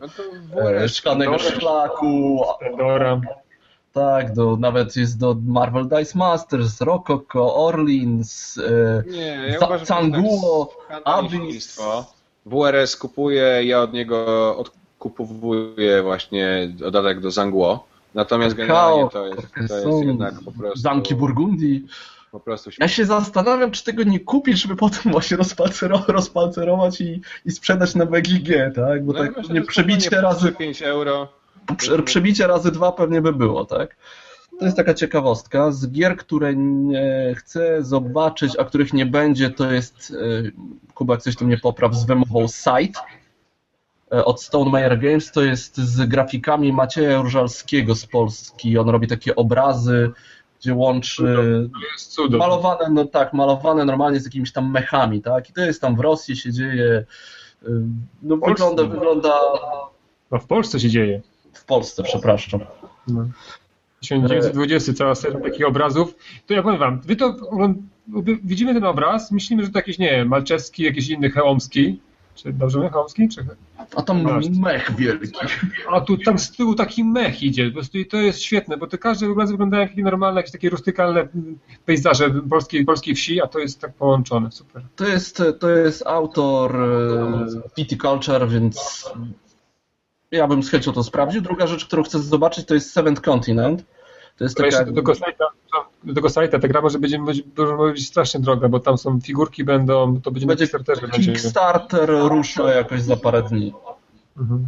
no szklanego szlaku, Pandora. Tak, do, nawet jest do Marvel Dice Masters, Rococo, Orleans, e, Nie, ja uważam, Canguo, Abyss. WRS kupuje, ja od niego odkupowuję właśnie dodatek do Zanguo. Natomiast generalnie to jest, to jest jednak po prostu... Zamki Burgundii. Ja się zastanawiam, czy tego nie kupisz, żeby potem właśnie rozpalcerować, rozpalcerować i, i sprzedać na BGG, tak? Bo no tak nie przebicie razy... 5 euro przebicie razy dwa pewnie by było, tak? To jest taka ciekawostka. Z gier, które nie chcę zobaczyć, a których nie będzie, to jest, e, Kuba, coś tu mnie popraw, z wymową Sight e, od Stone Meyer Games. To jest z grafikami Macieja Różalskiego z Polski. On robi takie obrazy, gdzie łączy malowane, no tak, malowane normalnie z jakimiś tam mechami, tak? I to jest tam w Rosji się dzieje. E, no wygląda, wygląda... A w Polsce się dzieje w Polsce, przepraszam. No. 1920, cała seria takich obrazów. To ja powiem wam, wy to widzimy ten obraz, myślimy, że to jakiś, nie wiem, Malczewski, jakiś inny Chełomski, czy dobrze mówię, Chełomski? Czy... A tam Masz. mech wielki. A tu tam z tyłu taki mech idzie, po prostu i to jest świetne, bo to każdy obraz wygląda jak normalne, jakieś takie rustykalne pejzaże polskiej, polskiej wsi, a to jest tak połączone, super. To jest, to jest autor Viticulture, więc ja bym z chęcią to sprawdził. Druga rzecz, którą chcę zobaczyć, to jest Seventh Continent. To jest taka... do, tego sajta, do tego sajta ta gra może być, może być strasznie droga, bo tam są figurki będą, to będzie, będzie na Kickstarterze. Kickstarter rusza jakoś za parę dni. Mhm.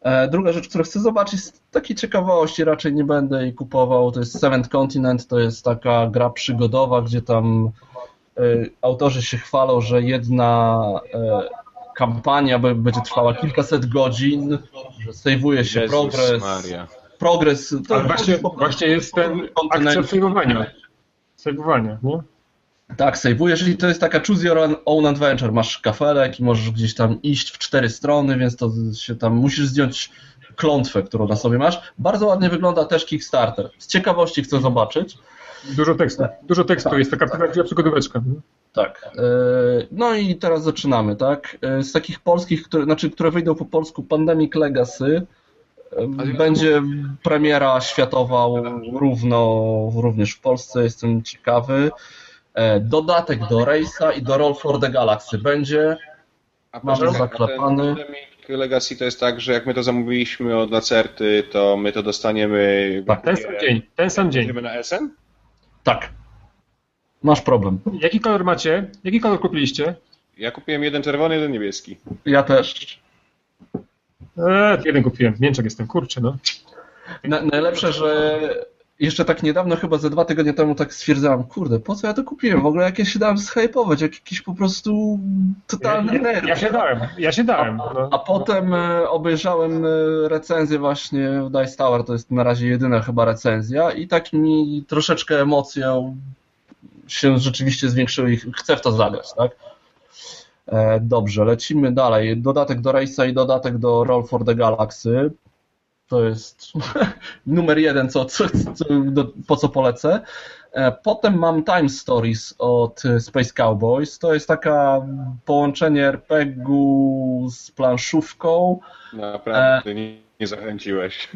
E, druga rzecz, którą chcę zobaczyć, z takiej ciekawości raczej nie będę jej kupował, to jest Seventh Continent, to jest taka gra przygodowa, gdzie tam y, autorzy się chwalą, że jedna y, kampania będzie trwała kilkaset godzin, że sejwuje się Jezus progres. Maria. Progres. To właśnie, właśnie jest ten akcja sejwowania. Sejwowania, nie? Tak, sejwujesz i to jest taka choose your own adventure. Masz kafelek i możesz gdzieś tam iść w cztery strony, więc to się tam musisz zdjąć klątwę, którą na sobie masz. Bardzo ładnie wygląda też Kickstarter. Z ciekawości chcę zobaczyć. Dużo tekstu, dużo tekstu tak, jest taka tak. przygodóweczka. Tak. E, no i teraz zaczynamy, tak? E, z takich polskich, które, znaczy, które wyjdą po polsku, Pandemic Legacy, będzie premiera światowa równo, również w Polsce, jestem ciekawy. Dodatek do Race'a i do Roll for the Galaxy będzie. Mamy zaklepany. Legacy to jest tak, że jak my to zamówiliśmy od Lacerty, to my to dostaniemy... Tak, ten sam dzień, ten sam dzień. na SN? Tak. Masz problem. Jaki kolor macie? Jaki kolor kupiliście? Ja kupiłem jeden czerwony, jeden niebieski. Ja też. Eee, jeden kupiłem. Mięczak jestem, kurczę, no. Na, najlepsze, że jeszcze tak niedawno, chyba ze dwa tygodnie temu tak stwierdzałem, kurde, po co ja to kupiłem? W ogóle jak ja się dałem zhypować, jak jakiś po prostu totalny ja, ja, ja się dałem, ja się dałem. No. A, a potem e, obejrzałem e, recenzję właśnie w Dice Tower, to jest na razie jedyna chyba recenzja i tak mi troszeczkę emocje się rzeczywiście zwiększyły i chcę w to zagrać, tak? E, dobrze, lecimy dalej. Dodatek do Race'a i dodatek do Roll for the Galaxy to jest numer jeden, co, co, co, po co polecę. E, potem mam Time Stories od Space Cowboys. To jest taka połączenie RPG-u z planszówką. Naprawdę, e, nie, nie zachęciłeś.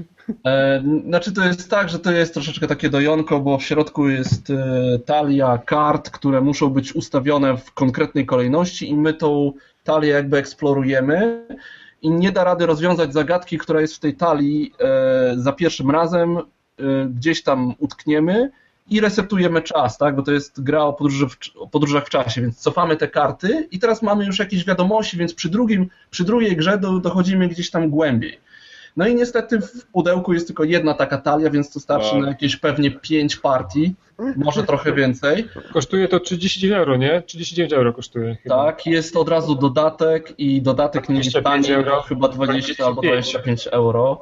E, znaczy to jest tak, że to jest troszeczkę takie dojonko, bo w środku jest talia kart, które muszą być ustawione w konkretnej kolejności i my tą talię jakby eksplorujemy i nie da rady rozwiązać zagadki, która jest w tej talii e, za pierwszym razem, e, gdzieś tam utkniemy i resetujemy czas, tak? bo to jest gra o, podróży w, o podróżach w czasie, więc cofamy te karty i teraz mamy już jakieś wiadomości, więc przy, drugim, przy drugiej grze do, dochodzimy gdzieś tam głębiej. No i niestety w pudełku jest tylko jedna taka talia, więc to starczy wow. na jakieś pewnie 5 partii, może trochę więcej. Kosztuje to 39 euro, nie? 39 euro kosztuje. Chyba. Tak, jest od razu dodatek i dodatek nie jest tani, euro. chyba 20 25. albo 25 euro.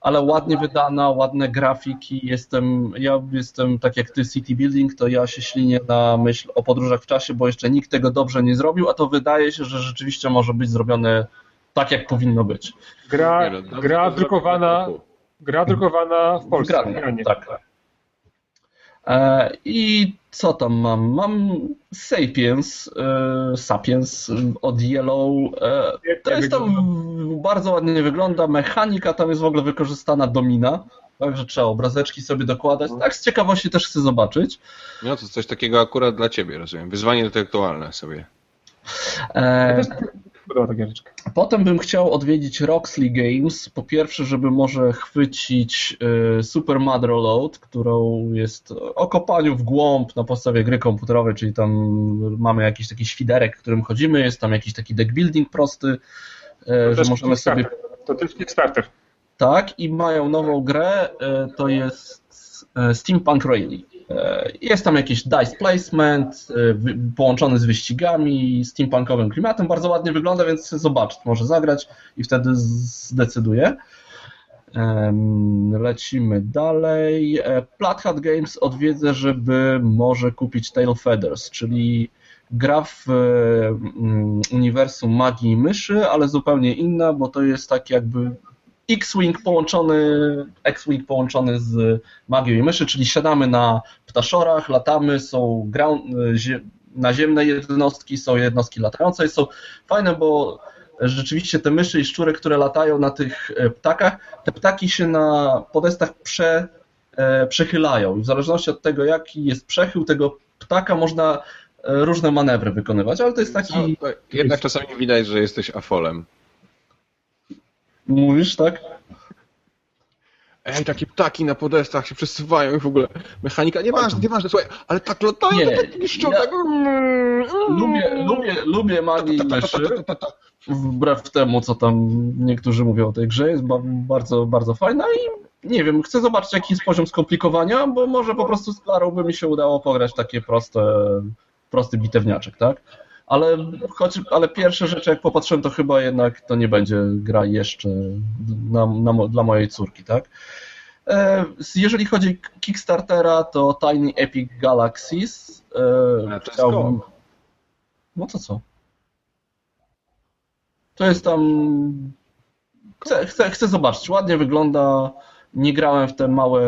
Ale ładnie wydana, ładne grafiki. Jestem, ja jestem tak jak ty City Building, to ja się ślinię na myśl o podróżach w czasie, bo jeszcze nikt tego dobrze nie zrobił, a to wydaje się, że rzeczywiście może być zrobione tak, jak powinno być. Gra, no, gra drukowana, gra drukowana w Polsce. Gra, tak. E, I co tam mam? Mam Sapiens, e, Sapiens od Yellow. E, to jest tam bardzo ładnie wygląda. Mechanika tam jest w ogóle wykorzystana domina. Także trzeba obrazeczki sobie dokładać. Tak z ciekawości też chcę zobaczyć. No to coś takiego akurat dla ciebie, rozumiem. Wyzwanie intelektualne sobie. E, Potem bym chciał odwiedzić Roxley Games. Po pierwsze, żeby może chwycić y, Super Mother Load, którą jest o kopaniu w głąb na podstawie gry komputerowej, czyli tam mamy jakiś taki świderek, którym chodzimy, jest tam jakiś taki deck building prosty, y, że możemy sobie... To też Kickstarter. Tak, i mają nową grę, y, to jest Steampunk Rally. E, jest tam jakiś dice placement e, połączony z wyścigami, steampunkowym klimatem. Bardzo ładnie wygląda, więc zobacz, może zagrać i wtedy zdecyduje. Lecimy dalej. E, Platt Games odwiedzę, żeby może kupić Tail Feathers, czyli gra w uniwersum magii myszy, ale zupełnie inna, bo to jest tak jakby X-Wing połączony, X-Wing połączony z magią i myszy, czyli siadamy na ptaszorach, latamy, są ground, naziemne jednostki, są jednostki latające i są fajne, bo rzeczywiście te myszy i szczury, które latają na tych e, ptakach, te ptaki się na podestach prze, e, przechylają. I w zależności od tego, jaki jest przechył tego ptaka, można e, różne manewry wykonywać, ale to jest taki... No, jednak czasami widać, że jesteś afolem. Mówisz, tak? Ej, takie ptaki na podestach się przesuwają i w ogóle. Mechanika, nieważne, nieważne, słuchaj, ale tak latają, nie, tak piszczą, ja tak... Lubię, lubię, lubię magii i myszy, wbrew temu, co tam niektórzy mówią o tej grze, jest bardzo, bardzo fajna i nie wiem, chcę zobaczyć, jaki jest poziom skomplikowania, bo może po prostu z Klarą by mi się udało pograć takie proste, prosty bitewniaczek, tak? Ale, choć, ale pierwsze rzeczy, jak popatrzyłem, to chyba jednak to nie będzie gra jeszcze na, na, dla mojej córki, tak? E, jeżeli chodzi o Kickstartera, to Tiny Epic Galaxies. E, to chciałbym... No to co? To jest tam. Chcę, chcę, chcę zobaczyć. Ładnie wygląda. Nie grałem w te małe,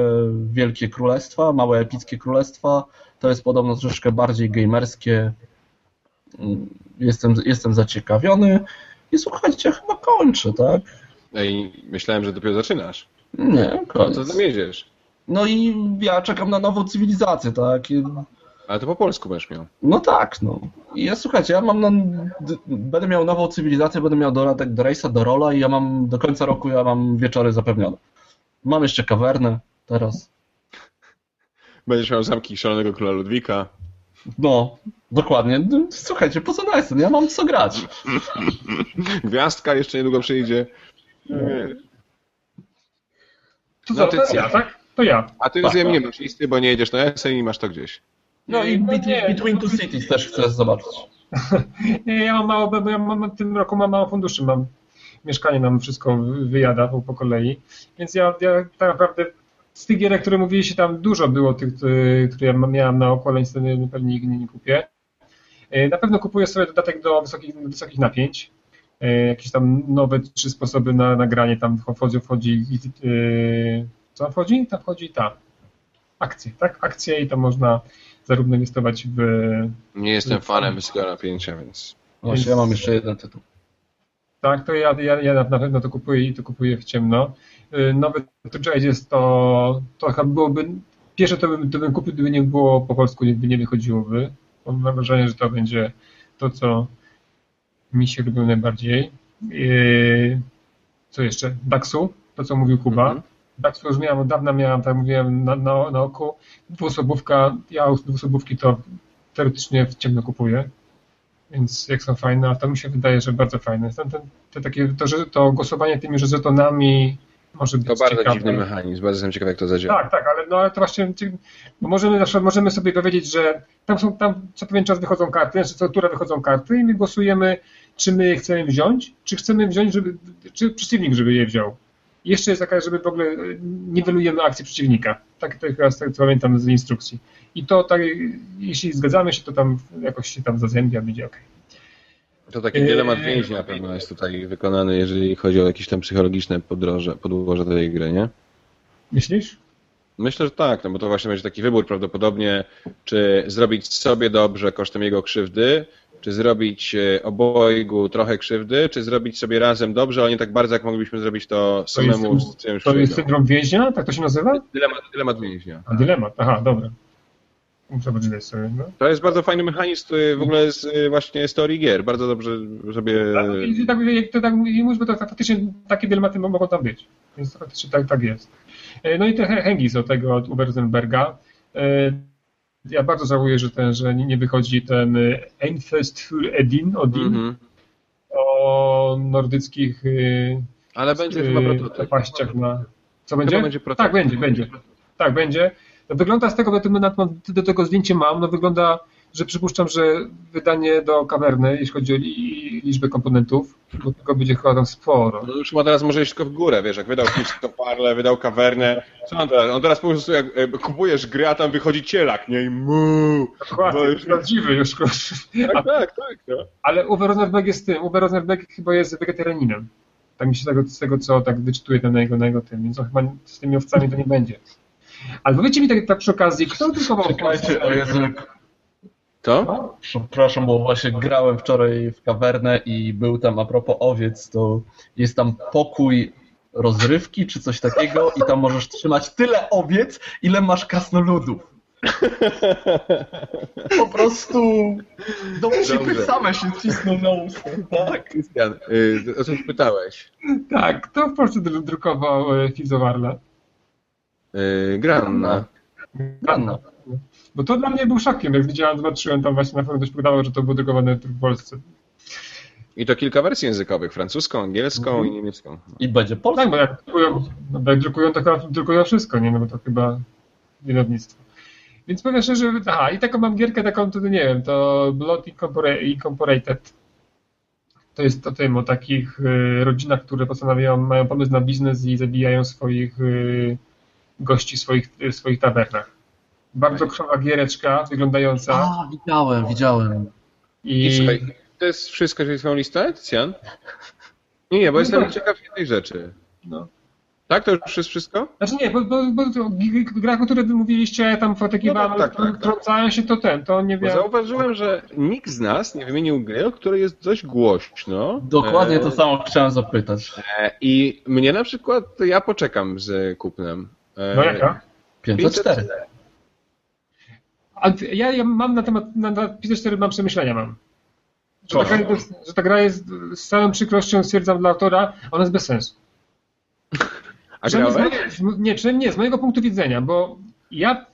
wielkie królestwa, małe, epickie królestwa. To jest podobno troszeczkę bardziej gamerskie. Jestem, jestem zaciekawiony. I słuchajcie, chyba kończę, tak? Ej, myślałem, że dopiero zaczynasz. Nie, No koniec. to tam jedziesz. No i ja czekam na nową cywilizację, tak? I- Ale to po polsku będziesz miał. No tak, no. I ja słuchajcie, ja mam na, będę miał nową cywilizację, będę miał dodatek do Race'a, do Rola i ja mam do końca roku ja mam wieczory zapewnione. Mam jeszcze kawernę teraz. Będziesz miał zamki Szalonego Króla Ludwika. No, dokładnie. No, Słuchajcie, po co Dyson? Ja mam co grać. Gwiazdka jeszcze niedługo przyjdzie. To No co, to co? ja, tak? To ja. A ty Tak, rozumiem, nie tak. masz listy, bo nie jedziesz na SN i masz to gdzieś. No i No Between, nie. Between Two Cities też chcę zobaczyć. Nie, ja mam mało, bo ja mam w tym roku mam mało funduszy, mam mieszkanie nam wszystko wyjada po, po kolei, więc ja, ja tak naprawdę z tych gierek, które mówiliście, tam dużo było tych, y, które ja miałem na oko, ale niestety pewnie nigdy nie kupię. Y, Na pewno kupuję sobie dodatek do wysokich, wysokich napięć, y, jakieś tam nowe trzy sposoby na nagranie, tam wchodzi, wchodzi co tam wchodzi? Tam wchodzi ta akcje, tak? Akcje i to można zarówno inwestować w Nie jestem fanem wysokiego napięcia, więc... Właśnie, ja mam jeszcze jeden tytuł. Tak, to ja, ja, ja na pewno to kupuję i to kupuję w ciemno. Y, Nowy Touch jest to, to chyba byłoby, pierwsze to bym, to bym kupił, gdyby nie było po polsku, gdyby nie wychodziłoby. Mam wrażenie, że to będzie to, co mi się lubiło najbardziej. Y, Co jeszcze? Daxu, to co mówił Kuba. Mhm. Daxu już miałem, od dawna miałem, tak mówiłem, na, na, na oku. Dwuosobówka, ja dwuosobówki to teoretycznie w ciemno kupuję więc jak są fajne, a to mi się wydaje, że bardzo fajne. Ten, ten, te takie, to, że to głosowanie tymi żetonami może być To bardzo ciekawe. dziwny mechanizm, bardzo jestem ciekaw, jak to zadziała. Tak, tak, ale, no, ale to właśnie, bo możemy, na przykład możemy sobie powiedzieć, że tam są, tam co pewien czas wychodzą karty, znaczy co turę wychodzą karty i my głosujemy, czy my je chcemy wziąć, czy chcemy wziąć, żeby, czy przeciwnik, żeby je wziął. I jeszcze jest taka, żeby w ogóle e, niwelujemy akcję przeciwnika. Tak to chyba z tego, co pamiętam z instrukcji. I to tak, jeśli zgadzamy się, to tam jakoś się tam zazębia, będzie ok. To taki Eee. dylemat więźnia pewno jest tutaj wykonany, jeżeli chodzi o jakieś tam psychologiczne podroże, podłoże tej gry, nie? Myślisz? Myślę, że tak, no bo to właśnie będzie taki wybór prawdopodobnie, czy zrobić sobie dobrze kosztem jego krzywdy, czy zrobić e, obojgu trochę krzywdy, czy zrobić sobie razem dobrze, ale nie tak bardzo, jak moglibyśmy zrobić to samemu jest- z czymś To jest syndrom więźnia? Tak to się nazywa? Dylemat, dylemat więźnia. A dylemat, aha, dobra. Muszę poczytać sobie, no. To jest bardzo fajny mechanizm w ogóle z, y, właśnie z teorii gier. Bardzo dobrze sobie... Tak, i tak, to tak i mówię, to faktycznie takie dylematy mogą tam być. Więc faktycznie tak, tak jest. E, No i te Hengis do tego od Uwe Rosenberga. E, Ja bardzo żałuję, że ten, że nie wychodzi ten e, Einfest für Edin, Odin, Mhm. o nordyckich e, Ale będzie chyba prototyp. napaściach na... Co będzie? będzie prototyp. tak, będzie, będzie. Tak, będzie. No, wygląda z tego, do tego zdjęcie mam, no wygląda, że przypuszczam, że wydanie do kawerny, jeśli chodzi o li, liczbę komponentów, bo tego będzie chyba tam sporo. No już ma teraz może iść tylko w górę, wiesz, jak wydał Pisco Parle, wydał kawernę. Co on teraz? On teraz po prostu jak e, kupujesz grę, a tam wychodzi cielak, nie? I mu. Dokładnie, No już już- prawdziwy już. Tak, tak, tak. No. Ale Uwe Rosenberg jest tym, Uwe Rosenberg chyba jest wegetarianinem. Tak mi się z tego, z tego co tak wyczytuje na jego, na jego tym, więc on chyba z tymi owcami to nie będzie. Ale powiedzcie mi tak, tak przy okazji, kto drukował Czekajcie, o Jezu, To? Przepraszam, bo właśnie grałem wczoraj w kawernę i był tam a propos owiec, to jest tam pokój rozrywki czy coś takiego i tam możesz trzymać tyle owiec, ile masz krasnoludów. Po prostu dowcipy Dobrze. same się cisną na usta. Tak. Krystian, y, o co pytałeś? Tak, kto w Polsce dru- drukował e, Fizowarla? Y, Granna. Anna. Bo to dla mnie był szokiem, jak widziałem, zobaczyłem tam właśnie na forum, ktoś podawał, że to było drukowane w Polsce. I to kilka wersji językowych, francuską, angielską i niemiecką. I będzie polski. Tak, bo jak drukują, no, bo jak drukują to chyba drukują wszystko, nie? No bo to chyba wydawnictwo. Więc powiem szczerze, aha, i taką mam gierkę, taką, to nie wiem, to Blood Incorpora- Incorporated. To jest o tym, o takich y, rodzinach, które postanawiają, mają pomysł na biznes i zabijają swoich y, gości w swoich, y, w swoich tawernach. Bardzo krwawa giereczka, wyglądająca. A, widziałem, widziałem. I, I słuchaj, to jest wszystko, jeżeli swoją listę, Tycjan? Nie, nie, bo No jestem tak. ciekaw jednej rzeczy. no, Tak, to już jest wszystko? Znaczy nie, bo, bo, bo gra, o której wy mówiliście, ja tam fotekiwałem, no tak, tak, tak, tak. się, to ten, to nie wiem. Zauważyłem, że nikt z nas nie wymienił gry, o której jest dość głośno. Dokładnie to e, samo chciałem zapytać. E, I mnie na przykład, ja poczekam z kupnem. E, no jaka? 504. A ja, ja mam na temat, na, na 504 mam przemyślenia mam. Że ta, gra, że ta gra jest, z całą przykrością stwierdzam dla autora, ona jest bez sensu. A grałeś? Nie, czy nie, z mojego punktu widzenia, bo ja,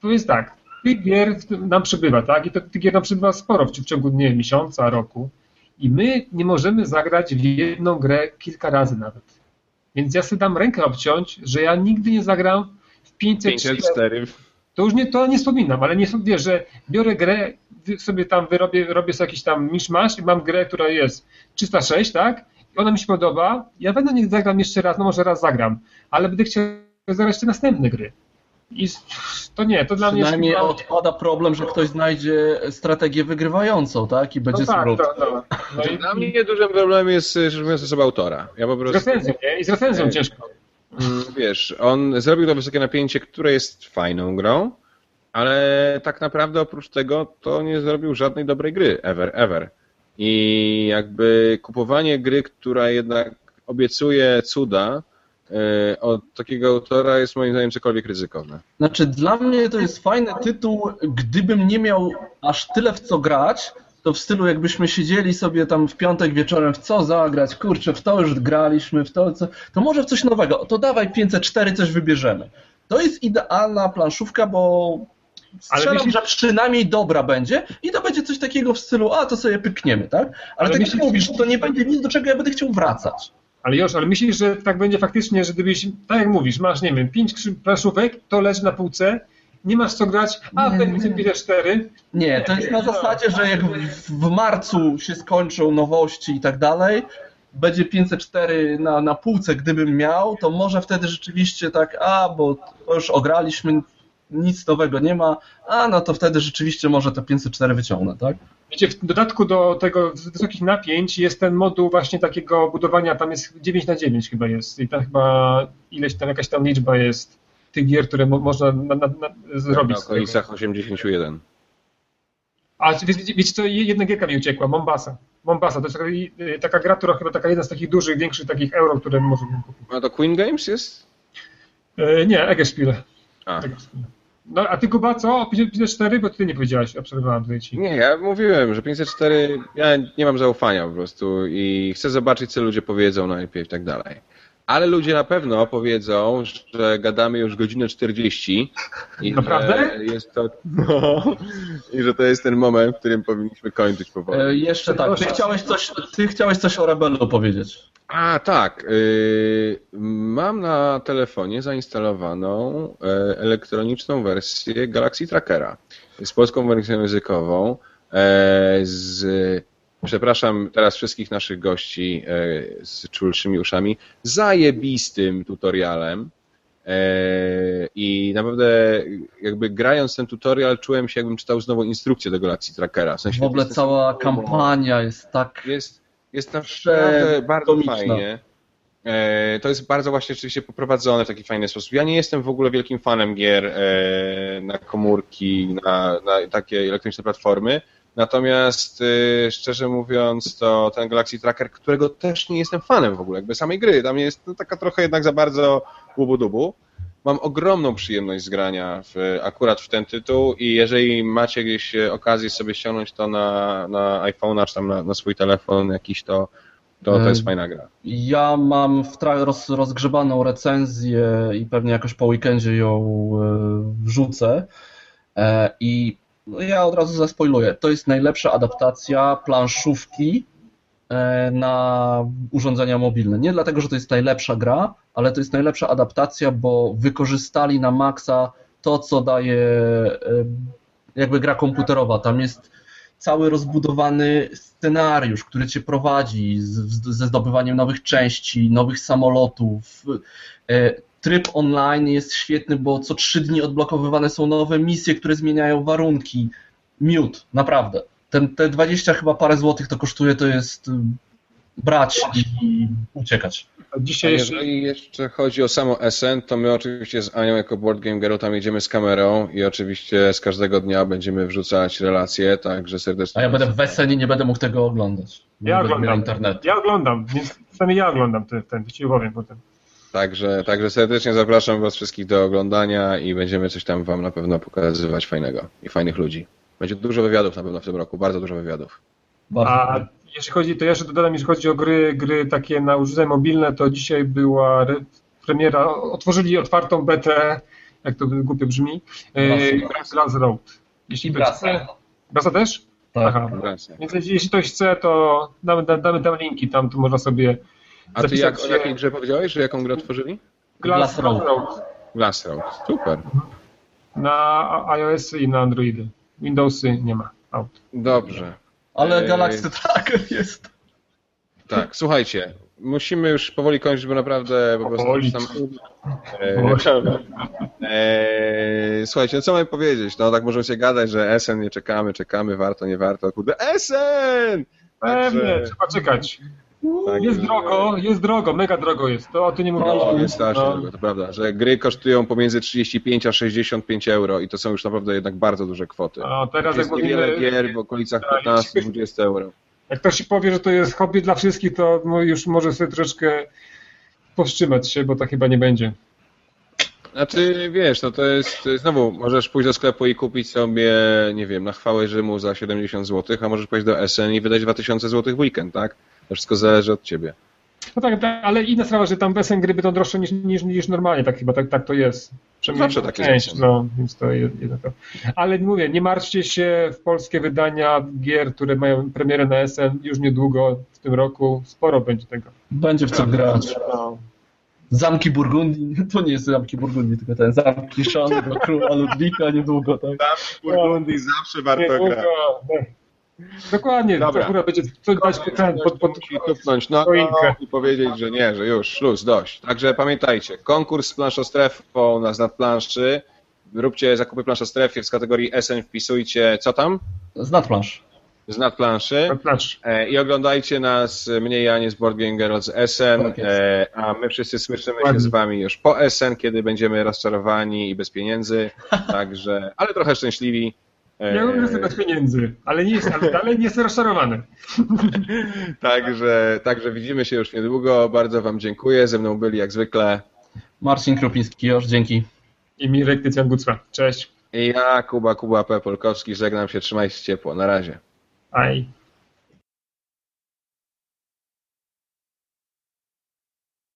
powiedz tak, tych gier nam przybywa, tak? I to, tych gier nam przybywa sporo w, w ciągu nie, miesiąca, roku. I my nie możemy zagrać w jedną grę kilka razy nawet. Więc ja sobie dam rękę obciąć, że ja nigdy nie zagram w 504. To już nie, to nie wspominam, ale nie wiesz, że biorę grę, sobie tam wyrobię, robię sobie jakiś tam miszmasz i mam grę, która jest 306, tak? i ona mi się podoba, ja będę nie zagram jeszcze raz, no może raz zagram, ale będę chciał zagrać te następne gry. I to nie, to dla mnie... Przynajmniej odpada problem, że ktoś znajdzie strategię wygrywającą, tak? I będzie no tak, to, to. No i... Dla mnie dużym problemem jest, że mówiąc, osoba autora. Ja po prostu... Z recenzją, nie? I z recenzją ciężko. Mm, wiesz, on zrobił to wysokie napięcie, które jest fajną grą, ale tak naprawdę oprócz tego to nie zrobił żadnej dobrej gry, ever, ever. I jakby kupowanie gry, która jednak obiecuje cuda, e, od takiego autora jest moim zdaniem cokolwiek ryzykowne. Znaczy dla mnie to jest fajny tytuł, gdybym nie miał aż tyle w co grać, to w stylu jakbyśmy siedzieli sobie tam w piątek wieczorem w co zagrać, kurczę, w to już graliśmy, w to co, to może w coś nowego, to dawaj 504 coś wybierzemy. To jest idealna planszówka, bo strzelam, myślisz... że przynajmniej dobra będzie i to będzie coś takiego w stylu, a to sobie pykniemy, tak? Ale, ale tak myślisz... jak mówisz, to nie będzie nic, do czego ja będę chciał wracać. Ale już, ale myślisz, że tak będzie faktycznie, że gdybyś, tak jak mówisz, masz, nie wiem, pięć planszówek, to leży na półce, nie masz co grać, a ten będzie 4. Nie, to jest na zasadzie, że jak w marcu się skończą nowości i tak dalej, będzie 504 na, na półce, gdybym miał, to może wtedy rzeczywiście tak, a, bo już ograliśmy, nic nowego nie ma, a no to wtedy rzeczywiście może te 504 wyciągnę, tak? Wiecie, w dodatku do tego wysokich napięć jest ten moduł właśnie takiego budowania, tam jest 9 na 9 chyba jest i tam chyba ileś tam jakaś tam liczba jest tych gier, które mo można na, na, na, zrobić. Na okolicach 81. A wiecie, wiecie co, jedna gierka mi uciekła, Mombasa. Mombasa, to jest taka, taka gra, która chyba taka jedna z takich dużych, większych takich euro, które możemy kupić. A to Queen Games jest? E, nie, Egespiel. A. No, a ty Kuba co? 504? Bo ty nie powiedziałeś, obserwowałem tutaj. Nie, ja mówiłem, że 504, ja nie mam zaufania po prostu i chcę zobaczyć, co ludzie powiedzą najpierw i tak dalej. Ale ludzie na pewno powiedzą, że gadamy już godzinę 40 i Naprawdę? że jest to no, i że to jest ten moment, w którym powinniśmy kończyć powoli. E, jeszcze tak, ty chciałeś, coś, ty chciałeś coś o Rebelu powiedzieć. A tak. Yy, mam na telefonie zainstalowaną e, elektroniczną wersję Galaxy Trackera z polską wersją językową. E, z, przepraszam teraz wszystkich naszych gości e, z czulszymi uszami, zajebistym tutorialem. I naprawdę jakby grając ten tutorial czułem się jakbym czytał znowu instrukcję do Galaxy Trackera. W, sensie, w ogóle cała kampania jest tak... Jest, jest naprawdę bardzo fajnie. E, to jest bardzo właśnie oczywiście poprowadzone w taki fajny sposób. Ja nie jestem w ogóle wielkim fanem gier e, na komórki, na, na takie elektroniczne platformy. Natomiast e, szczerze mówiąc, to ten Galaxy Tracker, którego też nie jestem fanem w ogóle, jakby samej gry, tam jest no, taka trochę jednak za bardzo łubu-dubu. Mam ogromną przyjemność z grania w, akurat w ten tytuł i jeżeli macie gdzieś okazję sobie ściągnąć to na, na iPhone'a czy tam na, na swój telefon jakiś, to, to, to jest e, fajna gra. Ja mam w roz, rozgrzebaną recenzję i pewnie jakoś po weekendzie ją e, wrzucę e, i no, ja od razu zaspoiluję. To jest najlepsza adaptacja planszówki na urządzenia mobilne. Nie dlatego, że to jest najlepsza gra, ale to jest najlepsza adaptacja, bo wykorzystali na maksa to, co daje jakby gra komputerowa. Tam jest cały rozbudowany scenariusz, który cię prowadzi ze zdobywaniem nowych części, nowych samolotów. Tryb online jest świetny, bo co trzy dni odblokowywane są nowe misje, które zmieniają warunki. Miód, naprawdę. Ten, te 20 chyba parę złotych to kosztuje, to jest brać i uciekać. Dzisiaj A jeszcze, jeżeli jeszcze chodzi o samo SN, to my oczywiście z Anią jako Board Game Girl tam jedziemy z kamerą i oczywiście z każdego dnia będziemy wrzucać relacje, także serdecznie. A ja będę w Wesenie nie będę mógł tego oglądać. Nie ja oglądam. internetu. Ja oglądam, więc przynajmniej ja oglądam ten, ten ci powiem potem. Także, także serdecznie zapraszam Was wszystkich do oglądania i będziemy coś tam Wam na pewno pokazywać fajnego i fajnych ludzi. Będzie dużo wywiadów na pewno w tym roku, bardzo dużo wywiadów. A jeśli chodzi, to jeszcze dodam, jeśli chodzi o gry, gry takie na urządzenia mobilne, to dzisiaj była re- premiera, otworzyli otwartą betę, jak to głupio brzmi, e, Glass Road. Jeśli Brasa. chce, Brasa też? Tak. Aha. Więc jeśli ktoś chce, to damy, da- damy tam linki, tam to można sobie A Ty jak, o jakiej grze powiedziałeś, że jaką grę otworzyli? Glass, Glass Road. Road Glass Road. Super. na iOS i na Androidy. Windowsy nie ma. Out. Dobrze. Ale. Galaxy Tracker jest. Tak, słuchajcie, musimy już powoli kończyć, bo naprawdę po prostu Powoli. tam... E, e, słuchajcie, no co mamy powiedzieć? No tak możemy się gadać, że SN nie czekamy, czekamy, warto, nie warto. Kurde, SN! Pewnie, Także- trzeba czekać. Także- Jest drogo, jest drogo, mega drogo jest. To o tym nie mówiliśmy. No, jest strasznie No. drogo, to prawda, że gry kosztują pomiędzy 35 a 65 euro i to są już naprawdę jednak bardzo duże kwoty. A teraz jak Jest niewiele mówimy, gier w okolicach Tak, 15-20 euro. jak ktoś ci powie, że to jest hobby dla wszystkich, to no już może sobie troszkę powstrzymać się, bo to chyba nie będzie. Znaczy, wiesz, no to jest, znowu, możesz pójść do sklepu i kupić sobie, nie wiem, na chwałę Rzymu za 70 zł, a możesz pójść do SN i wydać 2000 zł w weekend, tak? To wszystko zależy od ciebie. No tak, tak, ale inna sprawa, że tam BSN gry będą droższe niż, niż, niż normalnie, tak chyba tak, tak to jest. Przynajmniej Zawsze tak jest. no, więc to to. Ale mówię, nie martwcie się, w polskie wydania gier, które mają premierę na SN już niedługo, w tym roku, sporo będzie tego. Będzie w co grać. No. Zamki Burgundii, to nie jest Zamki Burgundii, tylko ten Zamki Szanego Króla Ludwika niedługo, tak? Burgundii zawsze Niedługo, no. Dokładnie, Dobra. to będzie dać ten, pod, pod, tupnąć no, choinkę. i powiedzieć, że nie, że już, szluz, dość. Także pamiętajcie, konkurs z planszostrefą na znad planszy. Róbcie zakupy planszostrefie w kategorii SN, wpisujcie, co tam? Z nadplansz. Z nad planszy. pod plansz. E, I oglądajcie nas, mnie i Anię z Board Game Girl z SN, Tak e, a my wszyscy słyszymy się Ładnie. z wami już po SN, kiedy będziemy rozczarowani i bez pieniędzy, także, ale trochę szczęśliwi. Ja lubię sobie bez pieniędzy, ale nie jest, ale dalej nie jestem rozczarowany. Także, także widzimy się już niedługo, bardzo wam dziękuję, ze mną byli jak zwykle Marcin Krupiński, już dzięki. I Mirek Tycjan Gucwa. Cześć. i ja, Kuba, Kuba P. Polkowski, żegnam się, trzymajcie się ciepło, na razie. Aj.